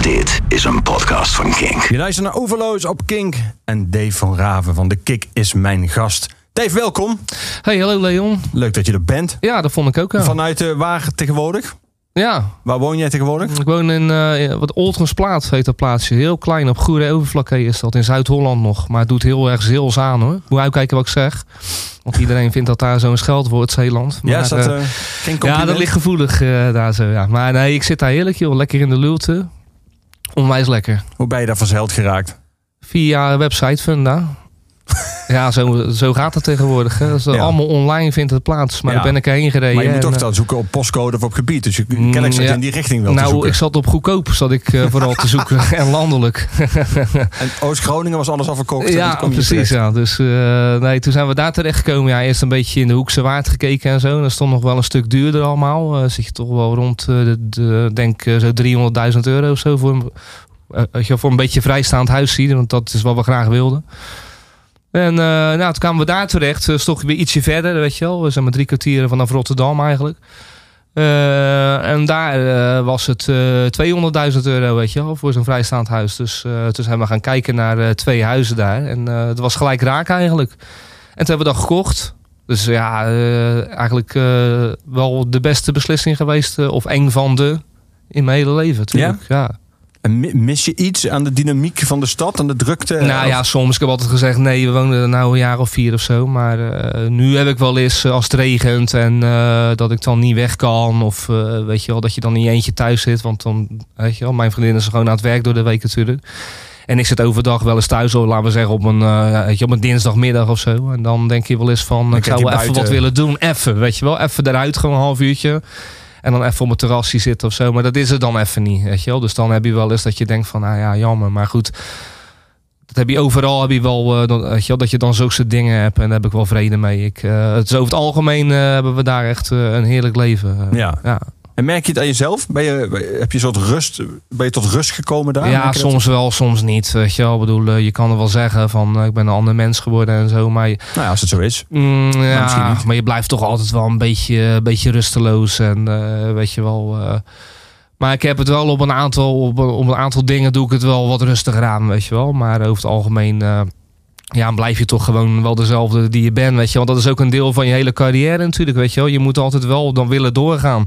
Dit is een podcast van Kink. Je luistert naar Overloos op Kink. En Dave van Raven van de Kik is mijn gast. Dave, welkom. Hey, hallo Leon. Leuk dat je er bent. Ja, dat vond ik ook. Ja. Vanuit uh, waar tegenwoordig? Ja. Waar woon jij tegenwoordig? Ik woon in uh, wat Oltgensplaat heet dat plaatsje. Heel klein, op goede overvlakke is dat. In Zuid-Holland nog. Maar het doet heel erg zeels aan hoor. Moet uitkijken wat ik zeg. Want iedereen vindt dat daar zo'n scheldwoord, Zeeland. Maar, ja, is dat uh, geen Ja, dat ligt gevoelig uh, daar zo. Ja. Maar nee, ik zit daar heerlijk joh. Lekker in de lulte. Onwijs lekker. Hoe ben je daar verzeild geraakt? Via website Funda. Ja, zo, zo gaat het tegenwoordig. Hè. Ja. allemaal online vindt het plaats. Maar ja. daar ben ik heen gereden. Maar je moet toch en, dan zoeken op postcode of op gebied. Dus je kennelijk zat ja. in die richting wel nou, ik zat op goedkoop zat ik uh, vooral te zoeken. en landelijk. en Oost-Groningen was alles al verkocht. Ja, precies. Ja. Dus uh, nee, toen zijn we daar terecht gekomen. Ja, eerst een beetje in de Hoekse Waard gekeken en zo. Dat stond nog wel een stuk duurder allemaal. Uh, zit je toch wel rond, de, de, denk zo 300.000 euro of zo. Voor, voor een beetje vrijstaand huis zien. Want dat is wat we graag wilden. En uh, nou, toen kwamen we daar terecht. Dus toch weer ietsje verder, weet je wel. We zijn maar drie kwartieren vanaf Rotterdam eigenlijk. Uh, en daar uh, was het 200.000 euro, weet je wel, voor zo'n vrijstaand huis. Dus toen zijn we gaan kijken naar twee huizen daar. En het was gelijk raak eigenlijk. En toen hebben we dat gekocht. Dus ja, eigenlijk wel de beste beslissing geweest. of een van de in mijn hele leven, natuurlijk. ja. ja. Mis je iets aan de dynamiek van de stad, aan de drukte? Nou ja, soms. Ik heb altijd gezegd, nee, we wonen er nou een jaar of vier of zo. Maar uh, nu heb ik wel eens, als het regent en uh, dat ik dan niet weg kan. Of uh, weet je wel, dat je dan niet eentje thuis zit. Want dan, weet je wel, mijn vriendin is gewoon aan het werk door de week natuurlijk. En ik zit overdag wel eens thuis, laten we zeggen, op een, weet je, op een dinsdagmiddag of zo. En dan denk je wel eens van, ik zou wel even wat willen doen. Even, weet je wel. Even eruit, gewoon een half uurtje. En dan even op een terrasje zitten of zo. Maar dat is er dan even niet. Weet je wel? Dus dan heb je wel eens dat je denkt van, nou ja, jammer. Maar goed, dat heb je overal. Heb je wel, uh, weet je wel, dat je dan zulke dingen hebt. En daar heb ik wel vrede mee. Ik, uh, het is over het algemeen uh, hebben we daar echt een heerlijk leven. ja. ja. En merk je het aan jezelf? Ben je, heb je soort rust? Ben je tot rust gekomen daar? Ja, soms dat? wel, soms niet. Weet je wel, ik bedoel, je kan er wel zeggen van ik ben een ander mens geworden en zo. Maar nou ja, als het zo is. Mm, ja, maar je blijft toch altijd wel een beetje, een beetje rusteloos en uh, weet je wel. Uh, maar ik heb het wel op een aantal, op een, op een aantal dingen doe ik het wel wat rustiger aan, weet je wel. Maar over het algemeen. Uh, ja, blijf je toch gewoon wel dezelfde die je bent, weet je. Want dat is ook een deel van je hele carrière natuurlijk, weet je wel. Je moet altijd wel dan willen doorgaan.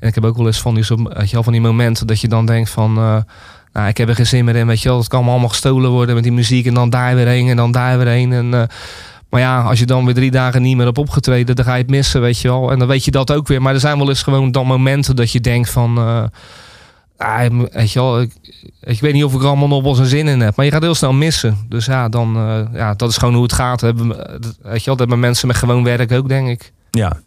En ik heb ook wel eens van die, weet je van die momenten dat je dan denkt van... Uh, nou, ik heb er geen zin meer in, weet je wel. Het kan allemaal gestolen worden met die muziek en dan daar weer heen en dan daar weer heen. En, uh, maar ja, als je dan weer drie dagen niet meer hebt opgetreden, dan ga je het missen, weet je wel. En dan weet je dat ook weer. Maar er zijn wel eens gewoon dan momenten dat je denkt van... Uh, ah, weet je ik, ik, weet niet of ik er allemaal nog wel zijn zin in heb. Maar je gaat heel snel missen. Dus ja, dan, ja dat is gewoon hoe het gaat. Weet je wel, dat hebben mensen met gewoon werk ook, denk ik. Ja,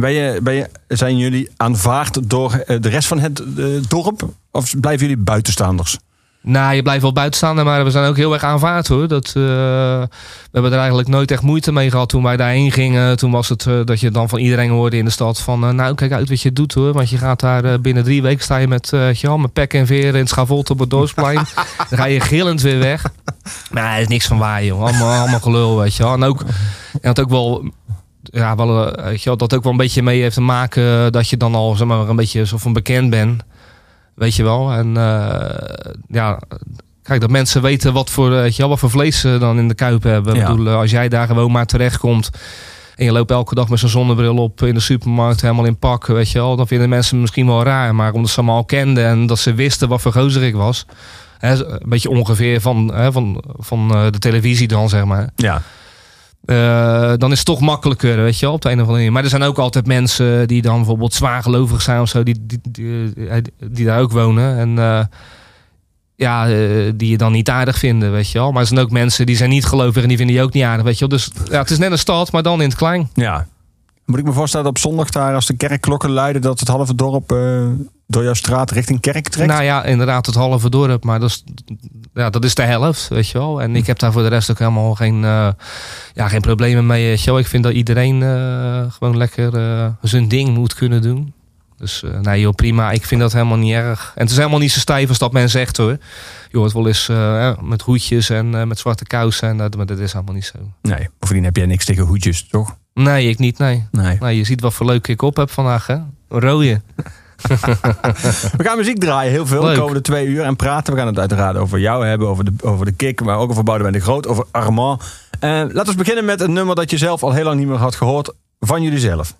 ben je, ben je, zijn jullie aanvaard door de rest van het uh, dorp? Of blijven jullie buitenstaanders? Nou, je blijft wel buitenstaander, maar we zijn ook heel erg aanvaard hoor. Dat, uh, we hebben er eigenlijk nooit echt moeite mee gehad toen wij daarheen gingen. Toen was het uh, dat je dan van iedereen hoorde in de stad van... Uh, nou, kijk uit wat je doet hoor. Want je gaat daar binnen drie weken sta je met, ja, met pek en veer in het schavot op het dorpsplein. dan ga je gillend weer weg. Maar er is niks van waar joh. Allemaal, allemaal gelul weet je wel. En ook, en dat ook wel ja, wel, weet je wel, dat ook wel een beetje mee heeft te maken dat je dan al zeg maar, een beetje zo van bekend bent. Weet je wel. En uh, ja, kijk, dat mensen weten wat voor, weet je wel, wat voor vlees ze dan in de kuip hebben. Ja. Ik bedoel, als jij daar gewoon maar terechtkomt en je loopt elke dag met zo'n zonnebril op in de supermarkt helemaal in pak, weet je wel. Dan vinden mensen misschien wel raar. Maar omdat ze me al kenden en dat ze wisten wat voor gozer ik was. Hè, een beetje ongeveer van, hè, van, van de televisie dan, zeg maar. Ja. Uh, dan is het toch makkelijker, weet je wel, op de een of andere manier. Maar er zijn ook altijd mensen die dan bijvoorbeeld zwaargelovig zijn of zo, die, die, die, die daar ook wonen. En uh, ja, die je dan niet aardig vinden, weet je wel. Maar er zijn ook mensen die zijn niet gelovig en die vinden je ook niet aardig, weet je wel. Dus ja, het is net een stad, maar dan in het klein. Ja. Moet ik me voorstellen op zondag daar, als de kerkklokken luiden, dat het halve dorp door jouw straat richting kerk trekt? Nou ja, inderdaad, het halve dorp. Maar dat is, ja, dat is de helft, weet je wel. En ik heb daar voor de rest ook helemaal geen, uh, ja, geen problemen mee. Ik vind dat iedereen uh, gewoon lekker zijn ding moet kunnen doen. Dus nee joh, prima. Ik vind dat helemaal niet erg. En het is helemaal niet zo stijf als dat men zegt hoor. Je hoort wel eens met hoedjes en met zwarte kousen. En dat, maar dat is helemaal niet zo. Nee, bovendien heb jij niks tegen hoedjes, toch? Nee, ik niet, nee. nee. nee je ziet wat voor leuk ik op heb vandaag, hè? Rode. We gaan muziek draaien, heel veel, de komende twee uur. En praten. We gaan het uiteraard over jou hebben, over de, over de kick. Maar ook over Boudewijn de Groot, over Armand. Eh, laten we beginnen met een nummer dat je zelf al heel lang niet meer had gehoord. Van jullie zelf.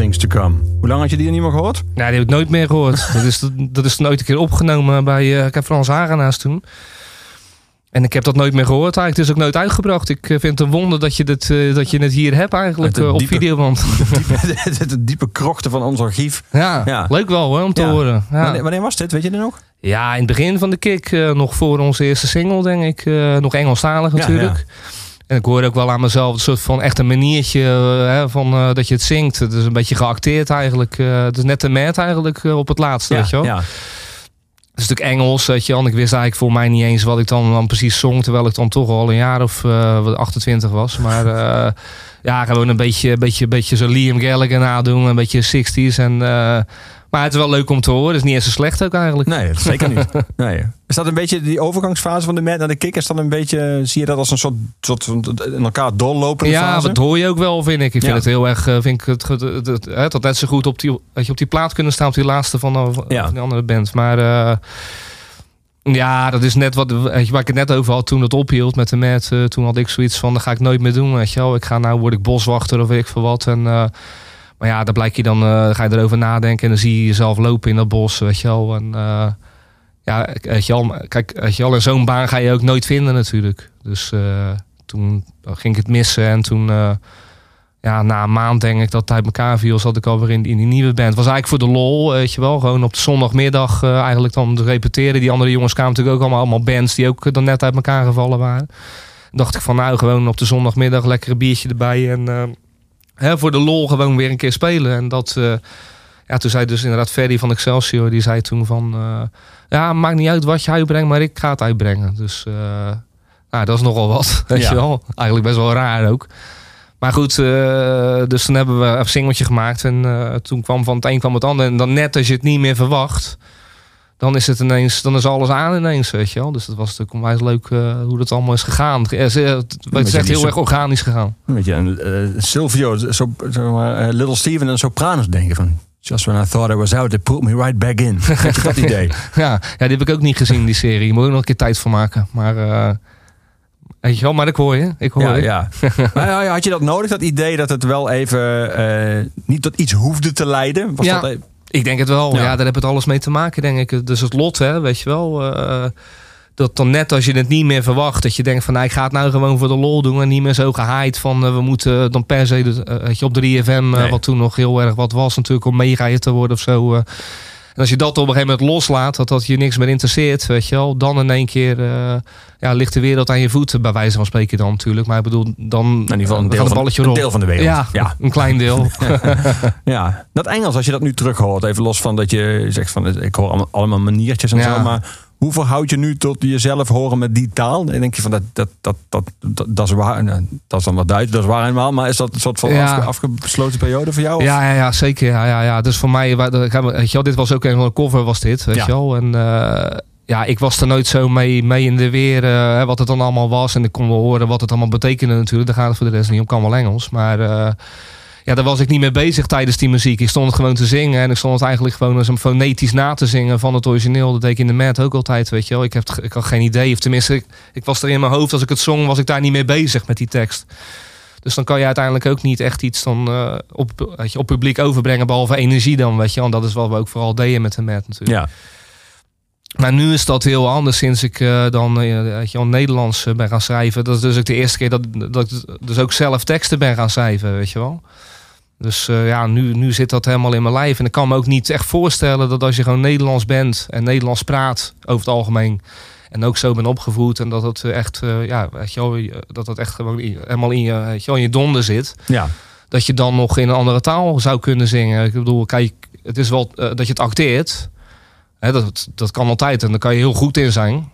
Things to Come. Hoe lang had je die niet meer gehoord? Nou, die heb ik nooit meer gehoord. dat, is, dat is nooit een keer opgenomen bij ik heb Frans Hagenaars toen. En ik heb dat nooit meer gehoord eigenlijk. Het is ook nooit uitgebracht. Ik eh, vind het een wonder dat je, dit, eh, dat je het hier hebt eigenlijk op diepe- videoband. de, de diepe krochten van ons archief. ja, Ja. leuk wel hoor, om te Ja. horen. Ja. Wanneer, wanneer was dit? Weet je nog? Ja, in het begin van de kick, nog voor onze eerste single, denk ik. nog Engelstalig natuurlijk. En ik hoor ook wel aan mezelf een soort van echt een maniertje eh, hè, van eh, dat je het zingt. Het is een beetje geacteerd eigenlijk. eh, het is net de met eigenlijk op het laatste, weet je wel. ja. Het is natuurlijk Engels, weet je wel. Ik wist eigenlijk voor mij niet eens wat ik dan, dan precies zong. Terwijl ik dan toch al een jaar of eh, wat 28 was. Maar ja, gewoon een beetje, beetje, beetje zo Liam Gallagher nadoen. Een beetje 60s. En, maar het is wel leuk om te horen. Het is niet eens zo slecht ook eigenlijk. Nee, dat zeker niet. Nee. Is dat een beetje die overgangsfase van de Mad naar de kick? Is dat een beetje, zie je dat als een soort, soort in elkaar doorlopende Ja, fase? dat hoor je ook wel, vind ik. Ik vind Ja. het heel erg, eh, vind ik het, het, het, het, het had net zo goed op die, dat je op die plaat kunnen staan op die laatste van, de- van Ja. die andere band. Maar eh, ja, dat is net wat, weet je, waar ik het net over had toen het ophield met de eh, toen had ik zoiets van, dat ga ik nooit meer doen, weet je wel. Ik ga nou, word ik boswachter of weet ik veel wat. En, eh, maar ja, dan blijkt je dan, eh, ga je erover nadenken en dan zie je jezelf lopen in dat bos, weet je wel. En eh, ja, weet je kijk, weet je wel, in zo'n baan ga je ook nooit vinden natuurlijk. Dus eh, toen ging ik het missen en toen... eh, ja, na een maand denk ik dat het uit elkaar viel, zat ik alweer in, in die nieuwe band. Was eigenlijk voor de lol, weet je wel. Gewoon op de zondagmiddag eh, eigenlijk dan te repeteren. Die andere jongens kwamen natuurlijk ook allemaal, allemaal bands die ook eh, dan net uit elkaar gevallen waren. dacht ik van nou, gewoon op de zondagmiddag lekker een biertje erbij. En eh, hè, voor de lol gewoon weer een keer spelen. En dat, eh, ja, toen zei dus inderdaad Ferry van Excelsior, die zei toen van... eh, ja, maakt niet uit wat je uitbrengt, maar ik ga het uitbrengen. Dus eh, nou, dat is nogal wat, weet Ja. je wel. Eigenlijk best wel raar ook. Maar goed, dus toen hebben we een singeltje gemaakt. En toen kwam van het een kwam het ander. En dan net als je het niet meer verwacht. Dan is het ineens, dan is alles aan ineens, weet je wel. Dus dat was natuurlijk onwijs leuk eh, hoe dat allemaal is gegaan. Het is, eh, het is echt heel erg organisch gegaan. Een beetje een eh, Silvio, zo, eh, Little Steven en Sopranos denken van... Just when I thought I was out, they put me right back in. Weet je dat idee? Ja, ja, die heb ik ook niet gezien, die serie. Moet ik nog een keer tijd voor maken. Maar, eh, weet je wel, maar ik hoor je. Ik hoor Ja, je. ja. Maar had je dat nodig, dat idee dat het wel even eh, niet tot iets hoefde te leiden? Was Ja. dat, e- Ik denk het wel. Ja. Ja. daar heb het alles mee te maken, denk ik. Dus het lot, hè, weet je wel. eh, dat dan net als je het niet meer verwacht, dat je denkt van, nou, ik ga het nou gewoon voor de lol doen en niet meer zo gehaaid van, eh, we moeten dan per se, weet je, op 3FM, eh, Nee. wat toen nog heel erg wat was natuurlijk, om mega hit te worden of zo. En als je dat op een gegeven moment loslaat, dat dat je niks meer interesseert, weet je wel, dan in één keer eh, ja, ligt de wereld aan je voeten, bij wijze van spreken dan natuurlijk. Maar ik bedoel, dan In ieder geval een deel, van, balletje een rol. deel van de wereld. Ja, ja. een klein deel. Ja, dat Engels, als je dat nu terug hoort, even los van dat je zegt van ik hoor allemaal, allemaal maniertjes en Ja. zo, maar hoe verhoud je nu tot jezelf horen met die taal? Dan denk je van dat, dat, dat, dat, dat, dat is waar, nou, dat is dan wat Duits, dat is waar helemaal, maar is dat een soort van Ja. afgesloten periode voor jou? of- Ja, ja, ja, zeker. Ja, ja, ja. Dus voor mij, weet je wel, dit was ook een van de cover, was dit, weet Ja. je wel. En eh, ja, ik was er nooit zo mee, mee in de weer, eh, wat het dan allemaal was. En ik kon wel horen wat het allemaal betekende natuurlijk. Daar gaat het voor de rest niet om, kan wel Engels. Maar eh, ja, daar was ik niet mee bezig tijdens die muziek. Ik stond het gewoon te zingen en ik stond het eigenlijk gewoon als een fonetisch na te zingen van het origineel. Dat deed ik in de mat ook altijd, weet je wel. Ik, heb, ik had geen idee, of tenminste, ik, ik was er in mijn hoofd als ik het zong, was ik daar niet mee bezig met die tekst. Dus dan kan je uiteindelijk ook niet echt iets dan, eh, op, weet je, op publiek overbrengen, behalve energie dan, weet je. Want dat is wat we ook vooral deden met de mat natuurlijk. Ja. Maar nu is dat heel anders sinds ik eh, dan eh, weet je, wel, Nederlands ben gaan schrijven. Dat is dus ook de eerste keer dat, dat ik dus ook zelf teksten ben gaan schrijven, weet je wel. Dus eh, ja, nu, nu zit dat helemaal in mijn lijf. En ik kan me ook niet echt voorstellen dat als je gewoon Nederlands bent en Nederlands praat over het algemeen. En ook zo ben opgevoed en dat het eh, echt, eh, ja, weet je wel, dat dat echt gewoon helemaal in je, weet je wel, in je donder zit ja. dat je dan nog in een andere taal zou kunnen zingen. Ik bedoel, kijk, het is wel dat je het acteert. Hè, dat, dat kan altijd en daar kan je heel goed in zijn.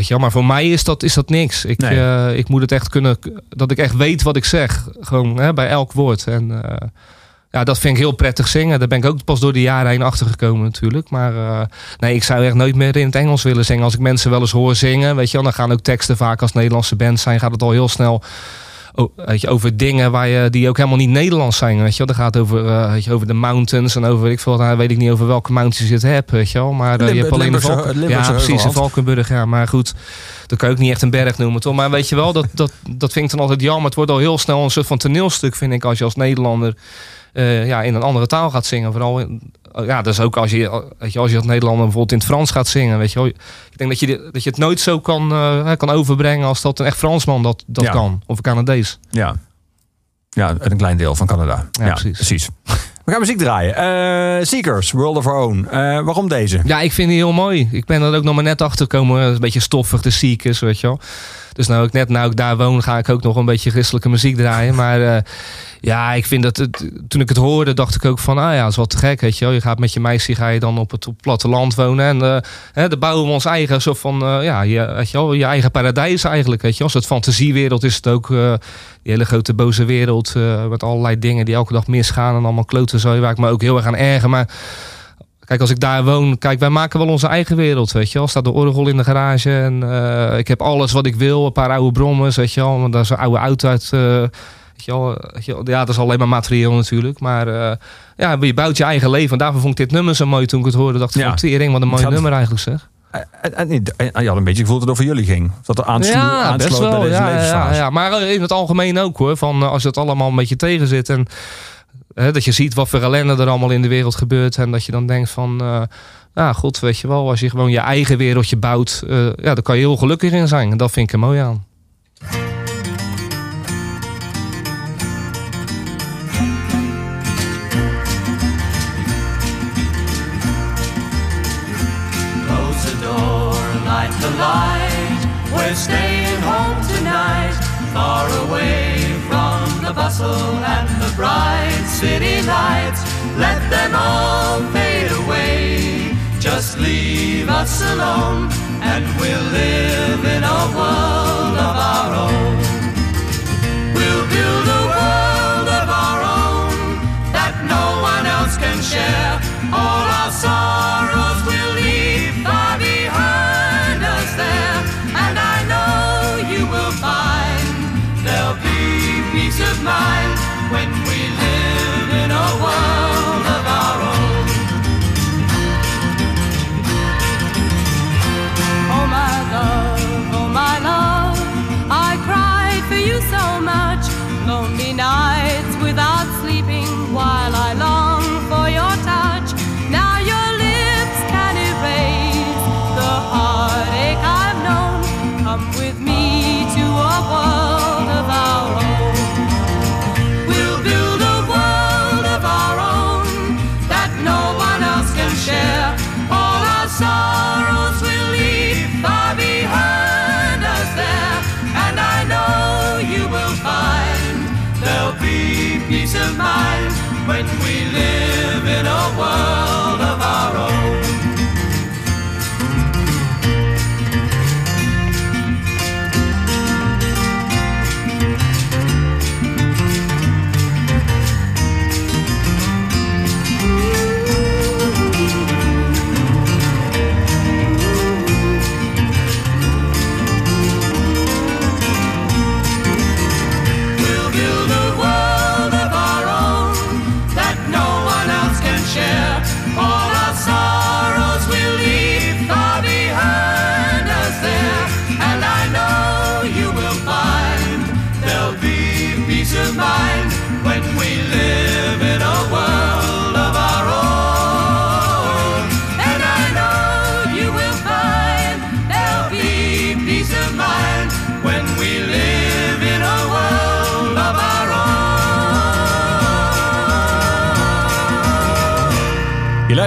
Ja, maar voor mij is dat, is dat niks. Ik, Nee. eh, ik moet het echt kunnen, dat ik echt weet wat ik zeg. Gewoon hè, bij elk woord. En eh, ja, dat vind ik heel prettig zingen. Daar ben ik ook pas door de jaren heen achter gekomen natuurlijk. Maar eh, nee, ik zou echt nooit meer in het Engels willen zingen. Als ik mensen wel eens hoor zingen, weet je wel, dan gaan ook teksten vaak als Nederlandse band zijn, gaat het al heel snel weet je, over dingen waar je, die ook helemaal niet Nederlands zijn. Weet je wel. Dat gaat over, eh, weet je, over de mountains en over, weet ik veel, nou, weet ik niet over welke mountains je het hebt. Weet je wel. Maar eh, je hebt alleen de Limburgse- Valken- Ja, precies, Heuvelland. Valkenburg. Ja, maar goed, dat kan je ook niet echt een berg noemen, toch? Maar weet je wel, dat, dat, dat vind ik dan altijd jammer. Het wordt al heel snel een soort van toneelstuk, vind ik, als je als Nederlander eh, ja, in een andere taal gaat zingen. Vooral, in- ja, dus ook als je, weet je, als je als Nederlander bijvoorbeeld in het Frans gaat zingen. Weet je wel. Ik denk dat je, dat je het nooit zo kan, eh, kan overbrengen als dat een echt Fransman dat, dat Ja. kan. Of een Canadees. Ja. Ja, een klein deel van Canada. Ja, precies. We gaan muziek draaien. Eh, Seekers, World of Our Own. Eh, waarom deze? Ja, ik vind die heel mooi. Ik ben er ook nog maar net achter gekomen. Een beetje stoffig, de ziekers, weet je wel. Dus nou ik net, nou ik daar woon, ga ik ook nog een beetje christelijke muziek draaien. Maar eh, ja, ik vind dat het, toen ik het hoorde, dacht ik ook van, ah ja, is wat te gek, weet je wel. Je gaat met je meisje, ga je dan op het, het platteland wonen. En hè, dan bouwen we ons eigen soort van, eh, ja, je, weet je wel, je eigen paradijs eigenlijk, weet je. Een soort fantasiewereld is het ook. die hele grote boze wereld met allerlei dingen die elke dag misgaan en allemaal kloten zo, waar ik me ook heel erg aan erger. Maar Kijk, als ik daar woon, kijk, wij maken wel onze eigen wereld, weet je wel. Staat de orgel in de garage en eh, ik heb alles wat ik wil. Een paar oude brommers, weet je wel. Want daar is een oude auto uit, eh, weet je wel. weet je wel. Ja, dat is alleen maar materieel natuurlijk. Maar eh, ja, je bouwt je eigen leven. En daarvoor vond ik dit nummer zo mooi toen ik het hoorde. Dacht ik Ja. tering, wat een mooi Dat- nummer eigenlijk zeg. En, en, had een beetje gevoeld dat het over jullie ging. Dat er aansloot, Ja, aansloot wel. bij deze Ja, ja, levensfase. ja. Maar in het algemeen ook hoor. Van, als het allemaal een beetje tegen zit. En dat je ziet wat voor ellende er allemaal in de wereld gebeurt. En dat je dan denkt van... eh, ja, god, weet je wel. Als je gewoon je eigen wereldje bouwt. eh, ja, daar kan je heel gelukkig in zijn. En dat vind ik er mooi aan. Door light the light. We're staying home tonight, far away the bustle and the bright city lights. Let them all fade away. Just leave us alone, and we'll live in a world of our own. We'll build a world of our own that no one else can share. All our sorrows of mind when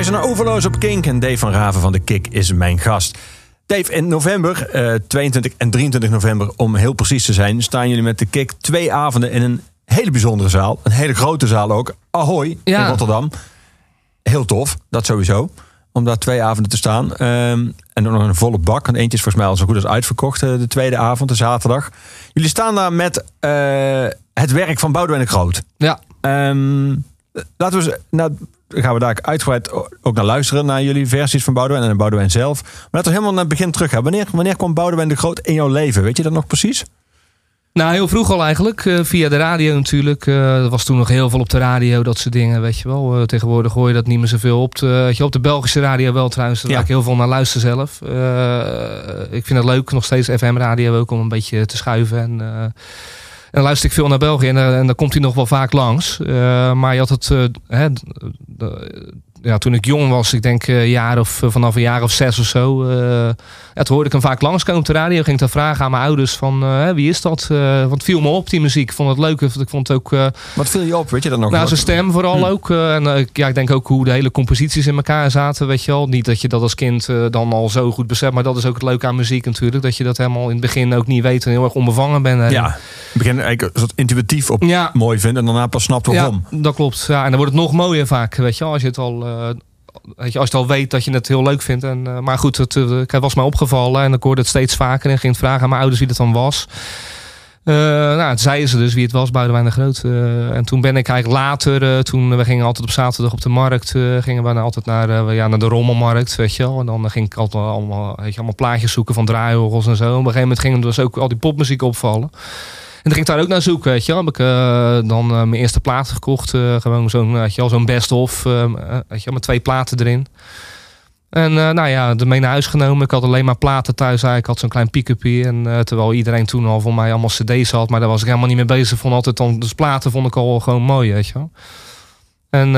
luistert naar Overloos op Kink en Dave van Raven van de Kik is mijn gast. Dave, in november, eh 22 en 23 november om heel precies te zijn, staan jullie met de Kik twee avonden in een hele bijzondere zaal. Een hele grote zaal ook. Ahoy Ja. in Rotterdam. Heel tof, dat sowieso. Om daar twee avonden te staan. Ehm, en dan nog een volle bak. En eentje is volgens mij al zo goed als uitverkocht. eh, de tweede avond, de zaterdag. Jullie staan daar met eh, het werk van Boudewijn de Groot. Ja, Ehm, laten we nou, gaan we daar uitgebreid ook naar luisteren, naar jullie versies van Boudewijn en Boudewijn zelf. Maar laten we helemaal naar het begin terug gaan. Wanneer, wanneer kwam Boudewijn de Groot in jouw leven? Weet je dat nog precies? Nou, heel vroeg al eigenlijk. eh, via de radio natuurlijk. Eh er was toen nog heel veel op de radio, dat soort dingen, weet je wel. Eh, tegenwoordig hoor je dat niet meer zoveel op. De, je, op de Belgische radio wel trouwens. Daar Ja. ga ik heel veel naar luisteren zelf. Ik vind het leuk, nog steeds FM-radio ook, om een beetje te schuiven. En, en dan luister ik veel naar België en, daar- en dan komt hij nog wel vaak langs. Eh, maar je had het... eh, hè, d- d- ja, toen ik jong was, ik denk eh, jaar of, vanaf een jaar of zes of zo. eh, ja, toen hoorde ik hem vaak langskomen op de radio. Ging ik dan vragen aan mijn ouders van eh, wie is dat? Eh, want het viel me op, die muziek. Ik vond het leuk. Ik vond het ook... eh, Wat viel je op? Weet je dat nog? nou, zijn stem vooral Hm. ook. eh, en eh, ik- ja, ik denk ook hoe de hele composities in elkaar zaten, weet je wel. Niet dat je dat als kind eh, dan al zo goed beseft. Maar dat is ook het leuke aan muziek natuurlijk. Dat je dat helemaal in het begin ook niet weet en heel erg onbevangen bent. Ja, in het begin eigenlijk soort intuïtief op Ja. mooi vindt en daarna pas snapt waarom. Ja, dat klopt. Ja, en dan wordt het nog mooier vaak, weet je wel. Als je het al, eh, weet je, als je al weet dat je het heel leuk vindt. En, eh, maar goed, het, eh, het was mij opgevallen en ik hoorde het steeds vaker. En ging vragen aan mijn ouders wie het dan was. Eh, nou, zeiden ze dus wie het was, Boudewijn de Groot. Eh, en toen ben ik eigenlijk later, eh, toen we gingen altijd op zaterdag op de markt, eh, gingen we altijd naar, eh, ja, naar de rommelmarkt, weet je. En dan ging ik altijd allemaal, weet je, allemaal plaatjes zoeken van draaiorgels en zo. Op een gegeven moment ging er dus ook al die popmuziek opvallen. En dan ging ik daar ook naar zoeken, weet je wel. Heb ik eh, dan eh, mijn eerste plaat gekocht. eh, gewoon zo'n, zo'n best-of, weet je met twee platen erin. En nou ja, ermee naar huis genomen. Ik had alleen maar platen thuis eigenlijk. Ik had zo'n klein pick-upje. En terwijl iedereen toen al voor mij allemaal cd's had. Maar daar was ik helemaal niet mee bezig. Vond altijd dan, dus platen vond ik al gewoon mooi, weet je wel. En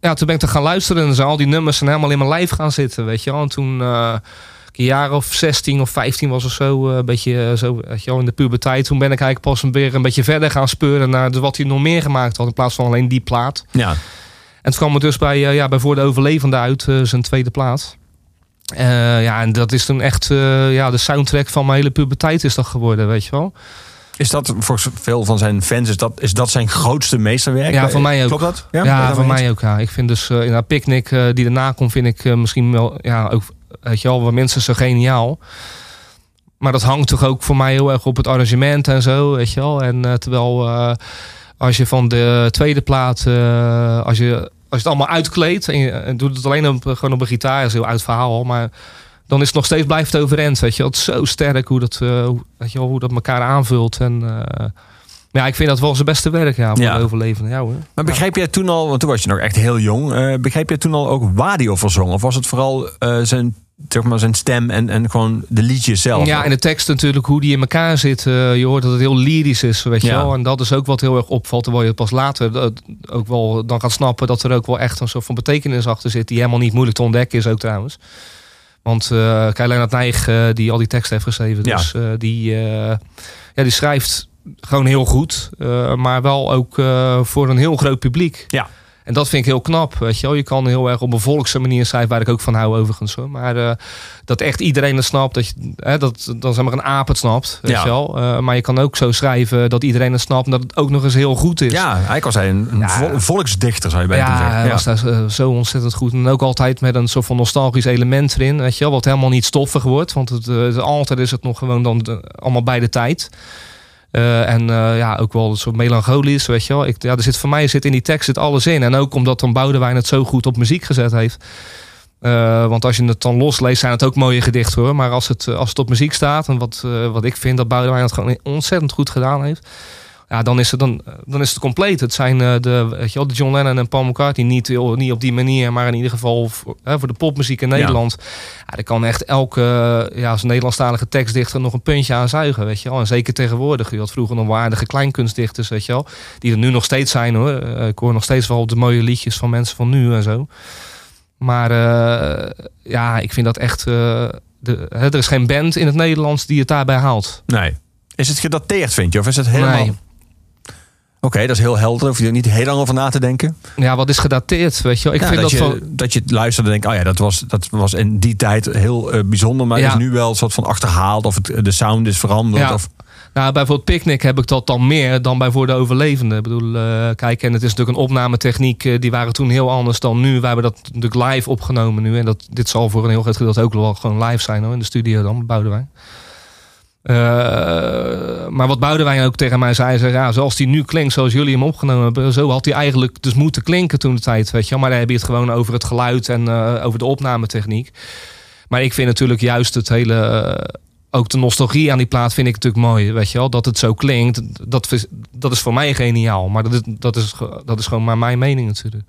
ja, toen ben ik te gaan luisteren. En zijn al die nummers zijn helemaal in mijn lijf gaan zitten, weet je wel. En toen... een jaar of 16 of 15 was of zo, eh, een beetje eh, zo, weet je wel, in de puberteit. Toen ben ik eigenlijk pas een, weer een beetje verder gaan speuren naar wat hij nog meer gemaakt had. In plaats van alleen die plaat. Ja. En toen kwam het dus bij, eh, ja, bij Voor de Overlevende uit, zijn tweede plaat. Ja, en dat is toen echt ja, de soundtrack van mijn hele puberteit is dat geworden, weet je wel. Is dat voor veel van zijn fans, is dat, is dat zijn grootste meesterwerk? Ja, voor mij ook. Klopt dat? Ja, daar voor mij ook. Ja. Ik vind dus uh, in haar Picnic, die daarna komt, vind ik misschien wel, ja, ook, weet je wel, wat mensen zo geniaal. Maar dat hangt toch ook voor mij heel erg op het arrangement en zo, weet je wel. En uh, terwijl uh, als je van de tweede plaat, uh, als je, als je het allemaal uitkleedt en je en doet het alleen op, gewoon op een gitaar, is een heel oud verhaal, maar dan is het nog steeds blijft overeind, weet je wel. Het is zo sterk hoe dat, weet je wel, hoe dat elkaar aanvult en... ja, ik vind dat wel zijn beste werk, ja, voor Ja. de overlevende. Ja, hoor. Maar begreep jij toen al, want toen was je nog echt heel jong, begreep jij toen al ook waar die over zong? Of was het vooral zijn, zeg maar, zijn stem en, en gewoon de liedjes zelf? Ja, en de tekst natuurlijk, hoe die in elkaar zit. Uh, je hoort dat het heel lyrisch is, weet je wel. En dat is ook wat heel erg opvalt, terwijl je pas later uh, ook wel dan gaat snappen dat er ook wel echt een soort van betekenis achter zit, die helemaal niet moeilijk te ontdekken is ook trouwens. Want uh, kijk, Lennart Nijg, uh, die al die tekst heeft geschreven, Ja. dus die, ja, die schrijft gewoon heel goed. Maar wel ook voor een heel groot publiek. Ja. En dat vind ik heel knap, weet je wel. Je kan heel erg op een volkse manier schrijven, waar ik ook van hou overigens. Hoor. Maar eh, dat echt iedereen het snapt, dat, je, hè, dat dan zeg maar een aap het snapt, weet Ja. je wel. Eh, maar je kan ook zo schrijven dat iedereen het snapt en dat het ook nog eens heel goed is. Ja, eigenlijk was hij een, een Ja. vol- volksdichter, zou je bijna Ja, zeggen. was daar eh, zo ontzettend goed. En ook altijd met een soort van nostalgisch element erin. Weet je wel, wat helemaal niet stoffig wordt. Want het, het- altijd is het nog gewoon dan de- allemaal bij de tijd. Eh, en eh, ja, ook wel een soort melancholisch, weet je wel. Ik, ja, er zit, voor mij zit in die tekst zit alles in. En ook omdat dan Boudewijn het zo goed op muziek gezet heeft. Eh, want als je het dan losleest, zijn het ook mooie gedichten hoor. Maar als het, als het op muziek staat, en wat, wat ik vind dat Boudewijn het gewoon ontzettend goed gedaan heeft. Ja, dan is het, dan, dan is het compleet. Het zijn eh, de, weet je wel, de John Lennon en Paul McCartney niet, heel- niet op die manier, maar in ieder geval voor, hè, voor de popmuziek in Nederland. Ja. er kan echt elke eh, ja, als Nederlandstalige tekstdichter nog een puntje aan zuigen, weet je wel. En zeker tegenwoordig. Je had vroeger nog waardige kleinkunstdichters, weet je wel. Die er nu nog steeds zijn hoor. Eh, ik hoor nog steeds wel de mooie liedjes van mensen van nu en zo. Maar eh, ja, ik vind dat echt... eh, de, hè, er is geen band in het Nederlands die het daarbij haalt. Nee. Is het gedateerd, vind je? Of is het helemaal... Nee. Oké, dat is heel helder. Hoef je er niet heel lang over na te denken. Ja, wat is gedateerd, weet je wel. Ik Ja, vind dat, dat, je, van... dat je het luistert en denkt... oh ja, dat was, dat was in die tijd heel eh, bijzonder... maar Ja. is nu wel een soort van achterhaald... of het, de sound is veranderd. Ja. Of, Nou, bijvoorbeeld Picnic heb ik dat dan meer dan bij Voor de Overlevenden. Ik bedoel, eh, kijk, en het is natuurlijk een opnametechniek. eh, die waren toen heel anders dan nu. Wij hebben dat natuurlijk live opgenomen nu. En dat, dit zal voor een heel groot gedeelte ook wel gewoon live zijn hoor, in de studio dan, Boudewijn. Eh, maar wat Boudewijn ook tegen mij zei, zei ja, zoals die nu klinkt, zoals jullie hem opgenomen hebben, zo had hij eigenlijk dus moeten klinken toen de tijd, weet je. Maar dan heb je het gewoon over het geluid en eh, over de opnametechniek. Maar ik vind natuurlijk juist het hele, eh, ook de nostalgie aan die plaat vind ik natuurlijk mooi, weet je wel. Dat het zo klinkt, dat, dat is voor mij geniaal. Maar dat dat is, dat is gewoon maar mijn mening natuurlijk.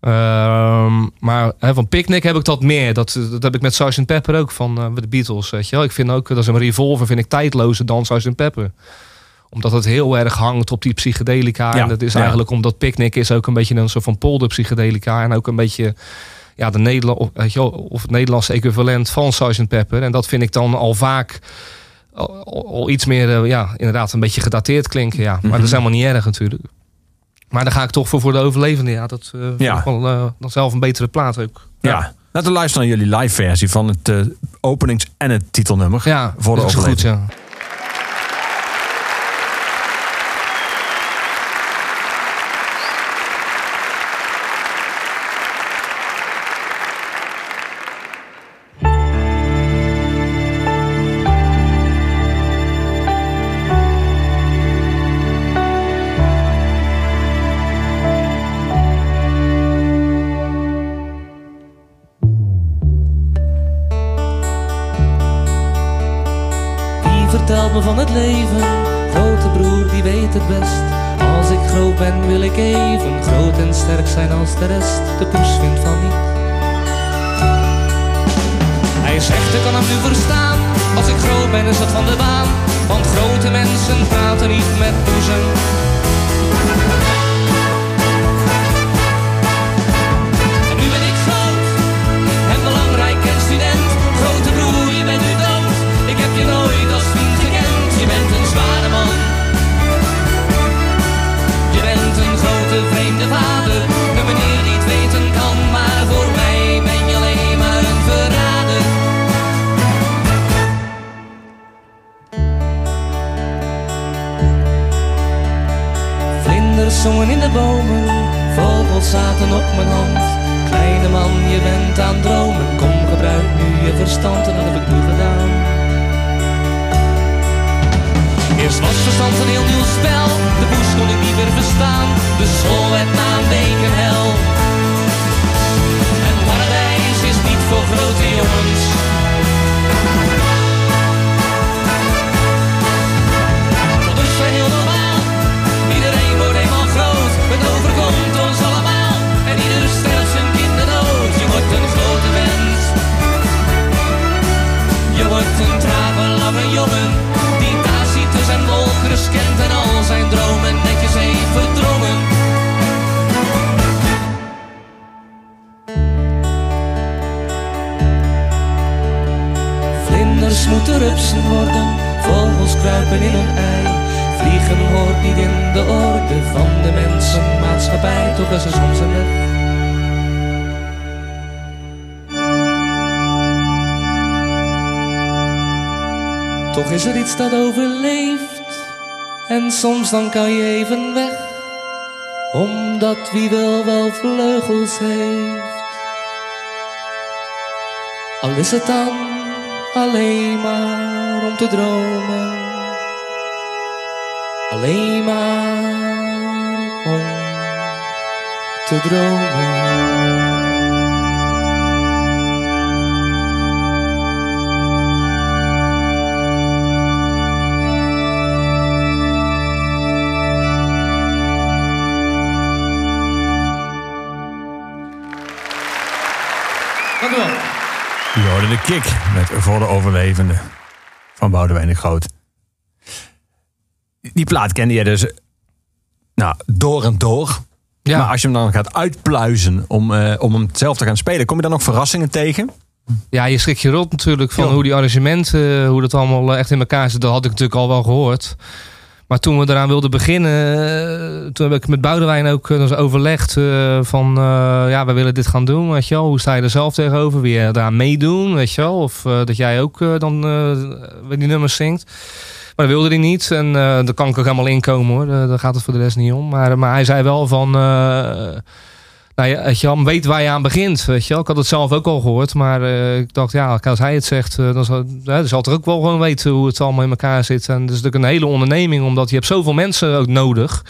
Ehm, maar hè, van Picnic heb ik dat meer. Dat, dat heb ik met Sgt. Pepper ook van eh, de Beatles. Weet je wel. Ik vind ook, dat is een revolver, vind ik tijdlozer dan Sgt. Pepper. Omdat het heel erg hangt op die psychedelica. Ja, en dat is ja. eigenlijk omdat Picnic is ook een beetje een soort van polder psychedelica. En ook een beetje ja, de Nederland, of, weet je wel, of het Nederlandse equivalent van Sgt. Pepper. En dat vind ik dan al vaak al, iets meer, eh, ja, inderdaad een beetje gedateerd klinken. Ja. Maar dat is helemaal niet erg natuurlijk. Maar daar ga ik toch voor voor de overlevende. Ja, dat eh Ja. ja. wel eh, dan zelf een betere plaat ook. ja. Laten we luisteren naar jullie live versie... van het eh, openings- en het titelnummer. Ja, Voor de dat is goed, ja. Zongen in de bomen, vogels zaten op mijn hand. Kleine man, je bent aan het dromen, kom gebruik nu je verstand en dat heb ik nu gedaan. Eerst was verstand een heel nieuw spel, de poes kon ik niet meer verstaan, de school werd na een week een hel. En paradijs is niet voor grote jongens. Een trage, lange jongen. Die Tacitus en Wolkers kent en al zijn dromen netjes heeft verdrongen. Vlinders moeten rupsen worden, vogels kruipen in een ei. Vliegen hoort niet in de orde van de mensenmaatschappij, toch is om zijn weg. Toch is er iets dat overleeft. En soms dan kan je even weg. Omdat wie wil wel vleugels heeft. Al is het dan alleen maar om te dromen. Alleen maar om te dromen. De kick met Voor de Overlevende van Boudewijn de Groot. Die plaat kende je dus nou, door en door. Ja. Maar als je hem dan gaat uitpluizen om, eh, om hem zelf te gaan spelen, kom je dan ook verrassingen tegen? Ja, je schrik je rot natuurlijk van Ja. hoe die arrangementen, hoe dat allemaal eh, echt in elkaar zit. Dat had ik natuurlijk al wel gehoord. Maar toen we eraan wilden beginnen, eh, toen heb ik met Boudewijn ook eh, dus overlegd eh, van, ja, we willen dit gaan doen, weet je wel. Hoe sta je er zelf tegenover? Wil je eraan meedoen, weet je wel? Of dat jij ook dan die nummers zingt. Maar dat wilde hij niet en daar kan ik ook helemaal inkomen hoor. Daar, daar gaat het voor de rest niet om. Maar, maar hij zei wel van... eh, nou ja, je wel, weet waar je aan begint. Weet je wel. Ik had het zelf ook al gehoord, maar eh, ik dacht, ja, als hij het zegt, eh, dan zal, ja, dan zal er ook wel gewoon weten hoe het allemaal in elkaar zit. En het is natuurlijk een hele onderneming, omdat je hebt zoveel mensen ook nodig.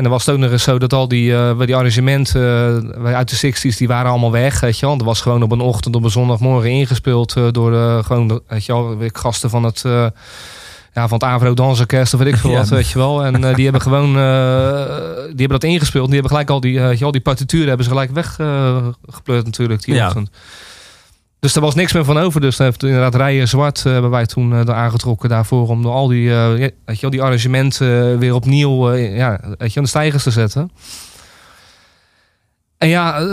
En dan was het ook nog eens zo dat al die, eh, bij die arrangementen eh, uit de 60s, die waren allemaal weg. Weet je wel. Er was gewoon op een ochtend, op een zondagmorgen ingespeeld eh, door eh, gewoon, weet je wel, gasten van het. Eh, ja, van het Avro Dansorkest of weet ik veel Ja. wat, weet je wel. En eh, die hebben gewoon, eh, die hebben dat ingespeeld. Die hebben gelijk al die, eh, weet je wel, die partituren hebben ze gelijk weggepleurd natuurlijk die Ja. ochtend. Dus er was niks meer van over. Dus heeft inderdaad Rijen Zwart eh, hebben wij toen eh, er aangetrokken daarvoor om al die, eh, weet je wel, die arrangementen eh, weer opnieuw eh, ja, weet je, aan de stijgers te zetten. En ja, eh,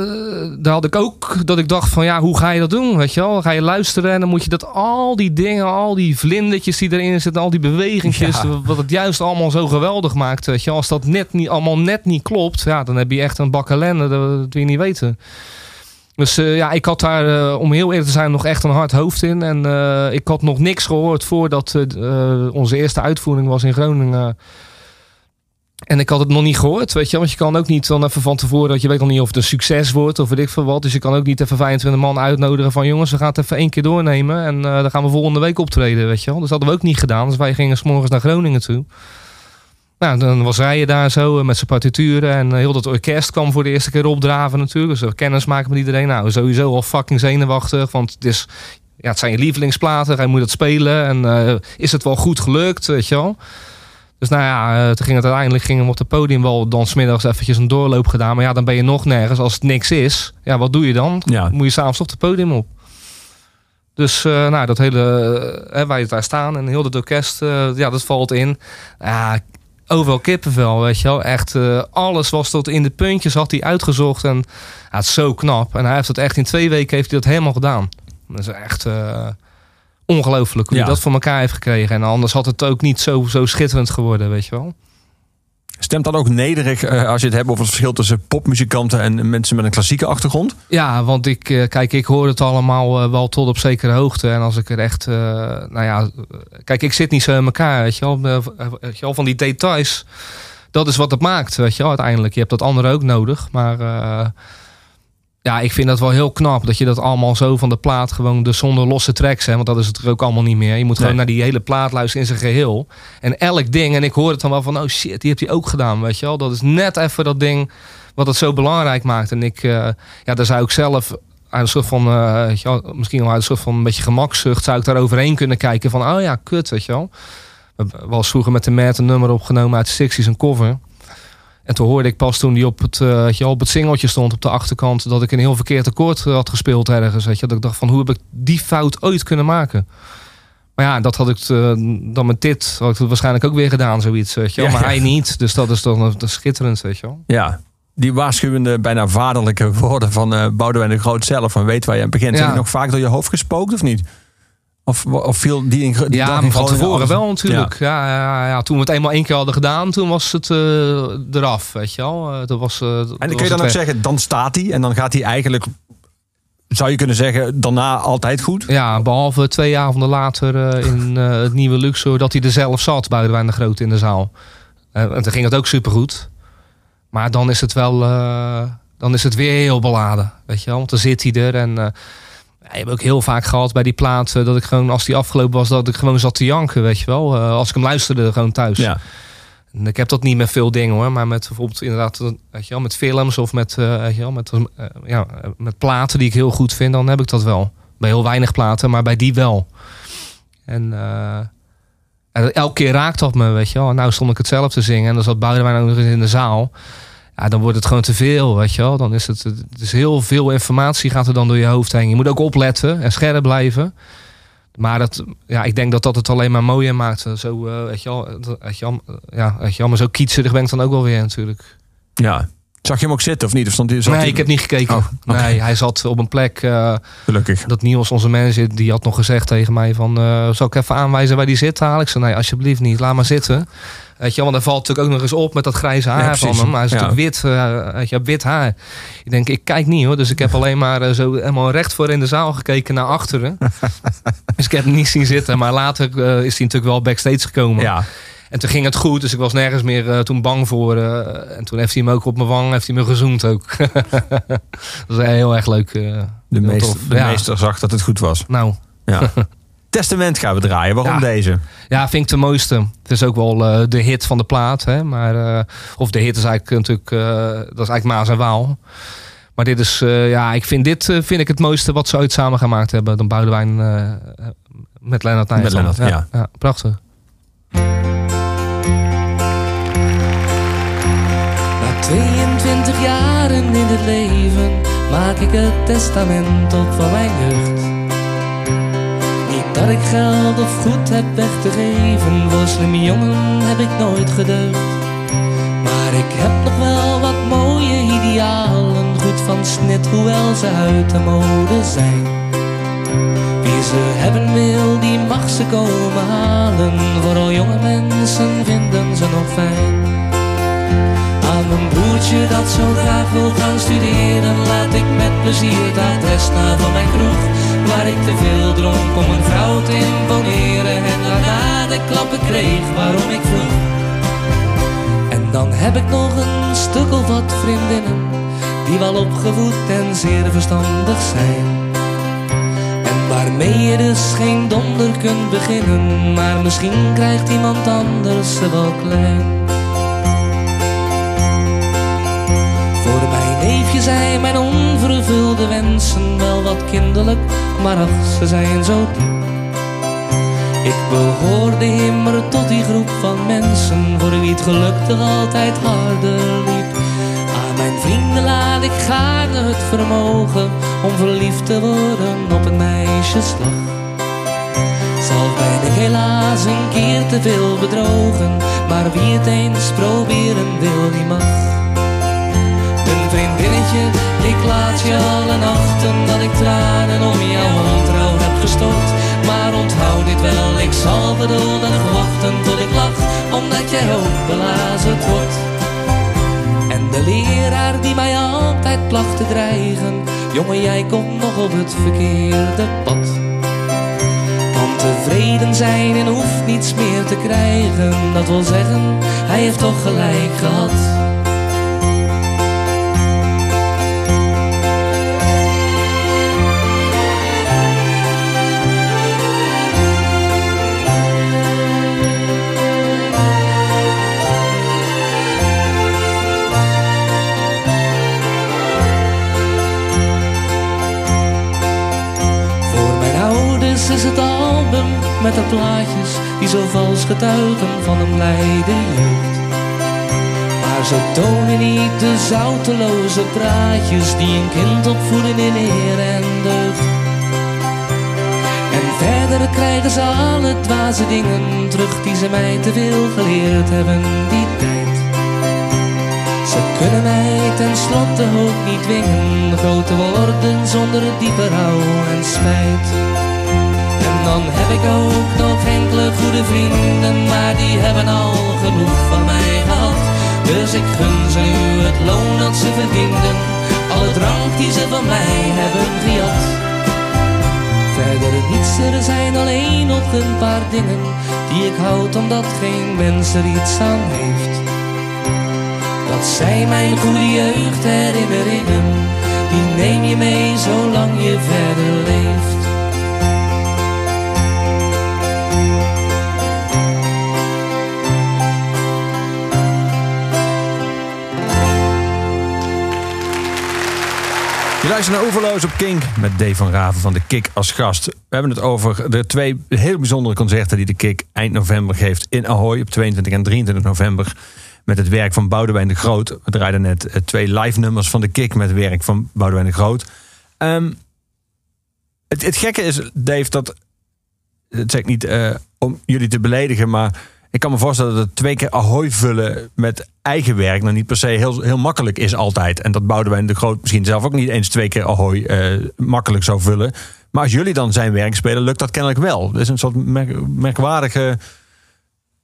daar had ik ook dat ik dacht van ja, hoe ga je dat doen? Weet je wel? Ga je luisteren en dan moet je dat al die dingen, al die vlindertjes die erin zitten, al die bewegingjes, Ja. wat het juist allemaal zo geweldig maakt. Weet je, als dat net niet, allemaal net niet klopt, ja, dan heb je echt een bak ellende, dat, wil je niet weten. Dus eh, ja, ik had daar, eh, om heel eerlijk te zijn, nog echt een hard hoofd in. En ik had nog niks gehoord voordat onze eerste uitvoering was in Groningen. En ik had het nog niet gehoord, weet je. Want je kan ook niet dan even van tevoren, dat je weet nog niet of het een succes wordt of weet ik veel wat. Dus je kan ook niet even 25 man uitnodigen van jongens, we gaan het even één keer doornemen. En eh, dan gaan we volgende week optreden, weet je wel. Dus dat hadden we ook niet gedaan. Dus wij gingen s'morgens naar Groningen toe. Nou, dan was Rijen daar zo eh, met zijn partituren. En eh, heel dat orkest kwam voor de eerste keer opdraven natuurlijk. Dus kennis maken met iedereen. Nou, sowieso al fucking zenuwachtig. Want het, is, ja, het zijn je lievelingsplaten. Hij moet het spelen. En is het wel goed gelukt, weet je wel. Dus nou ja, eh, toen ging het uiteindelijk gingen we op het podium wel dan smiddags eventjes een doorloop gedaan. Maar ja, dan ben je nog nergens. Als het niks is, ja, wat doe je dan? Ja. Moet je s'avonds toch het podium op. Dus eh, nou, dat hele, waar je daar staan en heel het orkest, ja, dat valt in. Ja, overal kippenvel, weet je wel. Echt, alles was tot in de puntjes, had hij uitgezocht. En ja, het is zo knap. En hij heeft het echt in twee weken heeft hij dat helemaal gedaan. Dat is echt ongelooflijk hoe Ja. hij dat voor elkaar heeft gekregen. En anders had het ook niet zo, zo schitterend geworden, weet je wel. Stemt dan ook nederig eh, als je het hebt over het verschil tussen popmuzikanten en mensen met een klassieke achtergrond? Ja, want ik, eh, kijk, ik hoor het allemaal eh, wel tot op zekere hoogte. En als ik er echt, nou ja, kijk, ik zit niet zo in elkaar, weet je wel. Weet je wel, van die details, dat is wat het maakt, weet je wel, uiteindelijk. Je hebt dat andere ook nodig, maar eh, ja, ik vind dat wel heel knap dat je dat allemaal zo van de plaat gewoon, dus zonder losse tracks, hè, want dat is het er ook allemaal niet meer. Je moet gewoon Nee. naar die hele plaat luisteren in zijn geheel. En elk ding, en ik hoor het dan wel van, oh shit, die heeft hij ook gedaan, weet je wel. Dat is net even dat ding wat het zo belangrijk maakt. En ik, eh, ja, daar zou ik zelf uit een soort van, weet je wel, misschien wel uit een soort van een beetje gemakzucht, zou ik daar overheen kunnen kijken van, oh ja, kut, weet je wel. We eens vroeger met de Matt een nummer opgenomen uit de 60s, een cover. En toen hoorde ik pas toen die op het, weet je op het singeltje stond op de achterkant, dat ik een heel verkeerd akkoord eh, had gespeeld ergens. Weet je, dat ik dacht van, hoe heb ik die fout ooit kunnen maken? Maar ja, dat had ik eh, dan met dit had ik het waarschijnlijk ook weer gedaan, zoiets. Weet je wel. Ja, maar ja. hij niet. Dus dat is dan schitterend, weet je wel. Ja. Die waarschuwende, bijna vaderlijke woorden van eh Boudewijn de Groot zelf. Van weet waar je aan begint. Ja. Zijn die nog vaak door je hoofd gespookt of niet? Of, of viel die, in, die Ja, van tevoren wel natuurlijk. Ja. Ja, ja, toen we het eenmaal één keer hadden gedaan, toen was het eh, eraf, weet je wel. Eh, dat was, eh, En dan kun je dan ook zeggen, dan staat hij en dan gaat hij eigenlijk, zou je kunnen zeggen, daarna altijd goed? Ja, behalve twee avonden later eh, in eh, het nieuwe Luxor, dat hij er zelf zat, Boudewijn de Groot in de zaal. En toen ging het ook supergoed. Maar dan is het wel, eh, dan is het weer heel beladen, weet je wel. Want dan zit hij er en... je hebt ook heel vaak gehad bij die plaat eh, dat ik gewoon, als die afgelopen was, dat ik gewoon zat te janken, weet je wel. Eh, als ik hem luisterde, gewoon thuis. Ja. En Ik heb dat niet met veel dingen hoor, maar met bijvoorbeeld inderdaad, weet je wel, met films of met, eh, weet je wel, met, ja, met platen die ik heel goed vind, dan heb ik dat wel. Bij heel weinig platen, maar bij die wel. En en elke keer raakt dat me, weet je wel. En nou stond ik het zelf te zingen en dan zat Boudewijn ook nog eens in de zaal. Ja, dan wordt het gewoon te veel, weet je wel. Dan is het, het is heel veel informatie gaat er dan door je hoofd heen. Je moet ook opletten en scherp blijven. Maar dat, ja, ik denk dat dat het alleen maar mooier maakt. Zo, eh, weet je wel, weet je ja, weet je maar zo kietserig ben ik dan ook wel weer natuurlijk. ja. Zag je hem ook zitten of niet? Of stond hij, nee, hij- ik heb niet gekeken. Oh. Nee, hij zat op een plek. eh, Gelukkig. dat Niels, onze manager, die had nog gezegd tegen mij van... eh, zal ik even aanwijzen waar die zit? Haal ik zei, nee, alsjeblieft niet. Laat maar zitten. Weet je, want hij valt natuurlijk ook nog eens op met dat grijze haar Ja, van hem. Maar hij is Ja. natuurlijk wit, eh, weet je, wit haar. Ik denk, ik kijk niet hoor. Dus ik heb alleen maar eh, zo helemaal recht voor in de zaal gekeken naar achteren. dus ik heb hem niet zien zitten. Maar later eh, is hij natuurlijk wel backstage gekomen. Ja. En toen ging het goed, dus ik was nergens meer eh, toen bang voor. eh, en toen heeft hij hem ook op mijn wang, heeft hij me gezoend ook. dat was heel erg leuk. eh, De, meester, de Ja. meester zag dat het goed was. Nou, Ja. Testament gaan we draaien. Waarom Ja. deze? Ja, vind ik de mooiste. Het is ook wel de hit van de plaat. Hè? Maar, of de hit is eigenlijk natuurlijk, dat is eigenlijk Maas en Waal. Maar dit is, ja, ik vind dit vind ik het mooiste wat ze ooit samen gemaakt hebben. Dan Boudewijn met Lennart Nijland. Lennart, ja. ja. Prachtig. In het leven maak ik het testament op van mijn jeugd. Niet dat ik geld of goed heb weg te geven, voor slimme jongen heb ik nooit gedeugd. Maar ik heb nog wel wat mooie idealen, goed van snit, hoewel ze uit de mode zijn. Wie ze hebben wil, die mag ze komen halen, vooral jonge mensen vinden ze nog fijn. Mijn broertje dat zo graag wil gaan studeren Laat ik met plezier het adres van mijn kroeg Waar ik te veel dronk om een vrouw te imponeren En daarna de klappen kreeg waarom ik vroeg. En dan heb ik nog een stuk of wat vriendinnen Die wel opgevoed en zeer verstandig zijn. En waarmee je dus geen donder kunt beginnen Maar misschien krijgt iemand anders ze wel klein neefje zijn mijn onvervulde wensen wel wat kinderlijk, maar ach, ze zijn zo diep. Ik behoorde immer tot die groep van mensen voor wie het geluk toch altijd harder liep. Aan mijn vrienden laat ik gaarne het vermogen om verliefd te worden op een meisjeslag. Zal ben ik helaas een keer te veel bedrogen, maar wie het eens proberen wil, die mag. Vriendinnetje, ik laat je alle nachten dat ik tranen om jouw ontrouw heb gestort. Maar onthoud dit wel, ik zal geduldig wachten tot ik lach, omdat jij ook belazerd wordt. En de leraar die mij altijd placht te dreigen, jongen jij komt nog op het verkeerde pad. Kan tevreden zijn en hoeft niets meer te krijgen, dat wil zeggen, hij heeft toch gelijk gehad. Die zo vals getuigen van een blijde jeugd. Maar ze tonen niet de zouteloze praatjes die een kind opvoeden in eer en deugd. En verder krijgen ze alle dwaze dingen terug die ze mij te veel geleerd hebben die tijd. Ze kunnen mij tenslotte ook niet dwingen groot te worden zonder diepe rouw en spijt. Dan heb ik ook nog enkele goede vrienden, maar die hebben al genoeg van mij gehad. Dus ik gun ze nu het loon dat ze verdienden, alle drank die ze van mij hebben gejat. Verder niets, er zijn alleen nog een paar dingen die ik houd omdat geen mens er iets aan heeft. Dat zijn mijn goede jeugdherinneringen, die neem je mee zolang je verder leeft. Je luistert naar Overloos op Kink met Dave van Raven van de Kik als gast. We hebben het over de twee heel bijzondere concerten die de Kik eind november geeft in Ahoy op 22 en 23 november. Met het werk van Boudewijn de Groot. We draaiden net eh, twee live nummers van de Kik met werk van Boudewijn de Groot. Ehm, het, het gekke is, Dave, dat. Het zeg ik niet eh, om jullie te beledigen, maar ik kan me voorstellen dat het twee keer Ahoy vullen met eigen werk nou niet per se heel, heel makkelijk is altijd. En dat Boudewijn de Groot misschien zelf ook niet eens twee keer Ahoy eh, makkelijk zou vullen. Maar als jullie dan zijn werk spelen, lukt dat kennelijk wel. Dat is een soort merk- merkwaardige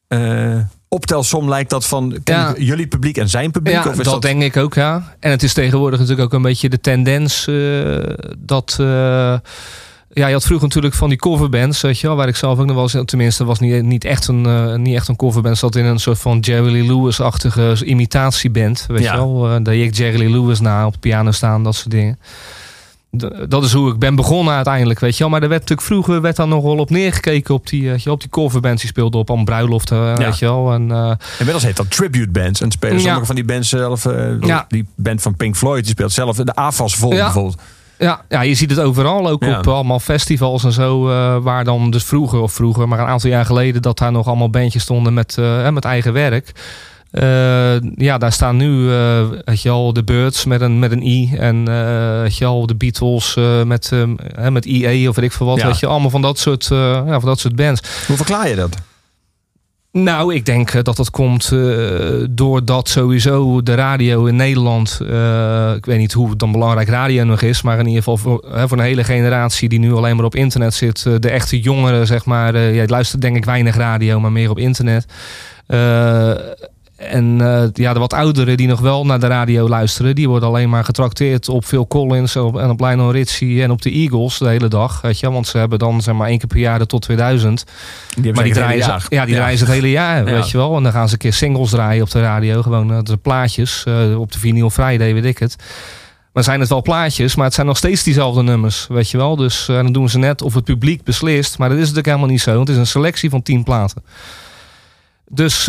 eh, optelsom lijkt dat van Ja. jullie publiek en zijn publiek? Ja, of is dat, denk ik ook, ja. En het is tegenwoordig natuurlijk ook een beetje de tendens eh, dat... eh, ja, je had vroeger natuurlijk van die coverbands, weet je wel, waar ik zelf ook nog wel eens, tenminste, was niet, niet, echt een, eh, niet echt een coverband, zat in een soort van Jerry Lee Lewis-achtige imitatieband, weet Ja. je wel. Eh, daar ik Jerry Lee Lewis na op de piano staan, dat soort dingen. Dat is hoe ik ben begonnen uiteindelijk, weet je wel. Maar er werd natuurlijk vroeger werd daar nog wel op neergekeken op die, eh, op die coverbands die speelden op aan bruiloften, weet je wel. En, eh, Inmiddels heet dat tribute bands. En spelen Ja. sommige van die bands zelf. eh, Ja. Die band van Pink Floyd die speelt zelf de AFAS vol Ja. bijvoorbeeld. Ja, ja, je ziet het overal, ook Ja. op allemaal festivals en zo. eh, waar dan dus vroeger, of vroeger, maar een aantal jaar geleden... dat daar nog allemaal bandjes stonden met, eh, met eigen werk. Eh, ja, daar staan nu, eh weet je al, de Birds met een, met een I. En eh weet je al, de Beatles eh, met, eh, met IE of weet ik veel wat. Ja. Weet je, allemaal van dat soort, eh, ja, van dat soort bands. Hoe verklaar je dat? Nou, ik denk eh, dat dat komt eh, doordat sowieso de radio in Nederland, eh, ik weet niet hoe dan belangrijk radio nog is, maar in ieder geval voor, voor een hele generatie die nu alleen maar op internet zit, de echte jongeren, zeg maar, ja, luistert denk ik weinig radio, maar meer op internet. En eh, ja, de wat ouderen die nog wel naar de radio luisteren, die worden alleen maar getrakteerd op Phil Collins en op, en op Lionel Richie en op de Eagles de hele dag. Weet je, want ze hebben dan zeg maar één keer per jaar de tot 2000. Die Maar die draaien, ze, ja, die draaien ze het hele jaar, Ja. weet je wel. En dan gaan ze een keer singles draaien op de radio. Gewoon eh, de plaatjes. eh, op de vinyl Friday, weet ik het. Maar zijn het wel plaatjes, maar het zijn nog steeds diezelfde nummers, weet je wel. Dus dan doen ze net of het publiek beslist. Maar dat is natuurlijk helemaal niet zo. want Het is een selectie van tien platen. Dus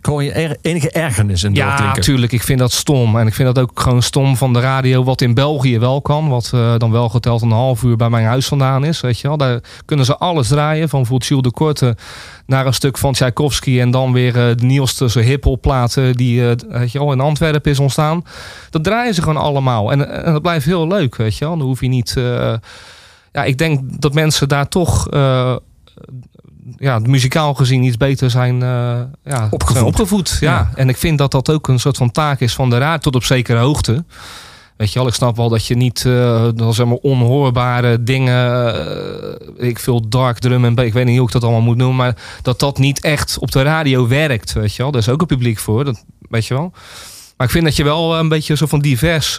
hoor je er- enige ergernis in ja, natuurlijk. Ik vind dat stom. En ik vind dat ook gewoon stom van de radio, wat in België wel kan. Wat eh, dan wel geteld een half uur bij mijn huis vandaan is. Weet je wel. Daar kunnen ze alles draaien. Van Jules de Korte naar een stuk van Tchaikovsky. En dan weer eh, de nieuwste zo hiphop platen die weet je wel, in Antwerpen is ontstaan. Dat draaien ze gewoon allemaal. En, en dat blijft heel leuk, weet je wel. Dan hoef je niet... ja, ik denk dat mensen daar toch... ja, muzikaal gezien iets beter zijn, eh, ja, Opgevoed. zijn opgevoed. Ja. Ja. En ik vind dat dat ook een soort van taak is van de raad tot op zekere hoogte. Weet je wel, ik snap wel dat je niet eh, dan zeg maar onhoorbare dingen, eh, ik veel dark drum en ik weet niet hoe ik dat allemaal moet noemen, maar dat dat niet echt op de radio werkt, weet je wel. Daar is ook een publiek voor, dat weet je wel. Maar ik vind dat je wel een beetje zo van divers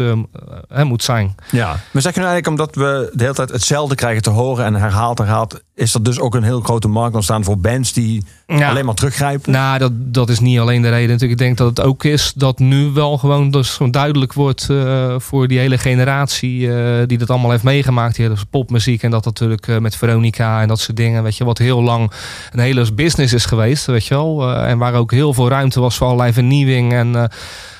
moet zijn. Ja. Maar zeg je nou eigenlijk omdat we de hele tijd hetzelfde krijgen te horen en herhaald herhaald, is er dus ook een heel grote markt ontstaan voor bands die Ja. alleen maar teruggrijpen? Nou, dat, dat is niet alleen de reden. Natuurlijk, ik denk dat het ook is dat nu wel gewoon dus gewoon duidelijk wordt eh, voor die hele generatie eh, die dat allemaal heeft meegemaakt. Die hele popmuziek en dat natuurlijk eh, met Veronica en dat soort dingen. Weet je, wat heel lang een hele business is geweest, weet je wel. En waar ook heel veel ruimte was voor allerlei vernieuwing. En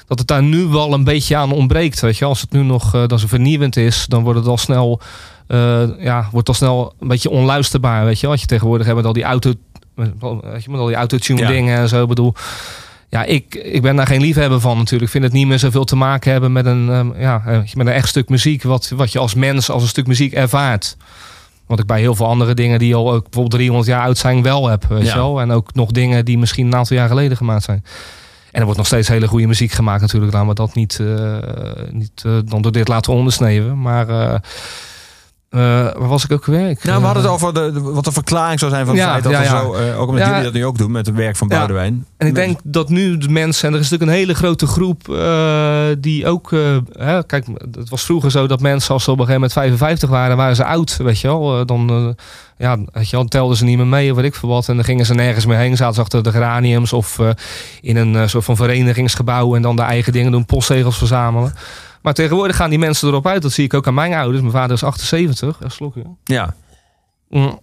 dat het daar nu wel een beetje aan ontbreekt. Weet je, als het nu nog eh, dat ze vernieuwend is, dan wordt het al snel. Eh, ja, wordt al snel een beetje onluisterbaar. Weet je, wat je tegenwoordig hebt met al die auto met, weet je, met al die autotune Ja. dingen en zo. Ik bedoel, ja, ik, ik ben daar geen liefhebber van natuurlijk. Ik vind het niet meer zoveel te maken hebben met een, ehm, ja, eh, met een echt stuk muziek. Wat, wat je als mens als een stuk muziek ervaart. Wat ik bij heel veel andere dingen die al ook bijvoorbeeld 300 jaar oud zijn wel heb. Weet Ja. je wel? En ook nog dingen die misschien een aantal jaar geleden gemaakt zijn. En er wordt nog steeds hele goede muziek gemaakt natuurlijk. Laten we dat niet, eh, niet dan door dit laten ondersneeuwen. Maar Eh, waar was ik ook? Ik, Nou, we hadden eh, het over de, de- wat de verklaring zou zijn van het Ja, feit dat ja, ja. zo, eh, ook omdat jullie dat nu ook doen met het werk van Ja. Boudewijn. En ik denk dat nu de mensen, en er is natuurlijk een hele grote groep eh, die ook, eh, hè, kijk, het was vroeger zo dat mensen als ze op een gegeven moment 55 waren, waren ze oud, weet je wel. Eh, dan, eh, ja, weet je wel, telden ze niet meer mee of weet ik veel wat. En dan gingen ze nergens meer heen, zaten ze achter de geraniums of eh, in een eh, soort van verenigingsgebouw en dan de eigen dingen doen, postzegels verzamelen. Maar tegenwoordig gaan die mensen erop uit. Dat zie ik ook aan mijn ouders. Mijn vader is 78. Een slokje. Ja. Mm.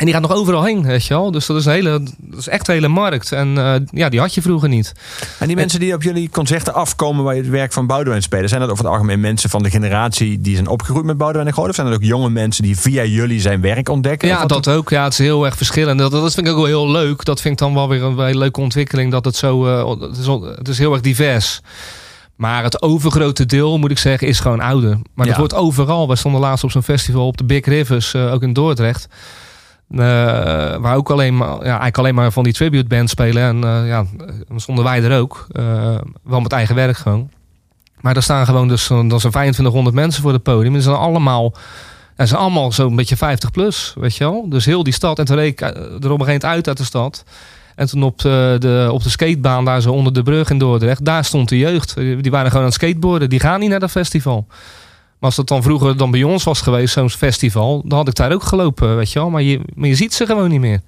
En die gaat nog overal heen, weet je wel. Dus dat is, een hele, dat is echt een hele markt. En eh, ja, die had je vroeger niet. En die mensen die op jullie concerten afkomen waar je het werk van Boudewijn spelen, zijn dat over het algemeen mensen van de generatie die zijn opgegroeid met Boudewijn en Groot? Of zijn dat ook jonge mensen die via jullie zijn werk ontdekken? Ja, dat ook. Ja, het is heel erg verschillend. Dat, dat vind ik ook wel heel leuk. Dat vind ik dan wel weer een hele leuke ontwikkeling. Dat het zo, eh, het, is, het is heel erg divers. Maar het overgrote deel, moet ik zeggen, is gewoon ouder. Maar dat wordt overal. We stonden laatst op zo'n festival op de Big Rivers, eh, ook in Dordrecht. Eh, waar ook alleen maar, ja, eigenlijk alleen maar van die tribute bands spelen. En eh, ja, dan stonden wij er ook. Wel met eigen werk gewoon. Maar er staan gewoon dus, dan zijn 2500 mensen voor het podium. En ze zijn allemaal, ze zijn allemaal zo'n beetje 50 plus, weet je wel. Dus heel die stad. En toen reed ik er op een gegeven moment uit uit de stad. En toen op de, de, op de skatebaan daar zo onder de brug in Dordrecht, daar stond de jeugd. Die waren gewoon aan het skateboarden. Die gaan niet naar dat festival. Maar als dat dan vroeger dan bij ons was geweest, zo'n festival, dan had ik daar ook gelopen, weet je wel. Maar je, maar je ziet ze gewoon niet meer.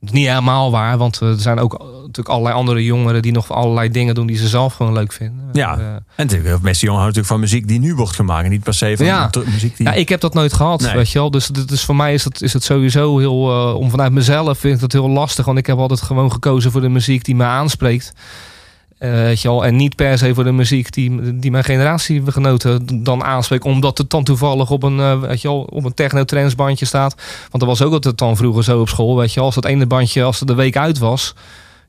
Dat niet helemaal waar, want er zijn ook natuurlijk allerlei andere jongeren die nog allerlei dingen doen die ze zelf gewoon leuk vinden. Ja. Eh, En natuurlijk, de meeste jongen houden natuurlijk van muziek die nu wordt gemaakt. en Niet per se van Ja. muziek die... Ja, ik heb dat nooit gehad, Nee. weet je wel. Dus, dus voor mij is het, is het sowieso heel... eh, om vanuit mezelf vind ik dat heel lastig. Want ik heb altijd gewoon gekozen voor de muziek die me aanspreekt. Eh, weet je wel. En niet per se voor de muziek die, die mijn generatiegenoten dan aanspreekt. Omdat het dan toevallig op een, eh, weet je wel, op een techno bandje staat. Want dat was ook altijd dan vroeger zo op school. Weet je wel. Als dat ene bandje, als het de week uit was...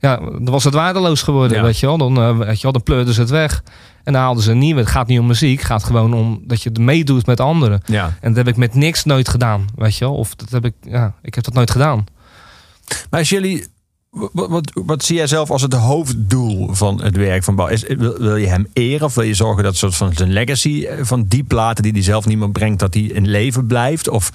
Ja, dan was het waardeloos geworden, Ja. weet je wel. Dan, eh, weet je wel, dan pleurden ze het weg. En dan haalden ze een nieuwe. Het gaat niet om muziek. Het gaat gewoon om dat je het meedoet met anderen. ja. En dat heb ik met niks nooit gedaan, weet je wel. Of dat heb ik, ja, ik heb dat nooit gedaan. Maar als jullie... Wat, wat, wat zie jij zelf als het hoofddoel van het werk van Bouw? Is, wil, wil je hem eren of wil je zorgen dat soort van zijn legacy eh, van die platen die hij zelf niet meer brengt, dat die in leven blijft? Of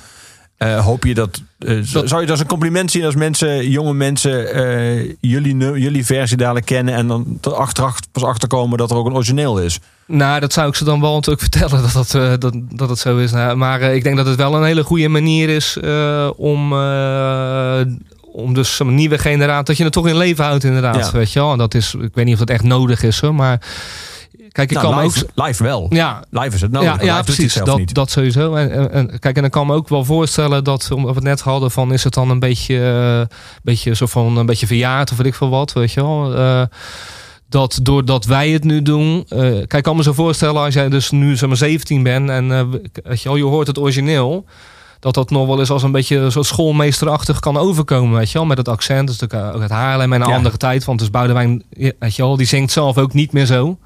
eh, hoop je dat, eh, Dat- Zou je dat als een compliment zien als mensen, jonge mensen, jullie, jullie versie dadelijk kennen en dan er achteraf pas achterkomen dat er ook een origineel is? Nou, dat zou ik ze dan wel natuurlijk vertellen dat, dat, dat, dat het zo is. Nou, maar ik denk dat het wel een hele goede manier is om, om dus een nieuwe generatie, dat je het toch in leven houdt inderdaad. Ja. Weet je wel. En dat is, ik weet niet of dat echt nodig is hoor, maar kijk, ik Nou, kan live, ook... live wel. Ja, Live is het nodig. ja, ja precies. Dat, niet. dat sowieso. En, en, en kijk, en dan kan me ook wel voorstellen dat, omdat we het net hadden, van is het dan een beetje, eh, beetje, zo van, een beetje verjaard of weet ik veel wat, weet je wel. Eh, dat doordat wij het nu doen. eh, kijk, ik kan me zo voorstellen als jij dus nu zeg maar 17 bent en weet je, wel, je hoort het origineel. Dat dat nog wel eens als een beetje soort schoolmeesterachtig kan overkomen, weet je wel. Met het accent, dat is natuurlijk eh, ook uit Haarlem en een Ja. andere tijd. Want dus Boudewijn, weet je wel, die zingt zelf ook niet meer zo.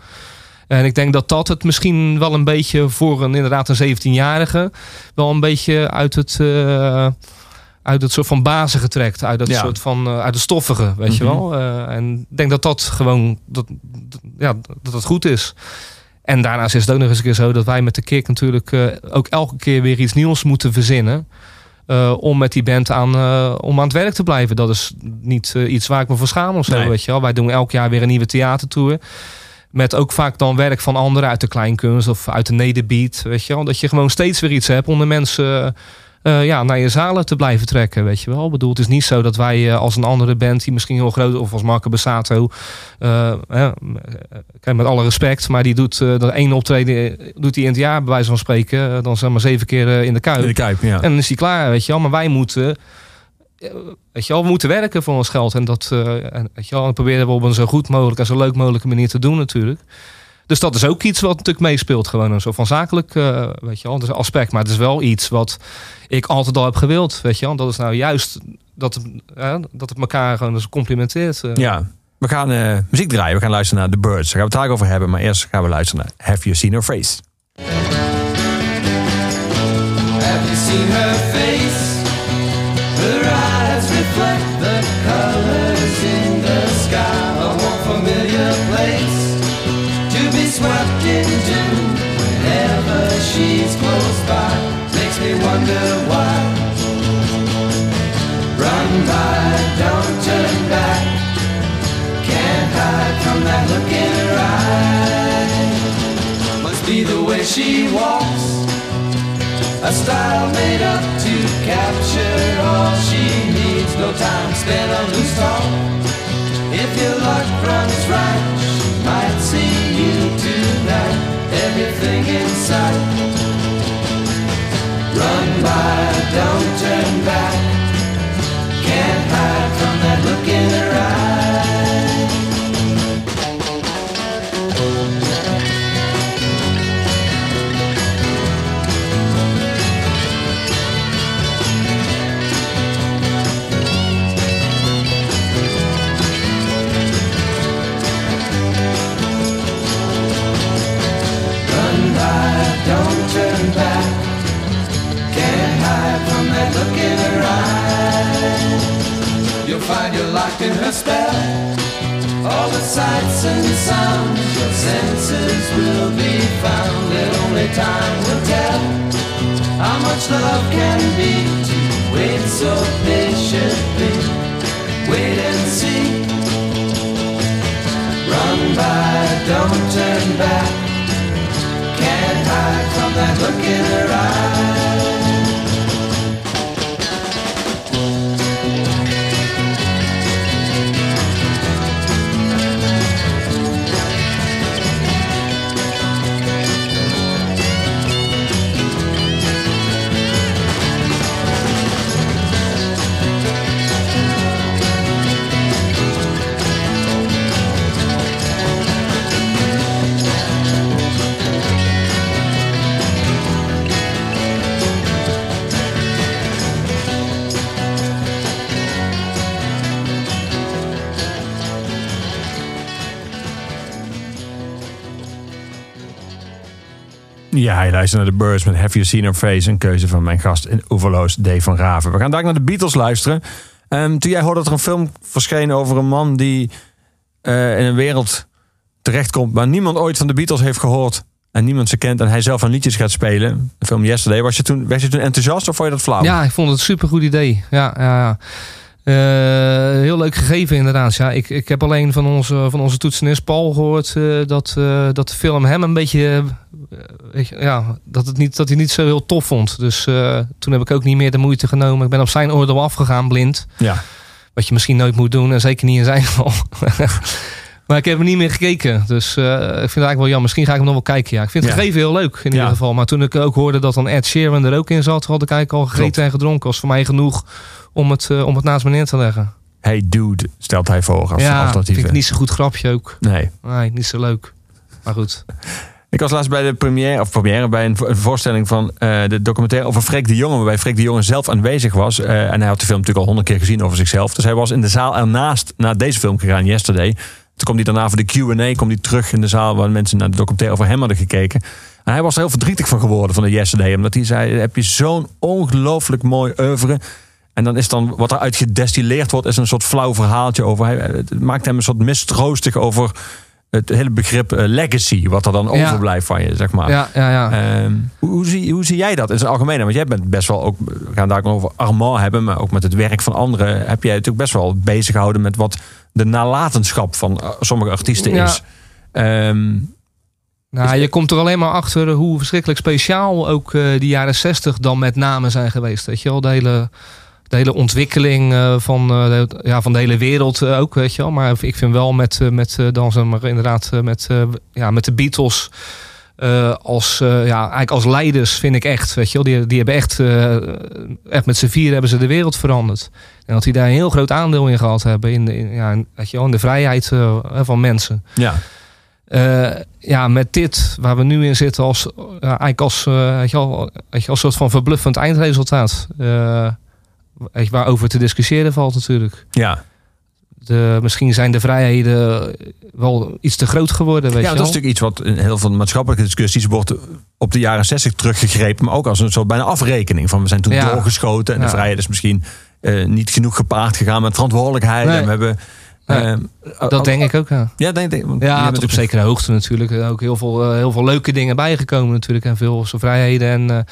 En ik denk dat dat het misschien wel een beetje voor een inderdaad een 17-jarige wel een beetje uit het, eh, uit het soort van bazige trekt. Uit het Ja. soort van uh, uit de stoffige, weet je Mhm. wel. Uh, en ik denk dat dat gewoon dat, dat, ja, dat het goed is. En daarnaast is het ook nog eens een keer zo dat wij met de kick natuurlijk uh, ook elke keer weer iets nieuws moeten verzinnen. Uh, om met die band aan, uh, om aan het werk te blijven. Dat is niet iets waar ik me voor schaam of zo, Nee. weet je wel. Wij doen elk jaar weer een nieuwe theatertour. Met ook vaak dan werk van anderen uit de kleinkunst of uit de nederbeat. Weet je wel? Dat je gewoon steeds weer iets hebt om de mensen uh, ja, naar je zalen te blijven trekken. Weet je wel? Ik bedoel, het is niet zo dat wij uh, als een andere band die misschien heel groot of als Marco Bassato. Uh, met alle respect, maar die doet dat één optreden doet hij in het jaar, bij wijze van spreken. dan zeg maar zeven keer in de kuip. In de kuip ja. En dan is hij klaar, weet je wel. Maar wij moeten. Weet je wel, we moeten werken voor ons geld. En dat en, weet je wel, en proberen we op een zo goed mogelijk en zo leuk mogelijke manier te doen natuurlijk. Dus dat is ook iets wat natuurlijk meespeelt. Gewoon een soort van zakelijk uh, weet je wel, dus aspect. Maar het is wel iets wat ik altijd al heb gewild. Weet je wel. Dat is nou juist dat het, uh, dat het elkaar gewoon dus complimenteert. Uh. Ja, we gaan uh, muziek draaien. We gaan luisteren naar The Birds. Daar gaan we het daar over hebben. Maar eerst gaan we luisteren naar Have You Seen Her Face? Have you seen her face? Her eyes reflect to be swept whenever she's close by. Makes me wonder why. Run by, don't turn back. Can't hide from that look in her eye. Must be the way she walks. A style made up to capture all she needs. No time spent on loose talk. If your luck runs right, she might see you tonight. Everything. Run by, don't turn back. Can't hide from that look in turn back. Can't hide from that look in her eye. You'll find you're locked in her spell. All the sights and sounds, your senses will be found. And only time will tell how much love can be. To wait so patiently, wait and see. Run by, don't turn back. Can't hide from that look in her eye. Ja, je luistert naar de Birds met Have You Seen Her Face. Een keuze van mijn gast in Oeverloos, Dave van Raven. We gaan daar naar de Beatles luisteren. Ehm, toen jij hoorde dat er een film verscheen over een man die eh, in een wereld terechtkomt... waar niemand ooit van de Beatles heeft gehoord en niemand ze kent... en hij zelf aan liedjes gaat spelen. De film Yesterday. Was je toen, was je toen enthousiast of vond je dat flauw? Ja, ik vond het een supergoed idee. Ja, ja, ja. Eh, heel leuk gegeven inderdaad. Ja, ik, ik heb alleen van onze, van onze toetsenist Paul gehoord eh, dat, eh, dat de film hem een beetje... ja, dat, het niet, dat hij niet zo heel tof vond. Dus toen heb ik ook niet meer de moeite genomen. Ik ben op zijn oordeel afgegaan, blind. Ja. Wat je misschien nooit moet doen. En zeker niet in zijn geval. maar ik heb er niet meer gekeken. Dus eh, ik vind het eigenlijk wel jammer. Misschien ga ik hem nog wel kijken. Ja. Ik vind het Ja. gegeven heel leuk in ieder geval. Maar toen ik ook hoorde dat dan Ed Sheeran er ook in zat... had ik eigenlijk al gegeten Klopt. en gedronken. was voor mij genoeg om het, eh, om het naast me neer te leggen. Hey dude, stelt hij voor als ja, alternatief. vind ik niet zo goed grapje ook. Nee. Nee, niet zo leuk. Maar goed. Ik was laatst bij de première, of première, bij een, vo- een voorstelling van eh, de documentaire over Freek de Jonge, waarbij Freek de Jonge zelf aanwezig was. En hij had de film natuurlijk al honderd keer gezien over zichzelf. Dus hij was in de zaal ernaast naar deze film gegaan, Yesterday. Toen kwam hij daarna voor de Q&A, kwam hij terug in de zaal waar mensen naar de documentaire over hem hadden gekeken. En hij was er heel verdrietig van geworden van de Yesterday, omdat hij zei, heb je zo'n ongelooflijk mooi oeuvre. En dan is dan, wat eruit gedestilleerd wordt, is een soort flauw verhaaltje over. Hij, het maakt hem een soort mistroostig over het hele begrip eh, legacy, wat er dan Ja. overblijft van je, zeg maar. Ja, ja, ja. Ehm, hoe, hoe, zie, hoe zie jij dat in zijn algemeen? Want jij bent best wel ook, we gaan daar ook over Armand hebben, maar ook met het werk van anderen heb jij natuurlijk best wel bezig gehouden met wat de nalatenschap van eh, sommige artiesten Ja. is. Ehm, Nou, je komt er alleen maar achter hoe verschrikkelijk speciaal ook eh die jaren 60 dan met name zijn geweest. Weet je wel, de hele, de hele ontwikkeling eh, van, eh, de, ja, van de hele wereld eh, ook, weet je wel. Maar ik vind wel met, met dan zeg maar inderdaad met, ja, met de Beatles als, ja, eigenlijk als leiders vind ik echt, weet je wel. Die, die hebben echt, echt met z'n vier hebben ze de wereld veranderd. En dat die daar een heel groot aandeel in gehad hebben in de, in, ja, in- weet je wel, in de vrijheid van mensen. ja. Ja, met dit waar we nu in zitten als, eigenlijk als, weet je wel, weet je, als soort van verbluffend eindresultaat. Eh, waarover te discussiëren valt natuurlijk. ja. De, misschien zijn de vrijheden wel iets te groot geworden, weet ja, je dat is natuurlijk iets wat in heel veel maatschappelijke discussies wordt op de jaren 60 teruggegrepen, maar ook als een soort bijna afrekening van we zijn toen Ja. doorgeschoten en de vrijheid is misschien eh, niet genoeg gepaard gegaan met verantwoordelijkheid. Nee. En we hebben, ehm, Dat denk ik ook, ja. Ja, denk ik. Ja, tot op zekere hoogte natuurlijk. Zijn Ook heel veel, eh, heel veel leuke dingen bijgekomen natuurlijk. En veel vrijheden. En, eh,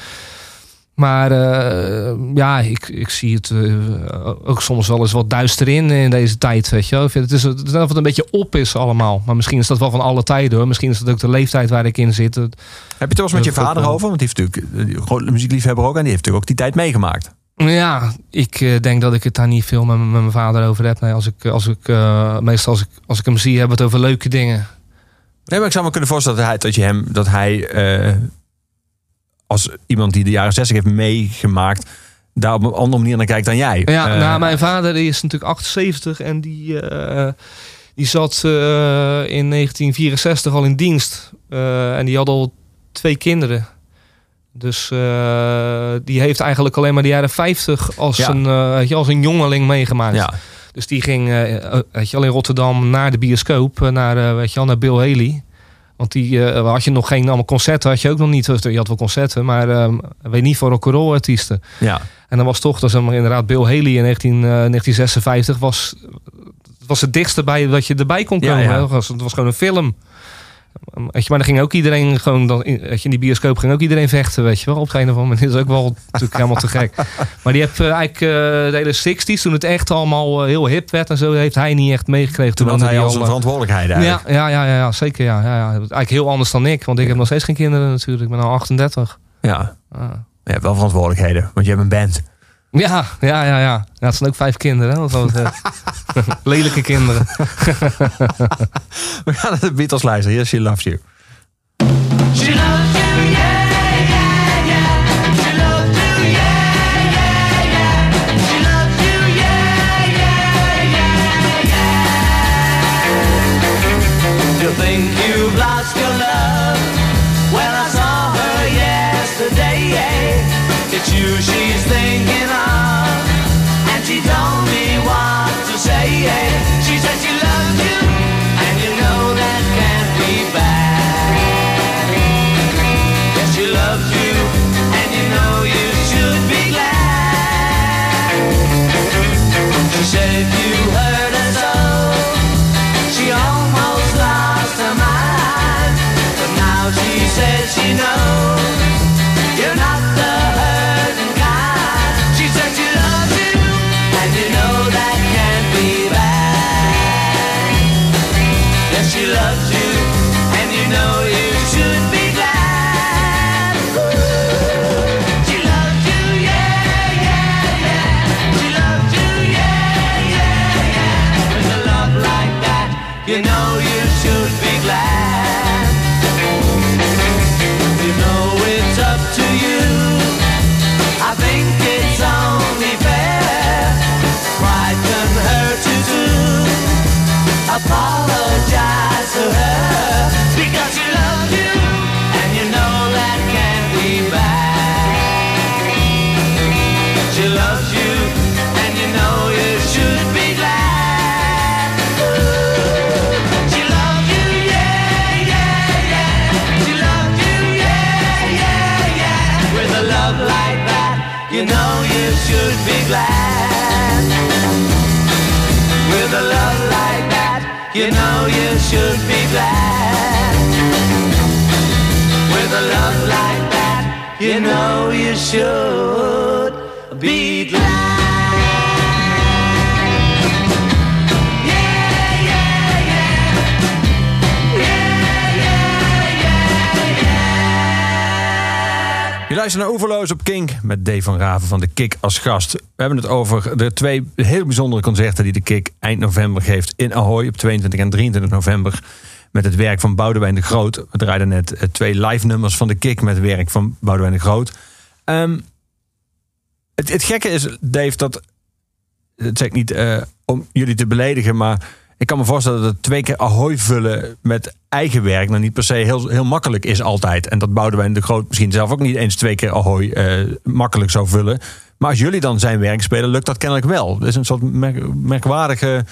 Maar eh, ja, ik, ik zie het eh, ook soms wel eens wat duister in in deze tijd. Weet je. Ik vind Het is het het een beetje op is allemaal. Maar misschien is dat wel van alle tijden hoor. Misschien is dat ook de leeftijd waar ik in zit. Heb je het wel eens met je vader over? Want die heeft natuurlijk eh, groot muziekliefhebber ook. En die heeft natuurlijk ook die tijd meegemaakt. Ja, ik denk dat ik het daar niet veel met, met mijn vader over heb. Nee, als ik, als ik, meestal als ik, als ik hem zie, hebben we het over leuke dingen. Nee, maar ik zou me kunnen voorstellen dat hij, dat je hem, dat hij als iemand die de jaren 60 heeft meegemaakt, daar op een andere manier naar kijkt dan jij. Ja, Eh, nou, mijn vader die is natuurlijk 78 en die, eh, die zat eh, in 1964 al in dienst. En die had al twee kinderen. Dus die heeft eigenlijk alleen maar de jaren 50 als, Ja. een, als een jongeling meegemaakt. ja. Dus die ging weet je, al in Rotterdam naar de bioscoop, naar, weet je, wel, naar Bill Haley. Want die eh, had je nog geen allemaal concerten, had je ook nog niet. Je had wel concerten, maar eh, weet niet voor rock'n'roll artiesten. ja. En dan was toch, dat is maar inderdaad Bill Haley in 19, eh, 1956 was, was het dichtste bij dat je erbij kon komen. ja. hè. Het, was, het was gewoon een film. Weet je, maar dan ging ook iedereen gewoon, dan, in, je, in die bioscoop ging ook iedereen vechten, weet je wel. Op een of andere manier is ook wel natuurlijk helemaal te gek. Maar die heeft eh, eigenlijk eh, de hele 60s, toen het echt allemaal eh, heel hip werd en zo, heeft hij niet echt meegekregen. Toen had woonde hij al zijn verantwoordelijkheid ja, eigenlijk. ja, ja, ja, ja, zeker. Ja, ja, ja. Eigenlijk heel anders dan ik, want ik heb nog steeds geen kinderen natuurlijk. Ik ben al 38. Ja. Ah. Je hebt wel verantwoordelijkheden, want je hebt een band. Ja, ja, ja, ja. ja het zijn ook vijf kinderen, hè, wat dat betreft. Lelijke kinderen. We gaan naar de Beatles luisteren. Hier is She Loves You. She loves you, yeah, you know you should be glad. Je luistert naar Oeverloos op Kink met Dave van Raven van de Kik als gast. We hebben het over de twee heel bijzondere concerten die de Kik eind november geeft in Ahoy op 22 en 23 november. Met het werk van Boudewijn de Groot. We draaiden net eh, twee live nummers van de Kik met het werk van Boudewijn de Groot. Ehm, het, het gekke is, Dave, dat. Dat zeg ik niet eh, om jullie te beledigen, maar ik kan me voorstellen dat het twee keer Ahoy vullen met eigen werk nou niet per se heel, heel makkelijk is altijd. En dat Boudewijn de Groot misschien zelf ook niet eens twee keer Ahoy eh, makkelijk zou vullen. Maar als jullie dan zijn werk spelen, lukt dat kennelijk wel. Het is een soort merk- merkwaardige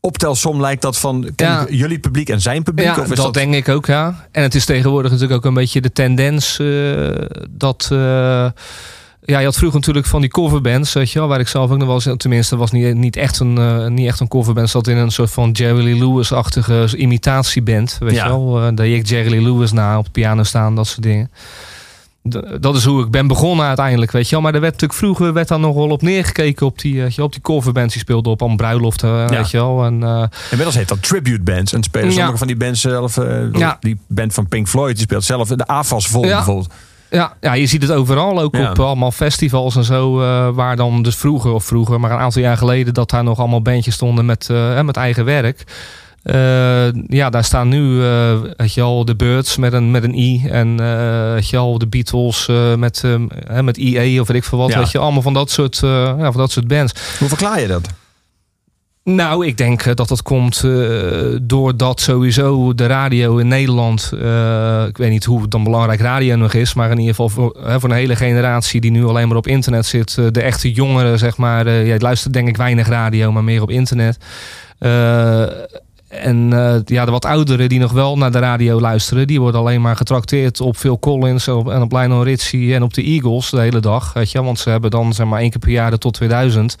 optelsom lijkt dat van jullie publiek en zijn publiek. Ja, of is dat, denk ik ook, ja. En het is tegenwoordig natuurlijk ook een beetje de tendens eh, dat... eh, ja, je had vroeger natuurlijk van die coverbands, weet je wel, waar ik zelf ook nog wel eens, tenminste, was niet, niet, echt een, eh, niet echt een coverband, zat in een soort van Jerry Lee Lewis-achtige imitatieband, weet Ja. je wel. Eh, daar je Jerry Lee Lewis na op piano staan, dat soort dingen. Dat is hoe ik ben begonnen uiteindelijk, weet je wel. Maar er werd natuurlijk vroeger werd dan nog wel op neergekeken op die, weet je wel, op die coverbands die speelden op aan bruiloften, weet je wel. En, eh, Inmiddels heet dat tribute bands. En spelen Ja. sommige van die bands zelf. eh, Ja. Die band van Pink Floyd, die speelt zelf de AFAS vol Ja. bijvoorbeeld. Ja, ja, je ziet het overal ook op allemaal festivals en zo. waar dan dus vroeger, of vroeger, maar een aantal jaar geleden, dat daar nog allemaal bandjes stonden met, met eigen werk. Eh, ja, daar staan nu, eh weet je al, de Birds met een, met een I. En eh weet je al, de Beatles met, eh, hè, met IE of weet ik veel wat. Ja. Weet je, allemaal van dat soort, ja, van dat soort bands. Hoe verklaar je dat? Nou, ik denk dat dat komt eh, doordat sowieso de radio in Nederland... ik weet niet hoe dan belangrijk radio nog is... maar in ieder geval voor, hè, voor een hele generatie die nu alleen maar op internet zit... de echte jongeren, zeg maar... ja, luistert denk ik weinig radio, maar meer op internet... En eh, ja, de wat ouderen die nog wel naar de radio luisteren... die worden alleen maar getrakteerd op Phil Collins... en op, en op Lionel Richie en op de Eagles de hele dag. Weet je? Want ze hebben dan zeg maar één keer per jaar de tot 2000...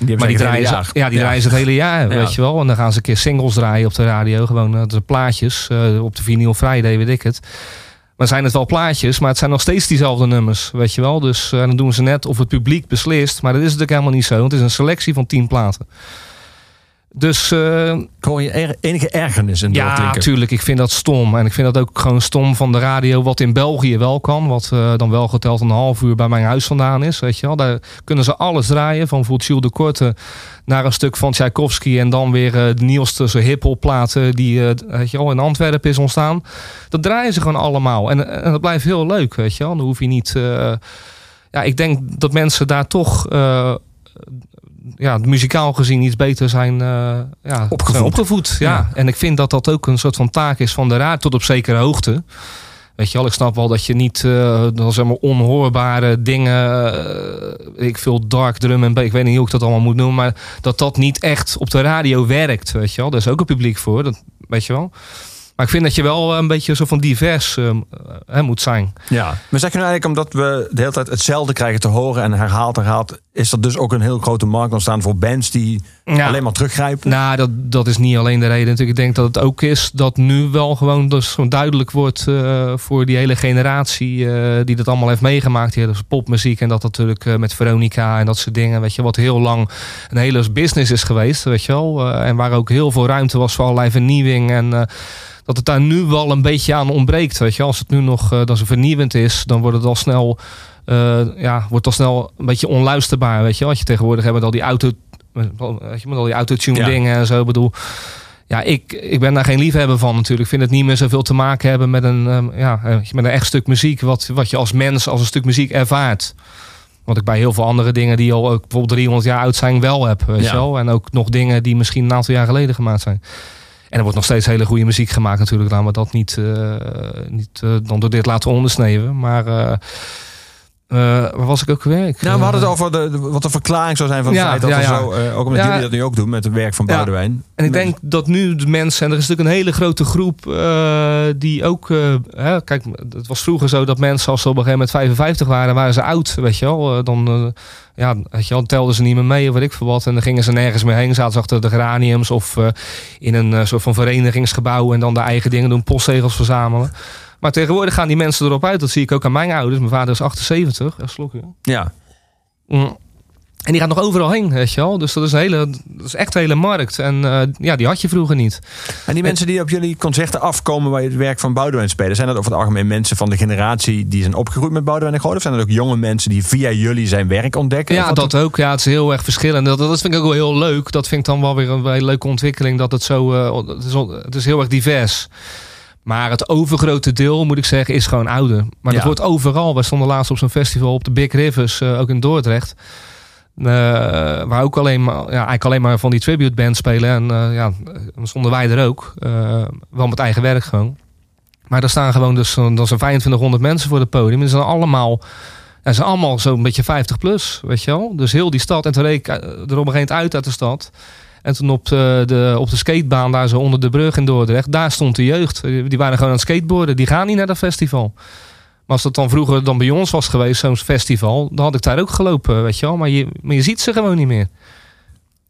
Die Maar die draaien, ja, die draaien ze het hele jaar, Ja. weet je wel. En dan gaan ze een keer singles draaien op de radio. Gewoon eh, de plaatjes. eh, op de vinyl Friday, weet ik het. Maar zijn het wel plaatjes, maar het zijn nog steeds diezelfde nummers, weet je wel. Dus dan doen ze net of het publiek beslist. Maar dat is natuurlijk helemaal niet zo. Want het is een selectie van tien platen. Dus eh, Gewoon je er- enige ergernis in ja, doorklinken. natuurlijk. Ik vind dat stom. En ik vind dat ook gewoon stom van de radio. Wat in België wel kan. Wat eh, dan wel geteld een half uur bij mijn huis vandaan is. Weet je wel. Daar kunnen ze alles draaien. Van Jules de Korte naar een stuk van Tchaikovsky. En dan weer eh, de nieuwste zo hiphop platen die weet je wel, in Antwerpen is ontstaan. Dat draaien ze gewoon allemaal. En, en dat blijft heel leuk. Weet je wel. Dan hoef je niet... ja, ik denk dat mensen daar toch... ja, muzikaal gezien iets beter zijn, eh, ja, Opgevoed. zijn opgevoed. Ja. Ja. En ik vind dat dat ook een soort van taak is van de raad tot op zekere hoogte. Weet je wel, ik snap wel dat je niet eh, dan zeg maar onhoorbare dingen, eh, ik veel dark drum en ik weet niet hoe ik dat allemaal moet noemen, maar dat dat niet echt op de radio werkt, weet je wel. Daar is ook een publiek voor, dat weet je wel. Maar ik vind dat je wel een beetje zo van divers eh, hè, moet zijn. Ja. Maar zeg je nou eigenlijk omdat we de hele tijd hetzelfde krijgen te horen en herhaald herhaald, is er dus ook een heel grote markt ontstaan voor bands die Ja. alleen maar teruggrijpen? Nou, dat, dat is niet alleen de reden. Natuurlijk, ik denk dat het ook is dat nu wel gewoon, dus gewoon duidelijk wordt eh, voor die hele generatie eh, die dat allemaal heeft meegemaakt. Die hele popmuziek en dat natuurlijk eh, met Veronica en dat soort dingen. Weet je, wat heel lang een hele business is geweest, weet je wel. Eh, en waar ook heel veel ruimte was voor allerlei vernieuwing. En eh, dat het daar nu wel een beetje aan ontbreekt. Weet je, als het nu nog eh, dat zo vernieuwend is, dan wordt het al snel. eh, ja, wordt al snel een beetje onluisterbaar. Weet je, als je tegenwoordig hebt met al die auto, met, weet je, met al die autotune Ja. dingen en zo. Bedoel, ja, ik, ik ben daar geen liefhebber van natuurlijk. Ik vind het niet meer zoveel te maken hebben met een, ehm, ja, eh, met een echt stuk muziek. Wat, wat je als mens als een stuk muziek ervaart. Wat ik bij heel veel andere dingen die al ook bijvoorbeeld 300 jaar oud zijn wel heb. Weet Ja. En ook nog dingen die misschien een aantal jaar geleden gemaakt zijn. En er wordt nog steeds hele goede muziek gemaakt natuurlijk. Laten we dat niet, eh, niet eh, dan door dit laten ondersneeuwen. Maar eh, waar was ik ook weer? Ik, Nou, we hadden het eh, over de, wat de verklaring zou zijn van het Ja, feit dat ja, ja. zo, eh, ook omdat jullie dat nu ook doen met het werk van Ja. Boudewijn. En ik denk dat nu de mensen, en er is natuurlijk een hele grote groep die ook. hè, kijk, het was vroeger zo dat mensen, als ze op een gegeven moment 55 waren, waren ze oud, weet je wel. Dan, ja, weet je wel, telden ze niet meer mee of weet ik veel wat. En dan gingen ze nergens meer heen, zaten ze achter de geraniums of in een soort van verenigingsgebouw en dan de eigen dingen doen, postzegels verzamelen. Maar tegenwoordig gaan die mensen erop uit. Dat zie ik ook aan mijn ouders. Mijn vader is 78. Een slokje. Ja. Mm. En die gaat nog overal heen, weet je wel. Dus dat is, een hele, dat is echt een hele markt. En eh, ja, die had je vroeger niet. En die mensen die op jullie concerten afkomen waar je het werk van Boudewijn spelen, zijn dat over het algemeen mensen van de generatie die zijn opgegroeid met Boudewijn en Groot? Of zijn dat ook jonge mensen die via jullie zijn werk ontdekken? Ja, dat ook. Ja, het is heel erg verschillend. Dat, dat vind ik ook wel heel leuk. Dat vind ik dan wel weer een hele leuke ontwikkeling. Dat het zo. eh, het, is, het is heel erg divers. Maar het overgrote deel, moet ik zeggen, is gewoon ouder. Maar dat wordt overal. We stonden laatst op zo'n festival op de Big Rivers, eh, ook in Dordrecht. Eh, waar ook alleen maar, ja, eigenlijk alleen maar van die tribute bands spelen. En eh, ja, dan stonden wij er ook. Wel met eigen werk gewoon. Maar daar staan gewoon dus, zo'n- dan zijn 2500 mensen voor het podium. En ze zijn allemaal, ja, ze zijn allemaal zo'n beetje 50 plus, weet je wel. Dus heel die stad. En toen reed ik er op een gegeven moment uit uit de stad. En toen op de, de, op de skatebaan daar zo onder de brug in Dordrecht, daar stond de jeugd. Die waren gewoon aan het skateboarden. Die gaan niet naar dat festival. Maar als dat dan vroeger dan bij ons was geweest, zo'n festival, dan had ik daar ook gelopen, weet je wel. Maar je, maar je ziet ze gewoon niet meer.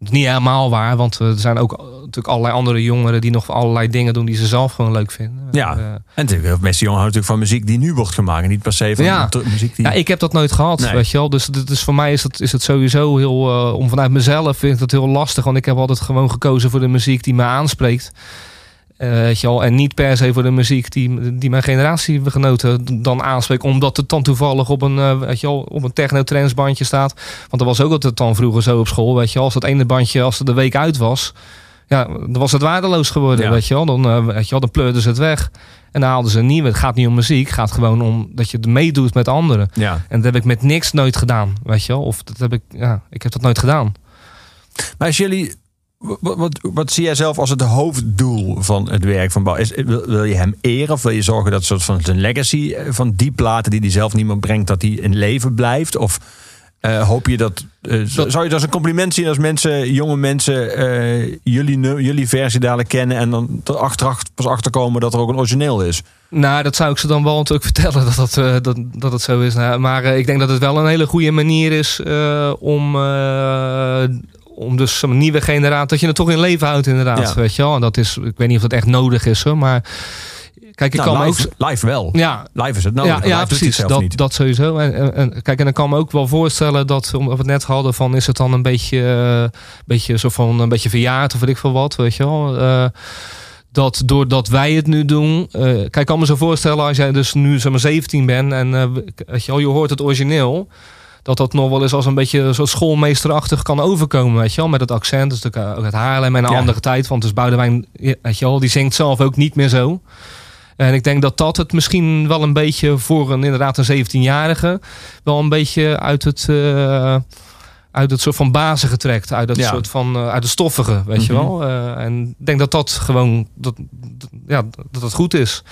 Dat niet helemaal waar, want er zijn ook natuurlijk allerlei andere jongeren die nog allerlei dingen doen die ze zelf gewoon leuk vinden. Ja. Eh, En natuurlijk, mensen jongen houden natuurlijk van muziek die nu wordt gemaakt. En niet per se van Ja. muziek die... Ja, ik heb dat nooit gehad, Nee. weet je wel. Dus, dus voor mij is het, is het sowieso heel... eh, om vanuit mezelf vind ik het heel lastig. Want ik heb altijd gewoon gekozen voor de muziek die me aanspreekt. Weet je wel. En niet per se voor de muziek die, die mijn generatiegenoten dan aanspreekt. Omdat het dan toevallig op een, eh, weet je wel, op een techno-trance bandje staat. Want dat was ook altijd dan vroeger zo op school. Weet je wel. Als dat ene bandje, als het de week uit was... Ja, dan was het waardeloos geworden, Ja. weet je wel. Dan, eh, weet je wel, dan pleurden ze het weg. En dan haalden ze een nieuwe. Het gaat niet om muziek. Het gaat gewoon om dat je meedoet met anderen. ja. En dat heb ik met niks nooit gedaan, weet je wel. Of dat heb ik, ja, ik heb dat nooit gedaan. Maar als jullie... Wat, wat, wat zie jij zelf als het hoofddoel van het werk van Bouw? Is, wil, wil je hem eren of wil je zorgen dat soort van zijn legacy eh, van die platen die hij zelf niet meer brengt, dat die in leven blijft? Of eh, hoop je dat, eh, Dat- Zou je dat als een compliment zien als mensen, jonge mensen, jullie, jullie versie dadelijk kennen en dan er achteraf pas achterkomen dat er ook een origineel is? Nou, dat zou ik ze dan wel natuurlijk vertellen dat dat, dat, dat het zo is. Nou, maar ik denk dat het wel een hele goede manier is om, om dus een nieuwe generatie, dat je het toch in leven houdt inderdaad. Ja. Weet je wel. En dat is, ik weet niet of dat echt nodig is hoor, maar kijk, ik Nou, kan live, ook... live wel. Ja, Live is het nodig. ja, ja precies. Dat, niet. dat sowieso. En, en, en kijk, en dan kan me ook wel voorstellen dat, omdat we het net hadden, van is het dan een beetje, eh, beetje zo van een beetje verjaard of weet ik veel wat, weet je wel. Eh, dat doordat wij het nu doen. eh, kijk, ik kan me zo voorstellen als jij dus nu zeg maar 17 bent en weet je, wel, je hoort het origineel. Dat dat nog wel eens als een beetje zo schoolmeesterachtig kan overkomen, weet je wel. Met het accent, dus ook het Haarlem en een Ja. andere tijd. Want dus Boudewijn, weet je wel, die zingt zelf ook niet meer zo. En ik denk dat dat het misschien wel een beetje voor een inderdaad een 17-jarige wel een beetje uit het, eh, uit het soort van bazige trekt. Uit het Ja. soort van eh, uit het stoffige, weet je Mhm. wel. Eh, en ik denk dat dat gewoon dat, dat- ja, dat het goed is.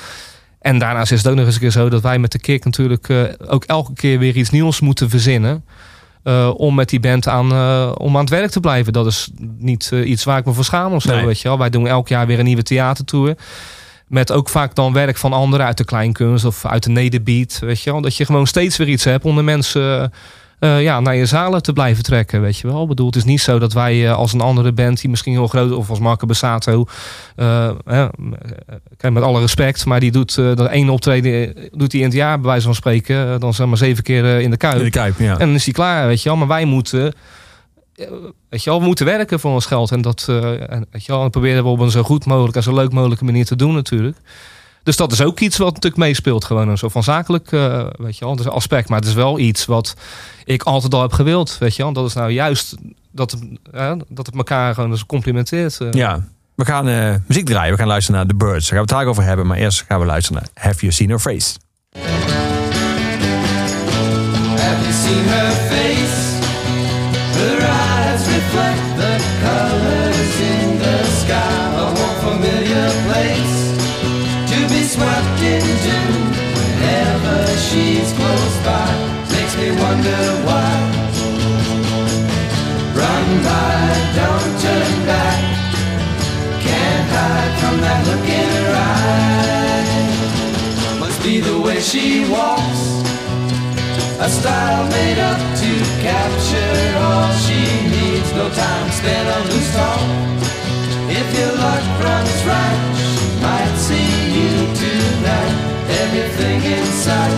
En daarnaast is het ook nog eens een keer zo dat wij met de kick natuurlijk eh, ook elke keer weer iets nieuws moeten verzinnen. eh, om met die band aan, eh, om aan het werk te blijven. Dat is niet iets waar ik me voor schaam of zo. Nee. Weet je wel. Wij doen elk jaar weer een nieuwe theatertour. Met ook vaak dan werk van anderen uit de kleinkunst of uit de nederbeat. Weet je wel. Dat je gewoon steeds weer iets hebt om de mensen eh, ja, naar je zalen te blijven trekken. Weet je wel. Ik bedoel, het is niet zo dat wij eh, als een andere band die misschien heel groot of als Marco Bassato. eh, eh, met alle respect, maar die doet dat één optreden doet hij in het jaar, bij wijze van spreken. dan zeg maar zeven keer in de kuip. In de Kuip, ja. En dan is hij klaar, weet je wel. Maar wij moeten, weet je wel, we moeten werken voor ons geld. En dat en, weet je wel, en proberen we op een zo goed mogelijk en zo leuk mogelijke manier te doen natuurlijk. Dus dat is ook iets wat natuurlijk meespeelt. Gewoon een soort van zakelijk, eh, weet je wel, dat is een aspect. Maar het is wel iets wat ik altijd al heb gewild, weet je wel. Dat is nou juist dat het, eh, dat het elkaar gewoon dus complimenteert. eh. Ja, we gaan eh, muziek draaien. We gaan luisteren naar The Birds. Daar gaan we het daar over hebben. Maar eerst gaan we luisteren naar Have You Seen Her Face? Have you seen her face? Swept into whenever she's close by. Makes me wonder why. Run by, don't turn back. Can't hide from that look in her eye. Must be the way she walks. A style made up to capture all she needs. No time spent on loose talk. If your luck runs right, might see you tonight. Everything in sight.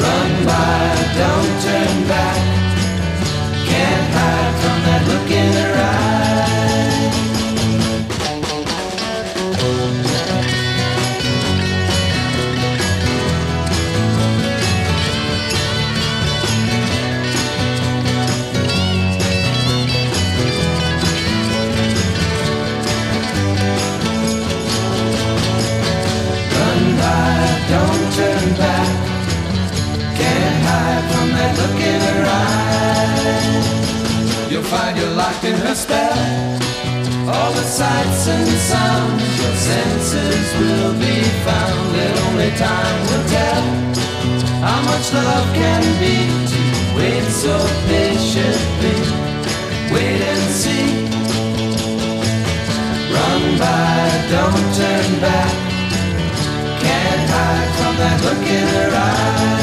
Run by, don't turn back. Can't hide from that look in her that look in her eye. You'll find you're locked in her spell. All the sights and sounds, your senses will be found. And only time will tell how much love can be. To wait so patiently, wait and see. Run by, don't turn back. Can't hide from that look in her eye.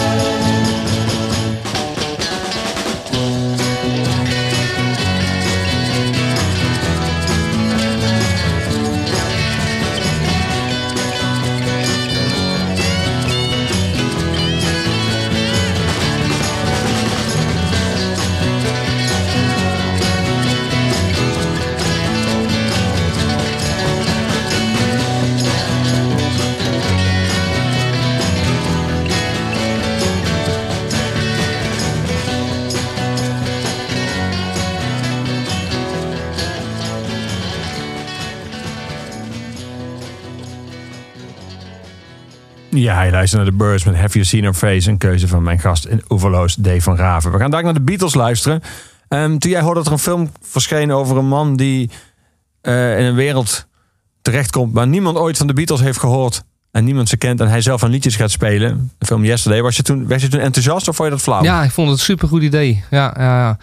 Ja, je luistert naar de Birds met Have You Seen Her Face. Een keuze van mijn gast in Oeverloos, Dave van Raven. We gaan daar naar de Beatles luisteren. Ehm, toen jij hoorde dat er een film verscheen over een man die eh, in een wereld terechtkomt... waar niemand ooit van de Beatles heeft gehoord en niemand ze kent... en hij zelf aan liedjes gaat spelen. De film Yesterday. Was je toen, was je toen enthousiast of vond je dat flauw? Ja, ik vond het een supergoed idee. Ja, ja, ja.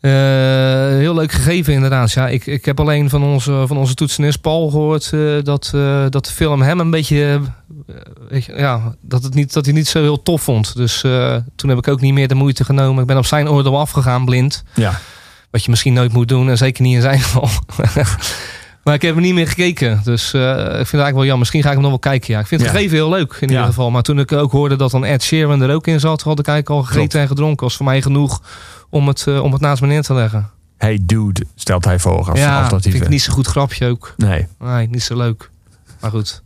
Eh, heel leuk gegeven inderdaad. Ja, ik, ik heb alleen van onze, van onze toetsenist Paul gehoord eh, dat, dat de film hem een beetje... eh, weet je, ja, dat, het niet, dat hij niet zo heel tof vond. Dus eh, toen heb ik ook niet meer de moeite genomen. Ik ben op zijn oordeel afgegaan, blind. Ja. Wat je misschien nooit moet doen. En zeker niet in zijn geval. maar ik heb er niet meer gekeken. Dus eh, ik vind het eigenlijk wel jammer. Misschien ga ik hem nog wel kijken. Ja. Ik vind het Ja. gegeven heel leuk in Ja. ieder geval. Maar toen ik ook hoorde dat dan Ed Sheeran er ook in zat... had ik eigenlijk al gegeten Klopt. en gedronken. was voor mij genoeg om het, om het naast me neer te leggen. Hey dude, stelt hij voor als ja, alternatief. vind ik niet zo goed grapje ook. Nee. Nee, niet zo leuk. Maar goed.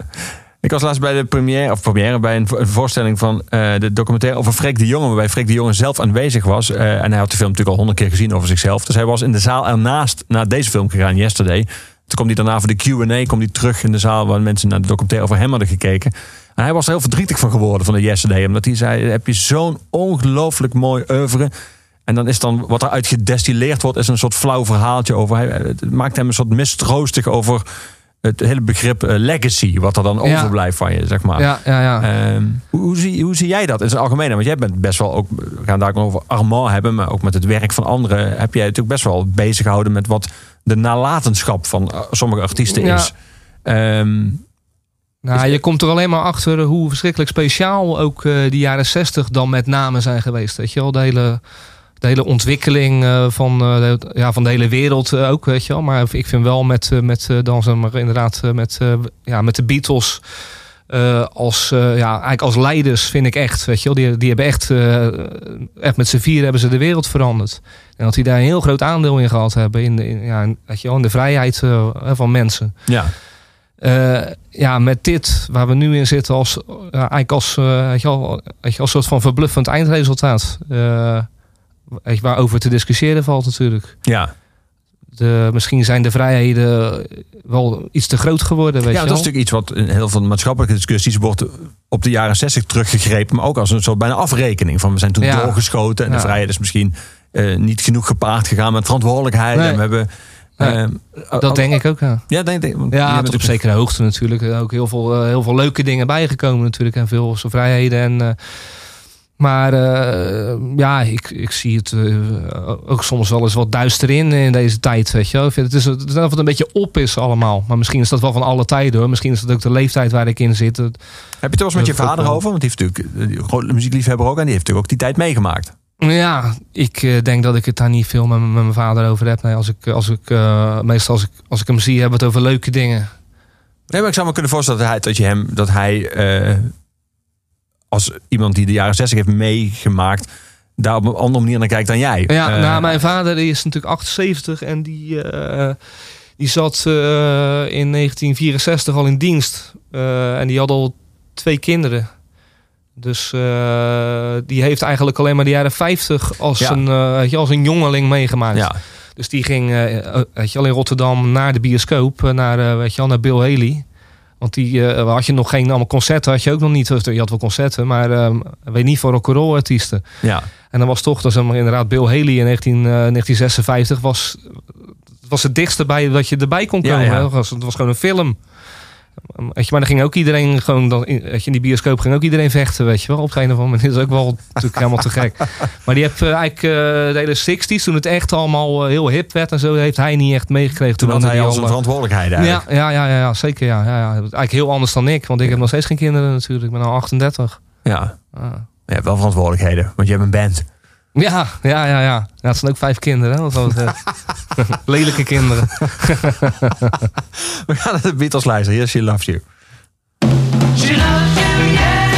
Ik was laatst bij de première, of première bij een, vo- een voorstelling van eh, de documentaire over Freek de Jonge, waarbij Freek de Jonge zelf aanwezig was. Eh, en hij had de film natuurlijk al honderd keer gezien over zichzelf. Dus hij was in de zaal ernaast naar deze film gegaan, Yesterday. Toen kwam hij daarna voor de Q&A, kwam hij terug in de zaal waar mensen naar de documentaire over hem hadden gekeken. En hij was er heel verdrietig van geworden van de Yesterday, omdat hij zei, heb je zo'n ongelooflijk mooi oeuvre. En dan is dan wat eruit gedestilleerd wordt, is een soort flauw verhaaltje over. Hij, het maakt hem een soort mistroostig over het hele begrip eh, legacy, wat er dan Ja. overblijft van je, zeg maar. Ja, ja, ja. Ehm, hoe, hoe, zie, hoe zie jij dat in zijn algemeen? Want jij bent best wel ook, we gaan daar ook nog over Armand hebben, maar ook met het werk van anderen heb jij natuurlijk best wel bezig gehouden met wat de nalatenschap van eh, sommige artiesten Ja. is. Ehm, Nou, je komt er alleen maar achter hoe verschrikkelijk speciaal ook eh die jaren 60 dan met name zijn geweest. Weet je wel, de hele, de hele ontwikkeling eh, van, eh, de, ja, van de hele wereld eh, ook, weet je wel. Maar ik vind wel met, met dan zeg maar inderdaad met, ja, met de Beatles als, ja, eigenlijk als leiders vind ik echt, weet je wel. Die, die hebben echt, echt met z'n vier hebben ze de wereld veranderd. En dat die daar een heel groot aandeel in gehad hebben in de, in, ja, in- weet je wel, in de vrijheid van mensen. ja. Ja, met dit waar we nu in zitten, als, eigenlijk als, weet je wel, weet je, als soort van verbluffend eindresultaat. Waarover te discussiëren valt natuurlijk. ja. De, misschien zijn de vrijheden wel iets te groot geworden. Weet ja, je dat is natuurlijk iets wat in heel veel maatschappelijke discussies wordt op de jaren 60 teruggegrepen, maar ook als een soort bijna afrekening van we zijn toen Ja. doorgeschoten en de Ja. vrijheid is misschien eh, niet genoeg gepaard gegaan met verantwoordelijkheid. Nee. En we hebben. Nee, ehm, Dat denk ik ook, ja. Ja, denk ik. want Ja, tot op zekere hoogte natuurlijk. Er Ook heel veel, eh, heel veel leuke dingen bijgekomen natuurlijk. En veel vrijheden. En, eh, maar eh, ja, ik, ik zie het eh, ook soms wel eens wat duister in in deze tijd. Weet je. Ik vind het, is, het is een beetje op is allemaal. Maar misschien is dat wel van alle tijden hoor. Misschien is dat ook de leeftijd waar ik in zit. Heb je het wel eens met je vader over? Want die heeft natuurlijk eh, grote muziekliefhebber ook en die heeft natuurlijk ook die tijd meegemaakt. Ja, ik denk dat ik het daar niet veel met, mijn vader over heb. Nee, als ik, als ik, meestal als ik, als ik hem zie, hebben we het over leuke dingen. Nee, maar ik zou me kunnen voorstellen dat hij, dat je hem, dat hij als iemand die de jaren 60 heeft meegemaakt, daar op een andere manier naar kijkt dan jij. Ja, Eh, nou, mijn vader die is natuurlijk 78 en die, eh, die zat eh, in 1964 al in dienst. En die had al twee kinderen. Dus die heeft eigenlijk alleen maar de jaren 50 als, Ja. een, je, als een jongeling meegemaakt. ja. Dus die ging weet je, al in Rotterdam naar de bioscoop, naar, weet je, wel, naar Bill Haley. Want die eh, had je nog geen allemaal concerten, had je ook nog niet. Je had wel concerten, maar eh, weet niet voor rock'n'roll artiesten. ja. En dan was toch, dat is inderdaad Bill Haley in 19, eh, 1956 was, was het dichtste bij dat je erbij kon komen. ja. hè. Het, was, het was gewoon een film. Weet je, maar dan ging ook iedereen gewoon, dan, in, je, in die bioscoop ging ook iedereen vechten, weet je wel. Op een of andere manier Dat is ook wel natuurlijk helemaal te gek. Maar die heeft eh, eigenlijk eh, de hele 60s, toen het echt allemaal eh, heel hip werd en zo, heeft hij niet echt meegekregen. Toen had woonde hij al zijn verantwoordelijkheid eigenlijk. ja, ja, ja, ja, ja, zeker ja, ja, ja. Eigenlijk heel anders dan ik, want ik heb nog steeds geen kinderen natuurlijk. Ik ben al 38. Ja. Ah. Je hebt wel verantwoordelijkheden, want je hebt een band. Ja, ja, ja, ja. ja het zijn ook vijf kinderen, hè, wat dat. Lelijke kinderen. We gaan naar de Beatles luisteren. Yes, She Loves You. She loves you, yeah,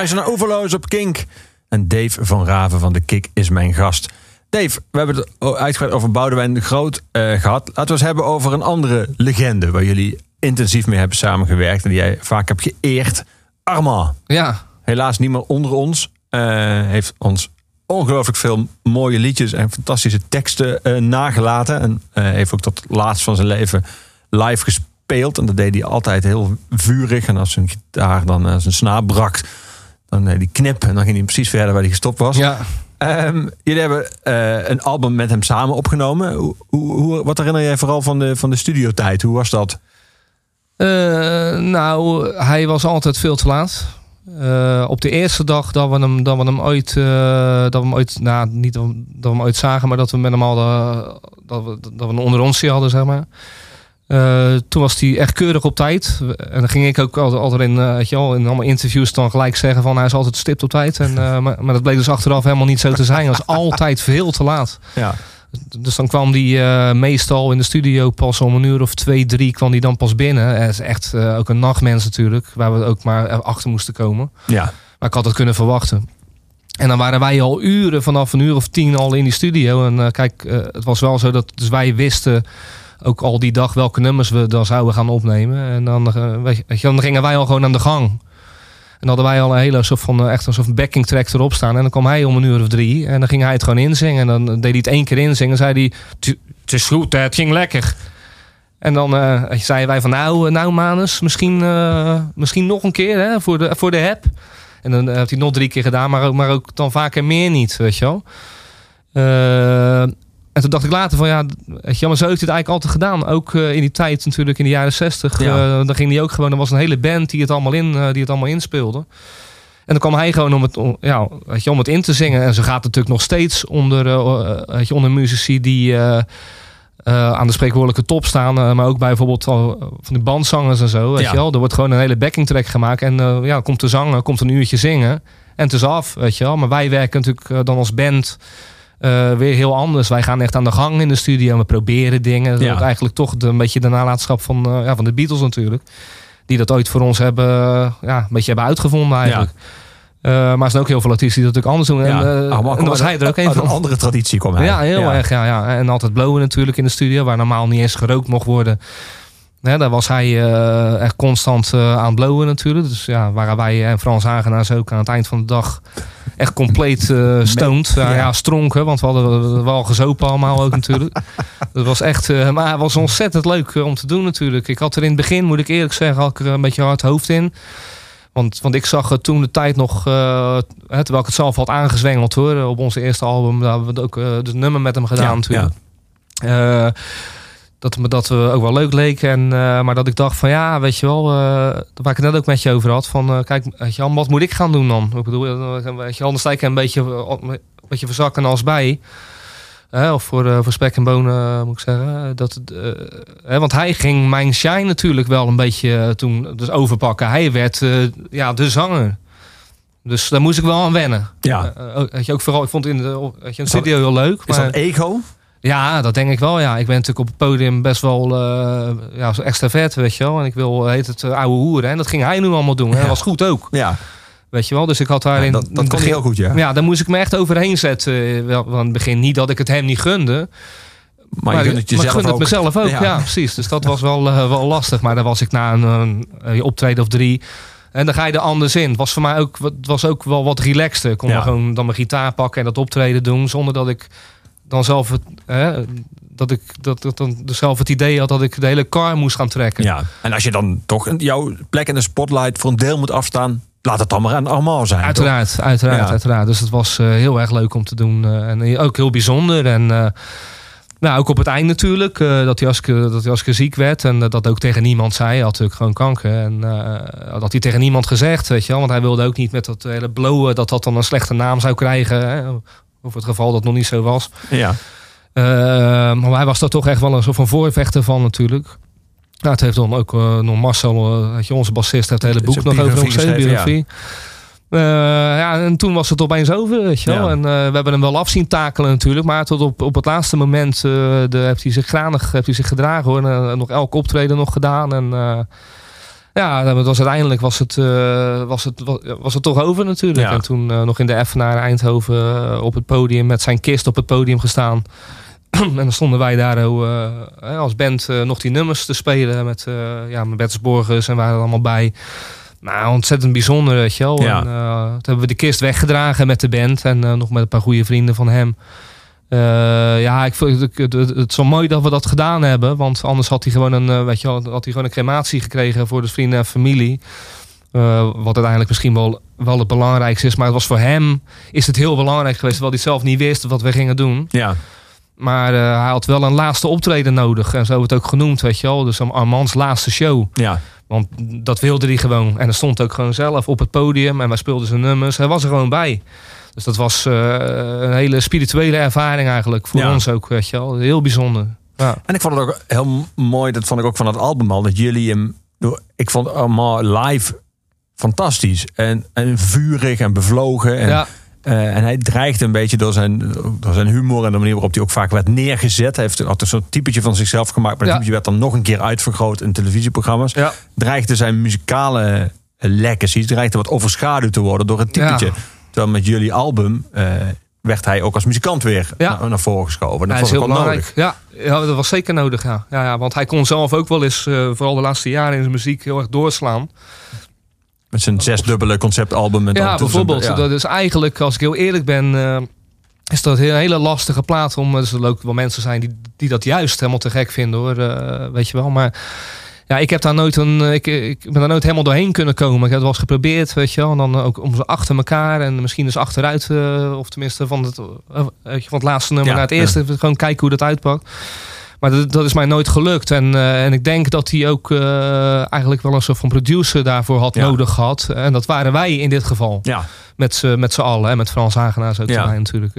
luistert naar Overloos op Kink. En Dave van Raven van de Kik is mijn gast. Dave, we hebben het uitgebreid over Boudewijn de Groot eh, gehad. Laten we eens hebben over een andere legende... waar jullie intensief mee hebben samengewerkt... en die jij vaak hebt geëerd. Armand. Ja, Helaas niet meer onder ons. eh, heeft ons ongelooflijk veel mooie liedjes... en fantastische teksten eh, nagelaten. En heeft ook tot laatst van zijn leven live gespeeld. En dat deed hij altijd heel vurig. En als zijn gitaar dan zijn snaar brak... dan deed hij knip en dan ging hij precies verder waar hij gestopt was. ja. Ehm, jullie hebben eh, een album met hem samen opgenomen. Hoe, hoe, wat herinner jij vooral van de, van de studiotijd? Hoe was dat? Eh, nou, hij was altijd veel te laat. Eh, op de eerste dag dat we hem, dat we hem ooit, dat we hem ooit, nou niet dat we, hem ooit zagen, maar dat we met hem hadden, dat we, dat we een onder onsje hadden, zeg maar. Eh, toen was hij echt keurig op tijd. En dan ging ik ook altijd, altijd in, weet je wel, in allemaal interviews dan gelijk zeggen van hij is altijd stipt op tijd. En, eh, maar, maar dat bleek dus achteraf helemaal niet zo te zijn. Hij was altijd veel te laat. Ja. Dus dan kwam die eh, meestal in de studio pas om een uur of twee, drie kwam die dan pas binnen. Hij is echt ook een nachtmens natuurlijk, waar we ook maar achter moesten komen. Ja. Maar ik had het kunnen verwachten. En dan waren wij al uren, vanaf een uur of tien al in die studio. En kijk, het was wel zo dat dus wij wisten ook al die dag welke nummers we dan zouden gaan opnemen. En dan, eh, weet je, dan gingen wij al gewoon aan de gang. En hadden wij al een hele soort van, eh, echt een soort backing track erop staan. En dan kwam hij om een uur of drie. En dan ging hij het gewoon inzingen. En dan deed hij het één keer inzingen. En zei hij, "Tu- het is goed, het ging lekker. En dan eh, zeiden wij van, nou, eh, nou Manus, misschien, eh, misschien nog een keer hè, voor, de, voor de heb. En dan eh, heeft hij nog drie keer gedaan, maar ook, maar ook dan vaker meer niet, weet je wel. Eh, en toen dacht ik later van ja, weet je, maar zo heeft hij het eigenlijk altijd gedaan. Ook eh, in die tijd natuurlijk, in de jaren zestig. Ja. eh, dan ging hij ook gewoon, er was een hele band die het allemaal, in, eh, die het allemaal inspeelde. En dan kwam hij gewoon om het, om, ja, weet je, om het in te zingen. En zo gaat het natuurlijk nog steeds onder, weet je, onder muzici die aan de spreekwoordelijke top staan. maar ook bij bijvoorbeeld van die bandzangers en zo. Weet Ja. je wel? Er wordt gewoon een hele backing track gemaakt. En ja, komt de zanger, komt een uurtje zingen. En het is af, weet je wel. Maar wij werken natuurlijk dan als band eh, weer heel anders. Wij gaan echt aan de gang in de studio en we proberen dingen. Dat Ja. wordt eigenlijk toch de, een beetje de nalatenschap van, eh, ja, van de Beatles natuurlijk. Die dat ooit voor ons hebben, eh, ja, een beetje hebben uitgevonden eigenlijk. Maar er zijn ook heel veel artiesten die dat natuurlijk anders doen. ja. En, dan was hij er ook een van. een andere traditie kwam hij. Ja, heel erg. Ja, ja. En altijd blowen natuurlijk in de studio, waar normaal niet eens gerookt mocht worden. Ja, daar was hij echt constant aan het blowen natuurlijk. Dus ja, waren wij en Frans Hagenaars ook aan het eind van de dag echt compleet eh stoned. Ja, ja. ja, stronken, want we hadden wel gezopen allemaal ook natuurlijk. Dat was echt, eh, maar het was ontzettend leuk eh, om te doen natuurlijk. Ik had er in het begin, moet ik eerlijk zeggen, had ik er een beetje hard hoofd in. Want, want ik zag het toen de tijd nog, hè, terwijl ik het zelf had aangezwengeld hoor. Op onze eerste album, daar hebben we ook het nummer met hem gedaan Ja, natuurlijk. Eh, dat, me, dat ook wel leuk leken. En, eh, maar dat ik dacht van ja, weet je wel, eh, waar ik het net ook met je over had. Van eh, kijk, weet je wat moet ik gaan doen dan? Ik bedoel, weet je, anders sta ik een beetje, een beetje verzakken als bij. Hè, of voor, voor spek en bonen, moet ik zeggen. Dat, hè, want hij ging mijn shine natuurlijk wel een beetje toen dus overpakken. Hij werd ja, de zanger. Dus daar moest ik wel aan wennen. Ja. Weet je, ook vooral, ik vond het in de, weet je, Is dat- studio heel leuk. Is maar- dat ego? Ja, dat denk ik wel. Ja. Ik ben natuurlijk op het podium best wel eh ja, extravert, weet je wel. En ik wil, heet het, eh, ouwe hoeren. En dat ging hij nu allemaal doen. En dat was goed ook, Ja, weet je wel. Dus ik had daarin... ja dat, kon heel goed, ja. Ja, daar moest ik me echt overheen zetten. eh, Wel, van het begin niet dat ik het hem niet gunde. Maar, je kunt het maar ik jezelf gun het ook. mezelf ook. Ja. Ja. precies. Dus dat was wel, eh, wel lastig. Maar dan was ik na een, optreden of drie... En dan ga je er anders in. Het was voor mij ook, was ook wel wat relaxter. Ik kon Ja. gewoon dan mijn gitaar pakken en dat optreden doen. Zonder dat ik dan zelf het, hè, dat ik dat, dat dan dus zelf het idee had dat ik de hele car moest gaan trekken. Ja, en als je dan toch een- jouw plek in de spotlight voor een deel moet afstaan, laat het dan maar aan Armand zijn. toch? Uiteraard, uiteraard, Ja. uiteraard. Dus het was eh, heel erg leuk om te doen. eh, en ook heel bijzonder. En eh, nou, ook op het eind natuurlijk. dat, hij als, dat hij als ziek werd. En dat dat ook tegen niemand zei. Hij had natuurlijk gewoon kanker. En dat hij tegen niemand gezegd, weet je wel. Want hij wilde ook niet met dat hele blowen... dat dat dan een slechte naam zou krijgen. Hè, Of het geval dat nog niet zo was. Ja. Eh, maar hij was daar toch echt wel een soort van voorvechter van natuurlijk. Nou, het heeft dan ook eh, nog Marcel, eh, je, onze bassist, heeft het hele boek nog over geschreven. biografie. Ja, en toen was het opeens over, weet je wel. Ja. En we hebben hem wel af zien takelen natuurlijk. Maar tot op, op het laatste moment de, heeft hij zich granig heeft hij zich gedragen hoor. En, nog elk optreden nog gedaan. En ja, het was uiteindelijk was het, eh, was het, was, het toch over natuurlijk. Ja. En toen eh, nog in de Effenaar Eindhoven eh, op het podium met zijn kist op het podium gestaan. en dan stonden wij daar eh, als band nog die nummers te spelen met, ja, met Bets Borgers en waren er allemaal bij. Nou, ontzettend bijzonder, weet je wel. Ja. En, toen hebben we de kist weggedragen met de band en nog met een paar goede vrienden van hem. Eh, ja, ik vond het, het, het, het is wel mooi dat we dat gedaan hebben. Want anders had hij gewoon een, eh, weet je had hij gewoon een crematie gekregen voor de vrienden en familie. Eh, wat uiteindelijk misschien wel, wel het belangrijkste is. Maar het was voor hem is het heel belangrijk geweest. Terwijl hij zelf niet wist wat we gingen doen. Ja. Maar hij had wel een laatste optreden nodig. En zo wordt het ook genoemd, weet je wel. Dus een Armands laatste show. Ja. Want dat wilde hij gewoon. En hij stond ook gewoon zelf op het podium. En wij speelden zijn nummers. Hij was er gewoon bij. Dus dat was eh, een hele spirituele ervaring eigenlijk. Voor Ja. ons ook, weet je wel. Heel bijzonder. Ja. En ik vond het ook heel mooi, dat vond ik ook van het album al, dat jullie hem, ik vond allemaal live fantastisch. En, en vurig en bevlogen. En, ja. eh, en hij dreigde een beetje door zijn, door zijn humor en de manier waarop hij ook vaak werd neergezet. Hij heeft altijd een soort typetje van zichzelf gemaakt, maar dat Ja. werd dan nog een keer uitvergroot in televisieprogramma's. Ja. Dreigde zijn muzikale legacy, dreigde wat overschaduwd te worden door het typetje. Terwijl met jullie album eh, werd hij ook als muzikant weer Ja. naar, naar voren geschoven. Dat Ja, ik heel nodig. belangrijk. Ja, ja, dat was zeker nodig. Ja. Ja, ja, want hij kon zelf ook wel eens, eh, vooral de laatste jaren in zijn muziek, heel erg doorslaan. Met zijn zesdubbele conceptalbum. En Ja, dan bijvoorbeeld. zijn-. Dat is eigenlijk, als ik heel eerlijk ben, eh, is dat een hele lastige plaat om. Er zullen ook wel mensen zijn die, die dat juist helemaal te gek vinden hoor. weet je wel. Maar ja, ik heb daar nooit een. Ik, ik ben daar nooit helemaal doorheen kunnen komen. Ik heb het wel eens geprobeerd, weet je wel. En dan ook om ze achter elkaar en misschien dus achteruit. eh, of tenminste van het, eh, je, van het laatste nummer Ja, naar het eerste. Gewoon kijken hoe dat uitpakt. Maar dat, dat is mij nooit gelukt. En, eh, en ik denk dat hij ook eh, eigenlijk wel een soort van producer daarvoor had Ja. nodig gehad. En dat waren wij in dit geval. Ja, Met z'n met z'n allen. En met Frans Hagenaars ook Ja. natuurlijk.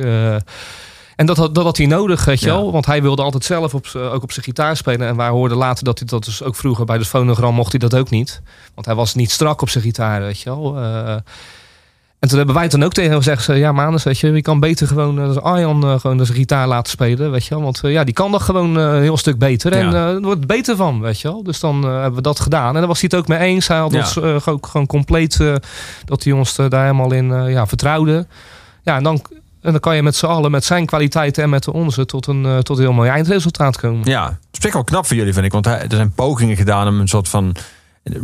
Eh, en dat, had- dat had hij nodig, weet je Ja. wel. Want hij wilde altijd zelf op, z'n- ook op zijn gitaar spelen. En wij hoorden later dat hij dat dus ook vroeger bij de fonogram mocht hij dat ook niet. Want hij was niet strak op zijn gitaar, weet je wel. Eh, en toen hebben wij het dan ook tegen hem gezegd. zo, Ja, Manus, weet je, je kan beter gewoon uh, Arjan eh, gewoon zijn gitaar laten spelen, weet je wel. Want eh, ja, die kan dat gewoon eh, een heel stuk beter. En Ja. eh, er wordt beter van, weet je wel. Dus dan eh, hebben we dat gedaan. En daar was hij het ook mee eens. Hij had Ja. ons eh, ook gewoon compleet, eh, dat hij ons eh, daar helemaal in eh, ja, vertrouwde. Ja, en dan, en dan kan je met z'n allen, met zijn kwaliteiten en met de onze, tot een, eh, tot een heel mooi eindresultaat komen. ja. Dat is echt wel knap voor jullie, vind ik. Want hij, er zijn pogingen gedaan om een soort van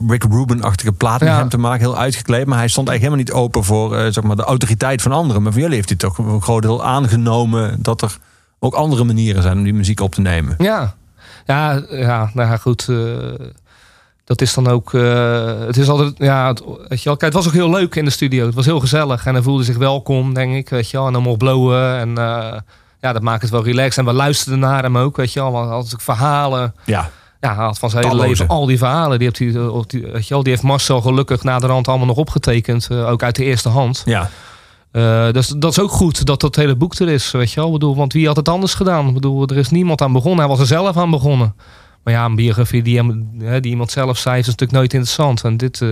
Rick Rubin-achtige plaat met Ja. hem te maken. Heel uitgekleed. Maar hij stond eigenlijk helemaal niet open voor eh, zeg maar, de autoriteit van anderen. Maar voor jullie heeft hij toch een groot deel aangenomen dat er ook andere manieren zijn om die muziek op te nemen. Ja, ja, ja nou ja, goed. eh, dat is dan ook. eh, het is altijd. Ja, het, weet je wel, kijk, het was ook heel leuk in de studio. Het was heel gezellig en hij voelde zich welkom, denk ik. Weet je wel, en dan mocht blowen. En eh, ja, dat maakt het wel relaxed. En we luisterden naar hem ook, weet je wel. Want ook verhalen. Ja, Ja, hij had van zijn hele leven al die verhalen. Die, heeft hij, eh, weet je wel, die heeft Marcel gelukkig na de rand allemaal nog opgetekend. ook uit de eerste hand. ja. Eh, dus dat is ook goed dat dat hele boek er is, weet je wel. Ik bedoel, want wie had het anders gedaan? Ik bedoel, er is niemand aan begonnen. Hij was er zelf aan begonnen. Maar ja, een biografie die, hem, die iemand zelf schrijft is natuurlijk nooit interessant. En dit, eh,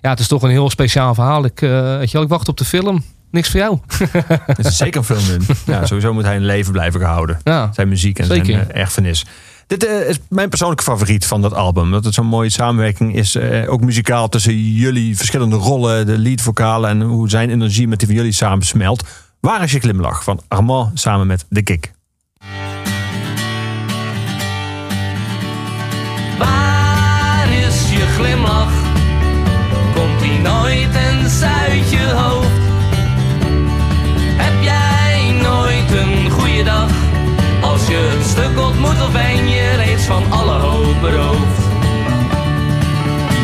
ja, het is toch een heel speciaal verhaal. Ik, weet je wel, ik wacht op de film. Niks voor jou. Er is zeker een film. Ja, sowieso moet hij in leven blijven gehouden. Ja, Zijn muziek en Zeker. zijn eh, erfenis. Dit is mijn persoonlijke favoriet van dat album. Dat het zo'n mooie samenwerking is. ook muzikaal tussen jullie verschillende rollen. De leadvokalen en hoe zijn energie met die van jullie samensmelt. Waar is je glimlach van Armand samen met De Kick? Glimlach? Komt die nooit eens uit je hoofd? Heb jij nooit een goede dag? Als je een stuk ontmoet of ben je reeds van alle hoop beroofd?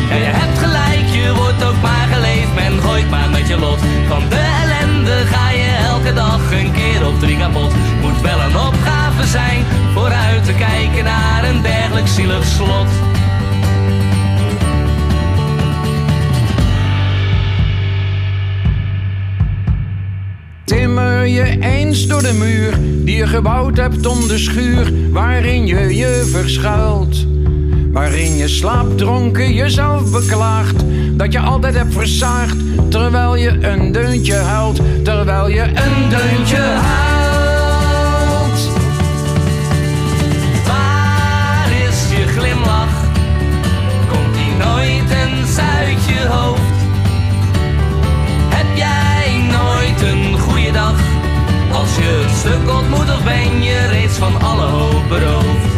Ja, je hebt gelijk, je wordt ook maar geleefd. Men gooit maar met je lot. Van de ellende ga je elke dag een keer of drie kapot. Moet wel een opgave zijn, vooruit te kijken naar een dergelijk zielig slot. Je eens door de muur die je gebouwd hebt om de schuur waarin je je verschuilt. Waarin je slaapdronken jezelf beklaagt dat je altijd hebt versaagd terwijl je een deuntje huilt, terwijl je een deuntje huilt. Als je een stuk ontmoet of ben je reeds van alle hoop beroofd?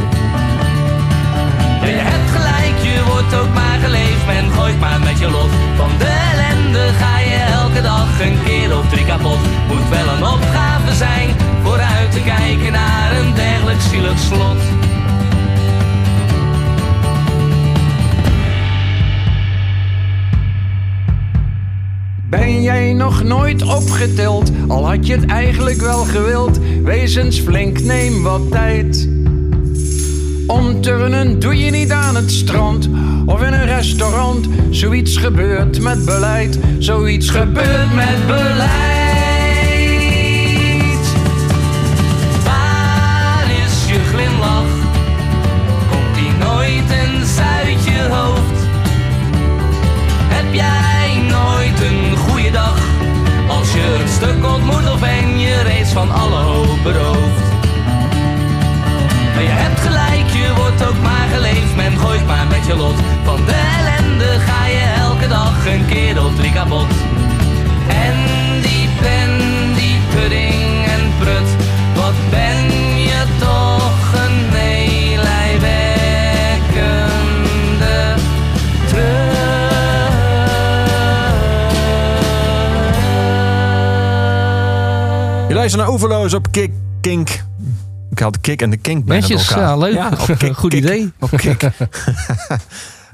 Je hebt gelijk, je wordt ook maar geleefd. Men gooit maar met je lot. Van de ellende ga je elke dag een keer of drie kapot. Moet wel een opgave zijn, vooruit te kijken naar een dergelijk zielig slot. Ben jij nog nooit opgeteld, al had je het eigenlijk wel gewild? Wees eens flink, neem wat tijd. Omturnen doe je niet aan het strand of in een restaurant. Zoiets gebeurt met beleid, zoiets gebeurt met beleid. Een keer of drie kapot. En die pen, die pudding en prut. Wat ben je toch een meelijwekkende Je luistert naar Overloos op Kick, Kink. Ik had de Kick en de Kink bijna Netjes, elkaar. ja, leuk. op Kik, Goed Kik, idee. Op Kik.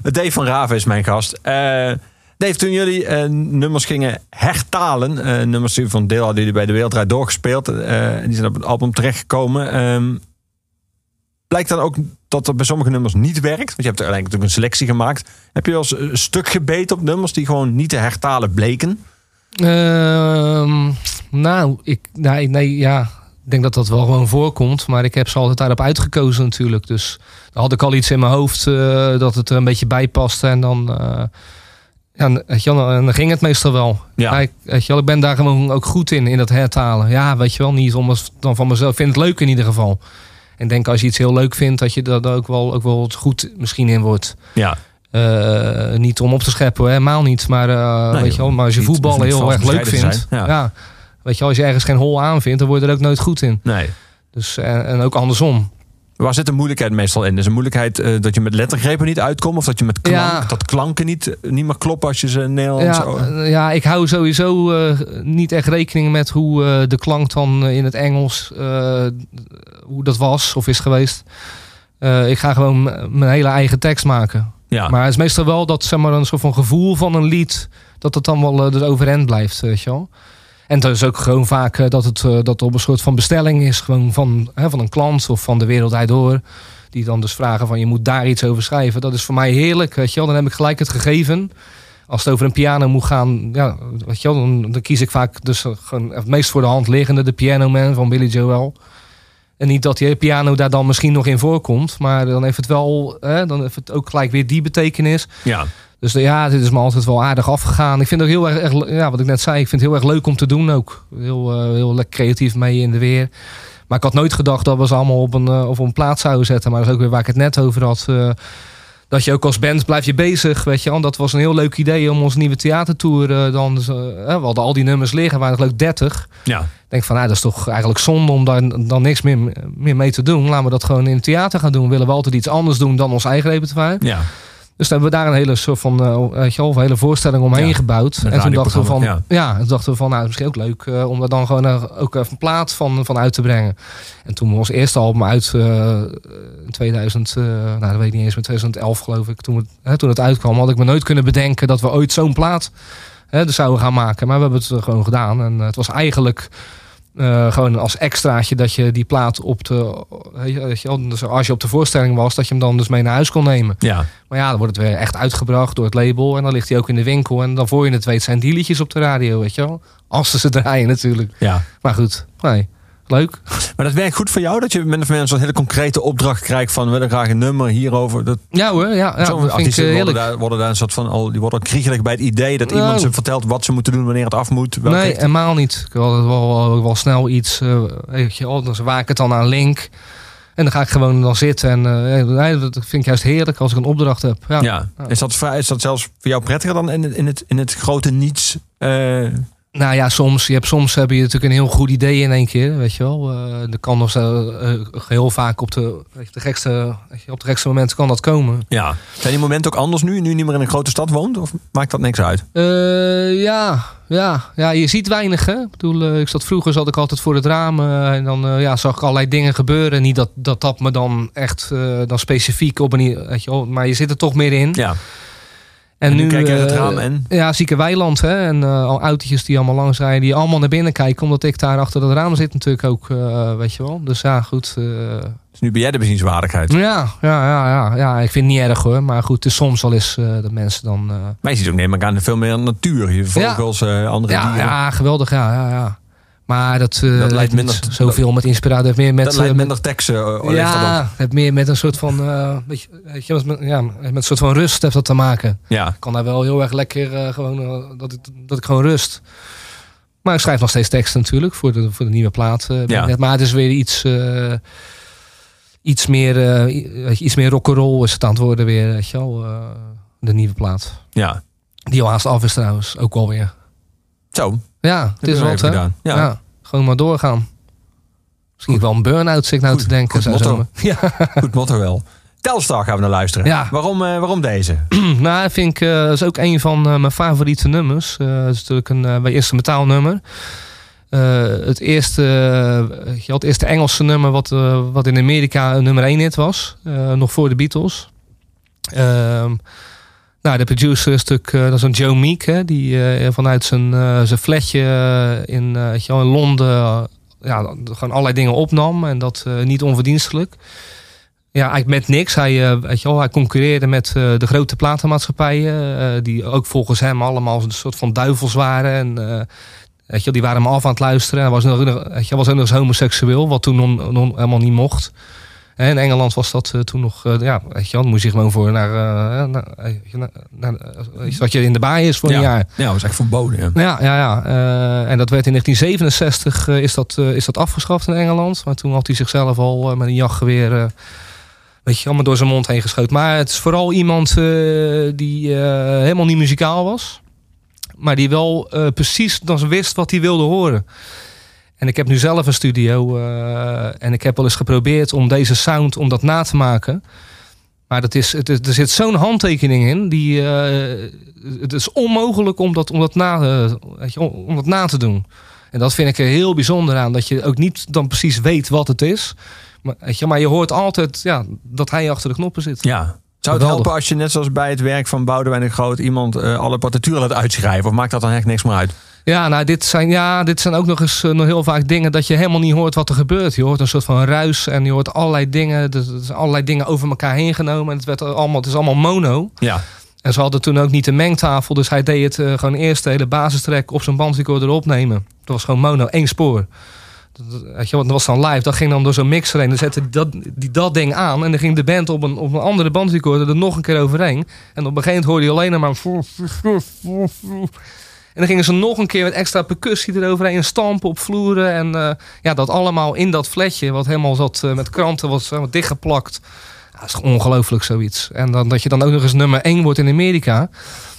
Dave van Raven is mijn gast. Eh, Dave, toen jullie eh, nummers gingen hertalen, eh, nummers die van deel hadden jullie bij de Wereldrijd doorgespeeld, eh, en die zijn op het album terechtgekomen. ehm blijkt dan ook dat dat bij sommige nummers niet werkt? Want je hebt er eigenlijk natuurlijk een selectie gemaakt. Heb je wel eens een stuk gebeten op nummers die gewoon niet te hertalen bleken? Ehm, nou, ik, nee, nee, ja, ik denk dat dat wel gewoon voorkomt. Maar ik heb ze altijd daarop uitgekozen natuurlijk. Dus had ik al iets in mijn hoofd dat het er een beetje bij paste. En dan, ja, weet je wel, en dan ging het meestal wel. Ja. ik, weet je wel, ik ben daar gewoon ook goed in, in dat hertalen. Ja, weet je wel, niet om dan van mezelf. Ik vind het leuk in ieder geval. En ik denk als je iets heel leuk vindt, dat je er ook wel, ook wel goed misschien in wordt. Ja. Eh, niet om op te scheppen, helemaal niet. Maar, eh, Nee, weet je wel, maar als je voetballen heel erg leuk vindt. ja. Ja. Weet je wel, als je ergens geen hol aan vindt, dan word je er ook nooit goed in. Nee. Dus, en, en ook andersom. Waar zit de moeilijkheid meestal in? Is een moeilijkheid eh, dat je met lettergrepen niet uitkomt? Of dat je met klank, Ja. dat klanken niet, niet meer kloppen als je ze Nederlands... Ja, eh, ja, ik hou sowieso eh, niet echt rekening met hoe eh, de klank dan eh, in het Engels, eh, hoe dat was of is geweest. Eh, ik ga gewoon mijn hele eigen tekst maken. ja. Maar het is meestal wel dat zeg maar, een soort van gevoel van een lied, dat het dan wel eh, dus overeind blijft, weet je wel. En het is ook gewoon vaak eh, dat het eh, dat op een soort van bestelling is, gewoon van, hè, van een klant of van de wereld door. Die dan dus vragen van je moet daar iets over schrijven. Dat is voor mij heerlijk, weet je wel. Dan heb ik gelijk het gegeven. Als het over een piano moet gaan, ja, weet je wel, dan, dan kies ik vaak dus eh, gewoon het meest voor de hand liggende, de Piano Man van Billy Joel. En niet dat die piano daar dan misschien nog in voorkomt, maar dan heeft het wel, hè, dan heeft het ook gelijk weer die betekenis. ja. Dus ja, dit is me altijd wel aardig afgegaan. Ik vind het ook heel erg, erg- ja, wat ik net zei, ik vind het heel erg leuk om te doen ook. Heel, eh, heel lekker creatief mee in de weer. Maar ik had nooit gedacht dat we ze allemaal op een, eh, op een plaat zouden zetten. Maar dat is ook weer waar ik het net over had. eh, dat je ook als band blijf je bezig, weet je wel. Dat was een heel leuk idee om onze nieuwe theatertour dan... we hadden al die nummers liggen, waren er leuk 30. ja. Ik denk van, nou, dat is toch eigenlijk zonde om daar dan niks meer, meer mee te doen. Laten we dat gewoon in het theater gaan doen. Willen we altijd iets anders doen dan ons eigen repertoire. ja. Dus toen hebben we daar een hele soort van, eh, weet je wel, een hele voorstelling omheen Ja, gebouwd. En toen dachten we van, ja. toen dachten we van, nou, het is misschien ook leuk eh, om daar dan gewoon eh, ook even een plaat van, van uit te brengen. En toen we ons eerste album uit eh, in 2000, eh, nou, dat weet ik niet eens, maar 2011 geloof ik, toen het, hè, toen het uitkwam, had ik me nooit kunnen bedenken dat we ooit zo'n plaat hè, dus zouden gaan maken. Maar we hebben het gewoon gedaan. En het was eigenlijk eh, gewoon als extraatje dat je die plaat op de, weet je- dus als je op de voorstelling was, dat je hem dan dus mee naar huis kon nemen. ja. Maar ja, dan wordt het weer echt uitgebracht door het label. En dan ligt hij ook in de winkel. En dan voor je het weet zijn die liedjes op de radio, weet je wel. Als ze ze draaien natuurlijk. ja. Maar goed, nee. Leuk. Maar dat werkt goed voor jou, dat je met een soort hele concrete opdracht krijgt van we willen graag een nummer hierover. Dat, Ja hoor, ja, ja dat vind ik eh, worden daar, worden daar een soort van al, die worden al kriegelig bij het idee dat Nou. iemand ze vertelt wat ze moeten doen wanneer het af moet. Nee, helemaal niet. Ik wil wel, wel, wel snel iets. weet je, oh, dan waak het dan aan link. En dan ga ik gewoon dan zitten. En eh, nee, dat vind ik juist heerlijk als ik een opdracht heb. Ja. ja. Is, dat vrij, is dat zelfs voor jou prettiger dan in het, in het, in het grote niets? Nou ja, soms, je hebt, soms heb je natuurlijk een heel goed idee in één keer. Weet je wel. Eh dat kan nog zo, eh, heel vaak op de, de gekste, op de gekste momenten kan dat komen. ja. Zijn die momenten ook anders nu? Nu niet meer in een grote stad woont? Of maakt dat niks uit? Eh, ja, ja, ja, je ziet weinig. Hè? Ik bedoel, eh, ik zat vroeger zat ik altijd voor het raam eh, en dan eh, ja, zag ik allerlei dingen gebeuren. Niet dat dat, dat me dan echt eh, dan specifiek op een, weet je wel, maar je zit er toch meer in. Ja. En nu kijk je uit het eh, raam en? Ja, zieke weiland hè. En eh, al autootjes die allemaal langs rijden, die allemaal naar binnen kijken. Omdat ik daar achter dat raam zit natuurlijk ook, eh, weet je wel. Dus ja, goed. Dus nu ben jij de bezienswaardigheid. ja, ja, ja, ja, ja, ik vind het niet erg hoor. Maar goed, het is soms wel eens dat mensen dan... eh, Maar je ziet ook neem ik aan veel meer natuur. Je vogels, eh, andere ja, dieren. ja, geweldig, ja, ja, ja. Maar dat, eh Dat lijkt minder- zoveel met inspiratie. Heeft meer met, dat lijkt eh, minder teksten. eh, dat ja, het meer met een soort van, eh, weet je, weet je, met, ja, met een soort van rust heeft dat te maken. Ja. Ik kan daar wel heel erg lekker gewoon, dat, ik, dat ik gewoon rust. Maar ik schrijf nog steeds teksten natuurlijk voor de, voor de nieuwe plaat. Ja. net. Maar het is weer iets, iets meer, i- weet je, iets meer rock'n'roll is het aan het worden weer, weet je wel, de nieuwe plaat. ja. Die al haast af is trouwens, ook alweer. Zo, Ja, het is wat hè. Ja. Ja. gewoon maar doorgaan. Misschien wel een burn-out nou te denken. goed motto. Ja, goed motto wel. Telstar gaan we naar luisteren. Ja. Waarom, eh, waarom deze? nou, vind ik dat is ook een van eh, mijn favoriete nummers. Het is natuurlijk een uh, bij eerste metaalnummer. Het, eerste, je het eerste Engelse nummer wat, wat in Amerika nummer 1 hit was. nog voor de Beatles. Nou, de producer is natuurlijk eh, dat is een Joe Meek. Hè, die eh, vanuit zijn, eh, zijn flatje in, in Londen ja, gewoon allerlei dingen opnam. En dat niet onverdienstelijk. Ja, eigenlijk met niks. Hij, eh, weet je wel, hij concurreerde met de grote platenmaatschappijen. die ook volgens hem allemaal een soort van duivels waren. En weet je wel, die waren hem af aan het luisteren. Hij was, nog, weet je, wel, was ook nog eens homoseksueel, wat toen non- helemaal niet mocht. En in Engeland was dat eh, toen nog, eh, ja, weet je wel, dan moest je gewoon voor naar, eh, naar, iets wat je in de baai is voor ja. een jaar. Ja, dat was echt verboden. Ja. Ja, ja, ja. En dat werd in 1967 eh, is, dat, is dat afgeschaft in Engeland. Maar toen had hij zichzelf al met een jachtgeweer weet je, allemaal door zijn mond heen geschoten. Maar het is vooral iemand die helemaal niet muzikaal was. Maar die wel precies dan wist wat hij wilde horen. En ik heb nu zelf een studio. eh, en ik heb wel eens geprobeerd om deze sound om dat na te maken. Maar dat is, het, er zit zo'n handtekening in. Die, eh, het is onmogelijk om dat, om, dat na, eh, weet je, om dat na te doen. En dat vind ik er heel bijzonder aan. Dat je ook niet dan precies weet wat het is. Maar, weet je, maar je hoort altijd ja, dat hij achter de knoppen zit. Ja. Zou het helpen als je net zoals bij het werk van Boudewijn de Groot iemand eh, alle partituren laat uitschrijven? Of maakt dat dan echt niks meer uit? Ja, nou, dit zijn, ja, dit zijn ook nog eens eh, nog heel vaak dingen dat je helemaal niet hoort wat er gebeurt. Je hoort een soort van ruis en je hoort allerlei dingen. Zijn allerlei dingen over elkaar heen genomen. En het, werd allemaal, het is allemaal mono. Ja. En ze hadden toen ook niet de mengtafel. Dus hij deed het eh, gewoon eerst de hele basistrek op zijn bandrecorder opnemen. Dat was gewoon mono, één spoor. Weet dat was dan live. Dat ging dan door zo'n mixer heen. Dan zette dat, die dat ding aan. En dan ging de band op een, op een andere bandrecorder er nog een keer overheen. En op een gegeven moment hoorde je alleen maar... En dan gingen ze nog een keer met extra percussie eroverheen. En stampen op vloeren. En eh, ja, dat allemaal in dat flatje. Wat helemaal zat eh, met kranten. Was helemaal dichtgeplakt. Ja, dat is ongelooflijk zoiets. En dan, dat je dan ook nog eens nummer 1 wordt in Amerika.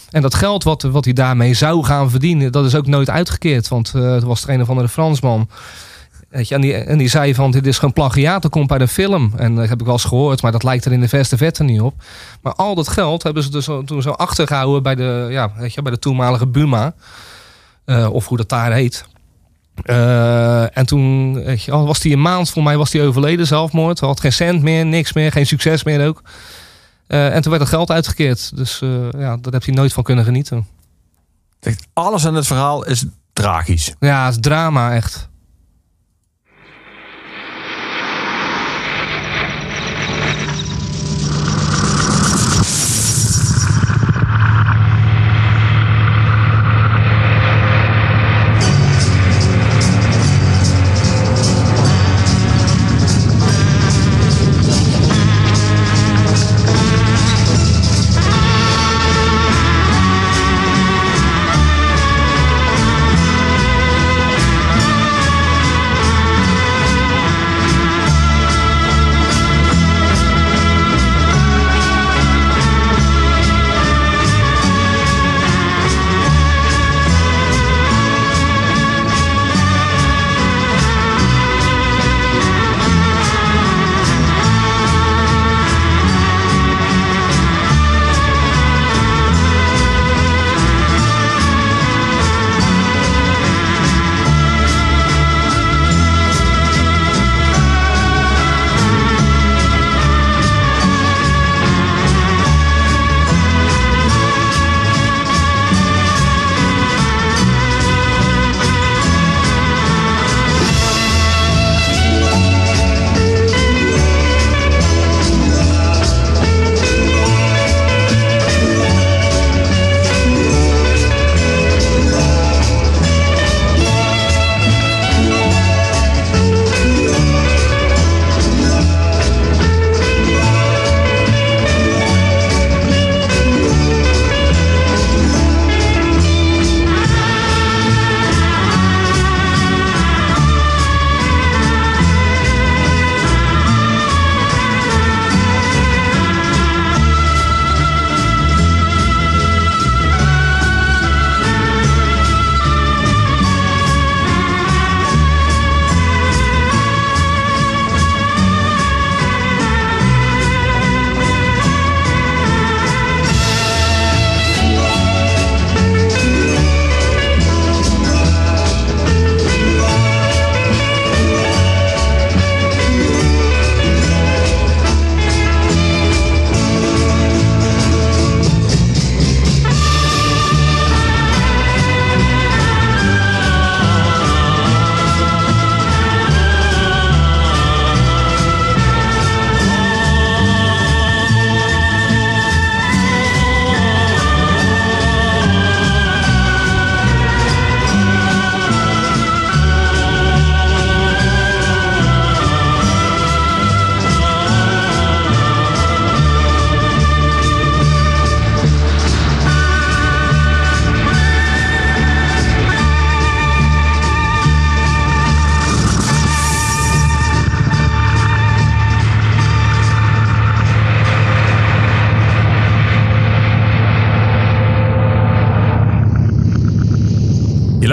En dat geld wat, wat hij daarmee zou gaan verdienen, dat is ook nooit uitgekeerd. Want eh er was er een of andere Fransman. Weet je, en, die, en die zei van, dit is gewoon plagiaat, dat komt uit een film. En dat heb ik wel eens gehoord, maar dat lijkt er in de verste vette niet op. Maar al dat geld hebben ze dus toen zo achtergehouden bij de, ja, weet je, bij de toenmalige Buma. Eh, of hoe dat daar heet. Eh, en toen weet je, al was hij een maand, voor mij was hij overleden, zelfmoord. Had geen cent meer, niks meer, geen succes meer ook. Eh, en toen werd het geld uitgekeerd. Dus ja, daar heeft hij nooit van kunnen genieten. Alles aan het verhaal is tragisch. Ja, het is drama echt.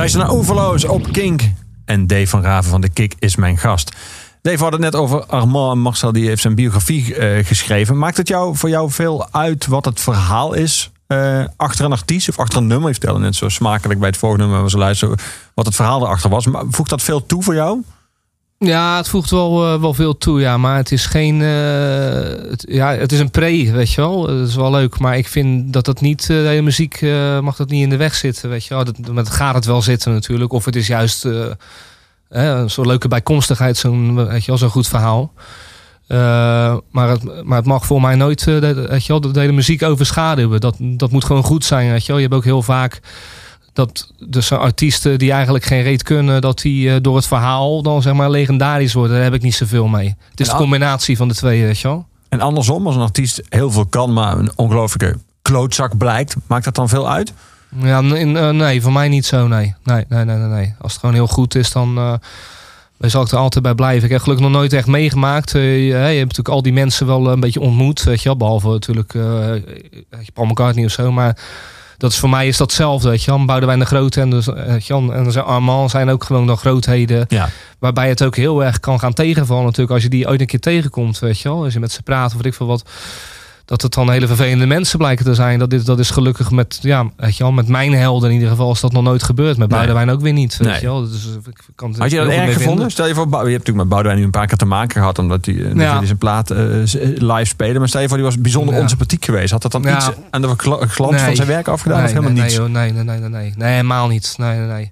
Luistert naar Overloos op Kink. En Dave van Raven van de Kik is mijn gast. Dave we hadden het net over Armand en Marcel, die heeft zijn biografie eh, geschreven. Maakt het jou, voor jou veel uit wat het verhaal is eh, achter een artiest of achter een nummer? Je vertelde net zo smakelijk bij het volgende nummer ze luisteren wat het verhaal erachter was. Maar voegt dat veel toe voor jou? Ja, het voegt wel, eh, wel veel toe, ja. Maar het is geen... eh, ja, het is een pre, weet je wel. Dat is wel leuk. Maar ik vind dat dat niet... eh, de muziek mag dat niet in de weg zitten, weet je wel. Dat, met gaat het wel zitten natuurlijk. Of het is juist een soort leuke bijkomstigheid. Zo'n weet je wel, zo'n goed verhaal. Maar, het, maar het mag voor mij nooit weet je wel, de hele muziek overschaduwen. Dat, dat moet gewoon goed zijn, weet je wel. Je hebt ook heel vaak dat dus artiesten die eigenlijk geen reet kunnen, dat die eh, door het verhaal dan zeg maar legendarisch worden. Daar heb ik niet zoveel mee. Het is de combinatie van de twee, weet je wel. En andersom, als een artiest heel veel kan, maar een ongelofelijke klootzak blijkt, maakt dat dan veel uit? Ja, n- eh, nee, voor mij niet zo, nee. Nee, nee, nee, nee. nee. Als het gewoon heel goed is, dan eh, dan zal ik er altijd bij blijven. Ik heb gelukkig nog nooit echt meegemaakt. Eh, je, hebt natuurlijk al die mensen wel een beetje ontmoet, weet je wel. Behalve natuurlijk eh, je, Paul McCartney of zo, maar... Dat is voor mij is dat hetzelfde, weet je wel. Boudewijn de Grote en, dus, eh, wel, en zijn Armand zijn ook gewoon dan grootheden. Ja. Waarbij het ook heel erg kan gaan tegenvallen natuurlijk. Als je die ooit een keer tegenkomt, weet je wel. Als je met ze praat of weet ik veel wat. Dat het dan hele vervelende mensen blijken te zijn. Dat, dit, dat is gelukkig met, ja, weet je wel, met mijn helden in ieder geval is dat nog nooit gebeurd. Met Nee. Boudewijn ook weer niet, weet Nee. je wel. Dus ik kan het Had je dat erg gevonden? vinden. Stel je voor, je hebt natuurlijk met Boudewijn nu een paar keer te maken gehad, omdat hij eh, Ja. zijn plaat eh, live spelen. Maar stel je voor, die was bijzonder Ja. onsympathiek geweest. Had dat dan Ja. iets aan de gla- glans Nee. van zijn werk afgedaan? nee, of helemaal nee, niets? Nee, joh, nee, nee, nee, nee, nee. Nee, helemaal niet. Nee, nee, nee.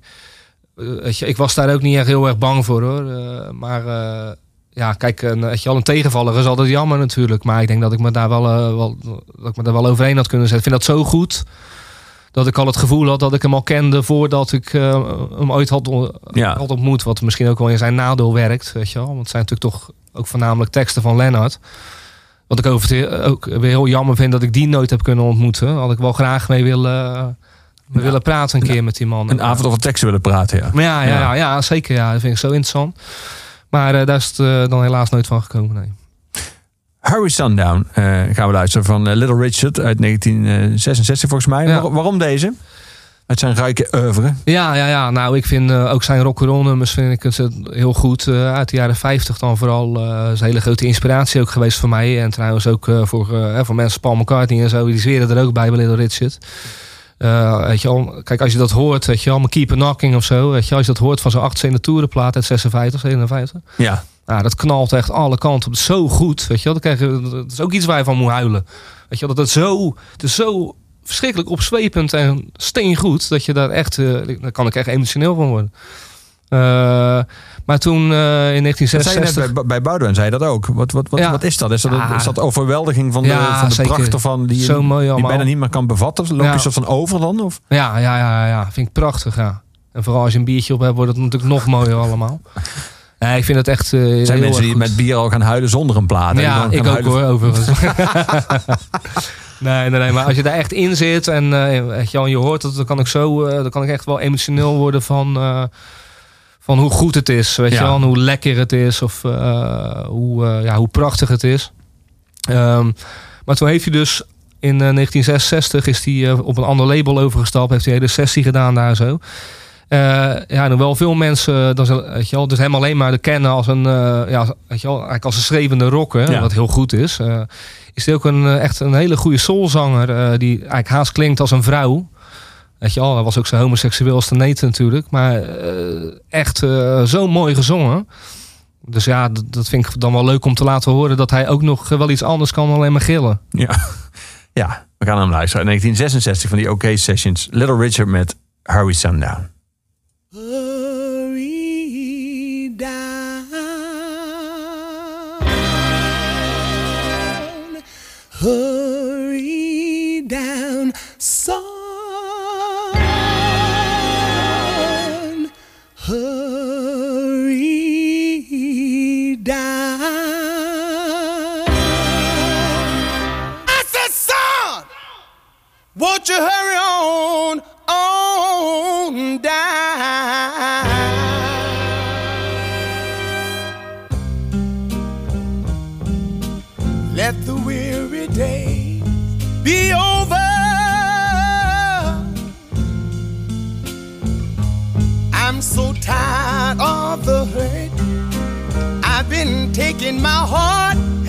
Eh, weet je, ik was daar ook niet echt heel erg bang voor hoor. Eh, maar eh, ja, kijk, een, weet je wel, een tegenvaller is altijd jammer natuurlijk. Maar ik denk dat ik me daar wel, eh, wel, dat ik me daar wel overheen had kunnen zetten. Ik vind dat zo goed. Dat ik al het gevoel had dat ik hem al kende voordat ik eh, hem ooit had, on- Ja. had ontmoet. Wat misschien ook wel in zijn nadeel werkt. Weet je wel? Want het zijn natuurlijk toch ook voornamelijk teksten van Lennart. Wat ik over ook weer heel jammer vind dat ik die nooit heb kunnen ontmoeten. Had ik wel graag mee willen, willen praten een keer met die man. Een avond over teksten willen praten, ja. Maar ja, Ja. ja. ja, zeker. Ja, dat vind ik zo interessant. Maar eh, daar is het eh, dan helaas nooit van gekomen. Nee. Hurry Sundown eh, gaan we luisteren van Little Richard uit 1966 volgens mij. Ja. Waar- waarom deze? Uit zijn rijke oeuvre. Ja, ja, ja. Nou, ik vind ook zijn rock'n'roll nummers vind ik het heel goed. Uit de jaren 50 dan vooral. is een hele grote inspiratie ook geweest voor mij. En trouwens ook voor, voor mensen, Paul McCartney en zo. Die zweren er ook bij bij Little Richard. Eh, weet je wel, kijk, als je dat hoort, weet je wel, maar Keep a Knocking of zo. Weet je, als je dat hoort van zo'n 8 senatorenplaat uit 56, 57. Ja. Nou, dat knalt echt alle kanten op. Zo goed, weet je wel. Dan krijg je, dat is ook iets waar je van moet huilen. Weet je wel, dat het zo, het is zo verschrikkelijk opzwepend en steengoed... dat je daar echt, eh, daar kan ik echt emotioneel van worden. Eh, maar toen eh, in Dat zei je 1966... net bij, bij Boudewijn, zei je dat ook. Wat, wat, wat, wat is dat? Is dat, is dat overweldiging van de, van de zeker. pracht ervan die je Zo mooi die bijna niet meer kan bevatten? Loop je soort van over dan? Of? Ja, ja, ja, ja, vind ik prachtig, ja. En vooral als je een biertje op hebt, wordt het natuurlijk nog mooier allemaal. Ja, ik vind het echt eh zijn heel mensen die goed. met bier al gaan huilen zonder een plaat. hè? Ja, ik ook huilen hoor, overigens. nee, nee, nee, maar als je daar echt in zit en eh, je, hoort het, dan kan ik zo, dan kan ik echt wel emotioneel worden van, van hoe goed het is, weet Ja. je wel, en hoe lekker het is of eh, hoe, eh, ja, hoe prachtig het is. Ehm, maar toen heeft hij dus in eh, 1966 is hij eh, op een ander label overgestapt, heeft hij een hele sessie gedaan daar zo. Eh, ja, en wel veel mensen, dat is, weet je wel, dus hem alleen maar kennen als een, eh, ja, weet je wel, eigenlijk als een schreeuwende rocker, Ja. wat heel goed is. Eh, is hij ook een, eh, echt een hele goede soulzanger, eh, die eigenlijk haast klinkt als een vrouw. Weet wel, hij was ook zo homoseksueel als de Nate natuurlijk, maar eh, echt eh, zo mooi gezongen. Dus ja, dat, vind ik dan wel leuk om te laten horen dat hij ook nog eh, wel iets anders kan dan alleen maar gillen. Ja. ja, we gaan hem luisteren. 1966 van die OK Sessions. Little Richard met Hurry Sundown. taking my heart.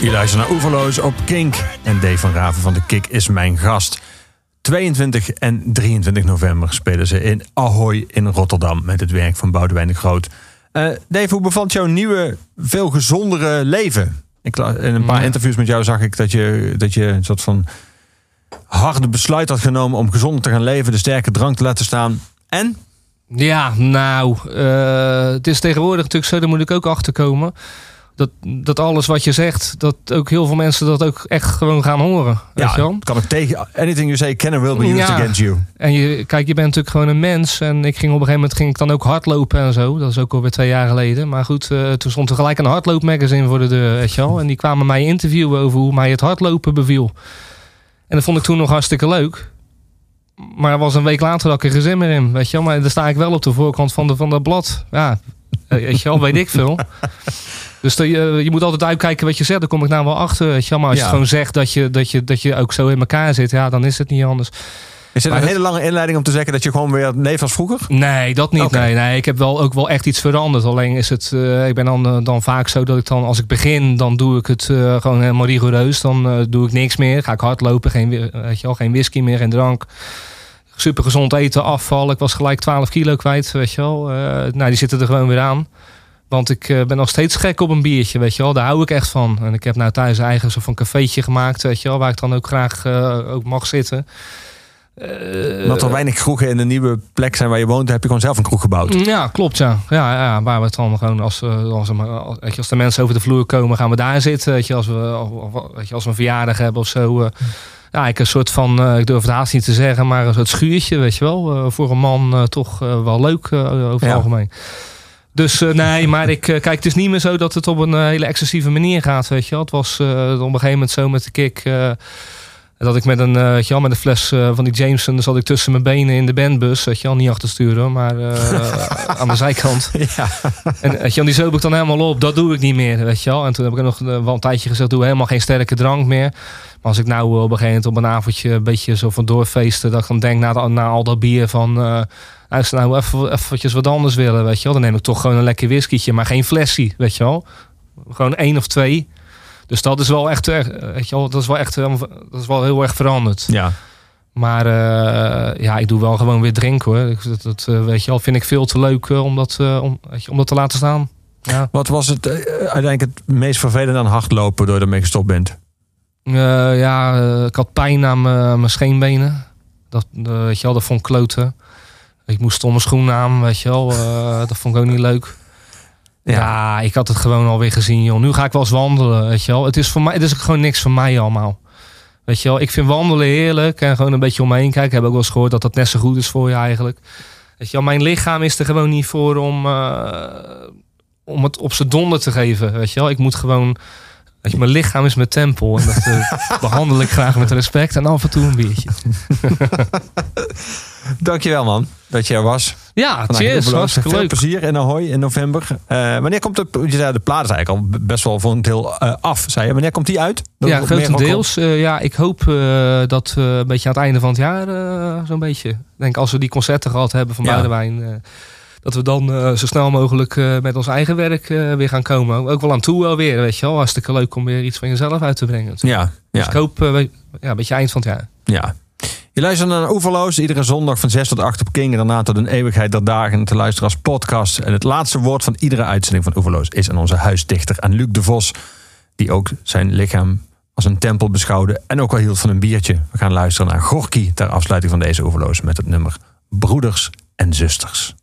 Je luistert naar Oeverloos op Kink. En Dave van Raven van de Kik is mijn gast. 22 en 23 november spelen ze in Ahoy in Rotterdam... met het werk van Boudewijn de Groot. Eh, Dave, hoe bevalt jouw nieuwe, veel gezondere leven? Ik, in een paar Ja. interviews met jou zag ik dat je, dat je een soort van harde besluit had genomen... om gezonder te gaan leven, de sterke drank te laten staan. En? Ja, nou, eh, het is tegenwoordig natuurlijk zo, daar moet ik ook achter komen. Dat, dat alles wat je zegt, dat ook heel veel mensen dat ook echt gewoon gaan horen. Weet je wel? kan ik tegen... Anything you say can and will be used Ja. against you. En je, kijk, je bent natuurlijk gewoon een mens. En ik ging op een gegeven moment ging ik dan ook hardlopen en zo. Dat is ook alweer twee jaar geleden. Maar goed, eh, toen stond er gelijk een hardloopmagazine voor de deur, weet je wel. En die kwamen mij interviewen over hoe mij het hardlopen beviel. En dat vond ik toen nog hartstikke leuk. Maar was een week later dat ik er geen zin meer in, weet je wel. Maar dan sta ik wel op de voorkant van, de, van dat blad. Ja, weet je wel, weet ik veel. Dus dat je, je moet altijd uitkijken wat je zegt. Daar kom ik nou wel achter. Weet je wel. Maar als Ja. je gewoon zegt dat je, dat, je, dat je ook zo in elkaar zit, ja, dan is het niet anders. Is Maar een hele lange inleiding om te zeggen dat je gewoon weer leeft als vroeger? Nee, dat niet. Nee, nee, ik heb wel ook wel echt iets veranderd. Alleen is het, eh, ik ben dan, eh, dan vaak zo dat ik dan, als ik begin, dan doe ik het eh, gewoon helemaal rigoureus. Dan eh, doe ik niks meer. Ga ik hardlopen, geen, eh, weet je wel, geen whisky meer, geen drank. Super gezond eten, afval. Ik was gelijk 12 kilo kwijt, weet je wel. Eh, nou, die zitten er gewoon weer aan. Want ik eh, ben nog steeds gek op een biertje, weet je wel. Daar hou ik echt van. En ik heb nou thuis eigen soort van cafeetje gemaakt, weet je wel. Waar ik dan ook graag eh, ook mag zitten. Omdat er weinig kroegen in de nieuwe plek zijn waar je woont, heb je gewoon zelf een kroeg gebouwd. ja, klopt ja. Ja, ja waar we het dan gewoon als, als, als, weet je, als de mensen over de vloer komen, gaan we daar zitten. Weet je, als we, of- weet je, als we een verjaardag hebben of zo. eh, ja, ik een soort van, eh, ik durf het haast niet te zeggen, maar een soort schuurtje, weet je wel. eh, voor een man eh, toch wel leuk over het Ja. algemeen. Dus nee, maar ik kijk, het is niet meer zo dat het op een hele excessieve manier gaat, weet je wel. Het was op een gegeven moment zo met de kick. Dat ik met een, je wel, met een fles eh, van die Jameson, zat ik tussen mijn benen in de bandbus. Weet je wel, niet achter hoor, maar eh, aan de zijkant. Ja. En weet je wel, die zoop ik dan helemaal op. Dat doe ik niet meer, weet je wel. En toen heb ik nog wel een tijdje gezegd, doe helemaal geen sterke drank meer. Maar als ik nou op een gegeven moment op een avondje een beetje zo van doorfeesten, dat ik dan denk na, de- na al dat bier van... als ze nou even eventjes wat anders willen, weet je wel. Dan neem ik toch gewoon een lekker whiskietje, maar geen flesje, weet je wel. Gewoon één of twee. Dus dat is wel echt, eh, weet je wel, dat is wel echt, eh, dat is wel heel erg veranderd. ja. Maar eh, ja, ik doe wel gewoon weer drinken hoor. Dat, dat weet je wel, vind ik veel te leuk om, dat, om, weet je, om dat te laten staan. Ja, Wat was het uiteindelijk het meest vervelende aan hardlopen doordat je ermee gestopt bent? Ja ik had pijn aan mijn scheenbenen. Dat, weet je wel, dat vond ik kloten. Ik moest stomme schoenen aan, weet je wel. dat vond ik ook niet leuk. Ja. ik had het gewoon alweer gezien, joh. Nu ga ik wel eens wandelen, weet je wel. Het is voor mij, het is gewoon niks voor mij allemaal. Weet je wel, ik vind wandelen heerlijk en gewoon een beetje om me heen kijken. Ik heb ook wel eens gehoord dat dat net zo goed is voor je eigenlijk. Weet je wel, mijn lichaam is er gewoon niet voor om, eh, om het op zijn donder te geven. Weet je wel, ik moet gewoon. Weet je, mijn lichaam is mijn tempel en dat eh, behandel ik graag met respect en af en toe een biertje. Dankjewel man, dat je er was. Ja, cheers. heel Hartstikke Veel leuk. plezier in Ahoy in november. Eh, wanneer komt de, je zei, de plaat is eigenlijk al best wel voor een deel eh, af, zei je. Wanneer komt die uit? Dat Ja, grotendeels. Eh, ja, ik hoop dat we een beetje aan het einde van het jaar, zo'n beetje. Ik denk als we die concerten gehad hebben van Ja. Boudewijn, dat we dan zo snel mogelijk met ons eigen werk weer gaan komen. Ook wel aan toe wel weer, weet je wel. Hartstikke leuk om weer iets van jezelf uit te brengen. komt. Ja, Dus ja, ik hoop ja, een beetje eind van het jaar. ja. Je luistert naar Oeverloos, iedere zondag van 6 tot 8 op King. En daarna tot een eeuwigheid der dagen te luisteren als podcast. En het laatste woord van iedere uitzending van Oeverloos is aan onze huisdichter, aan Luc de Vos. Die ook zijn lichaam als een tempel beschouwde en ook wel hield van een biertje. We gaan luisteren naar Gorky ter afsluiting van deze Oeverloos met het nummer Broeders en Zusters.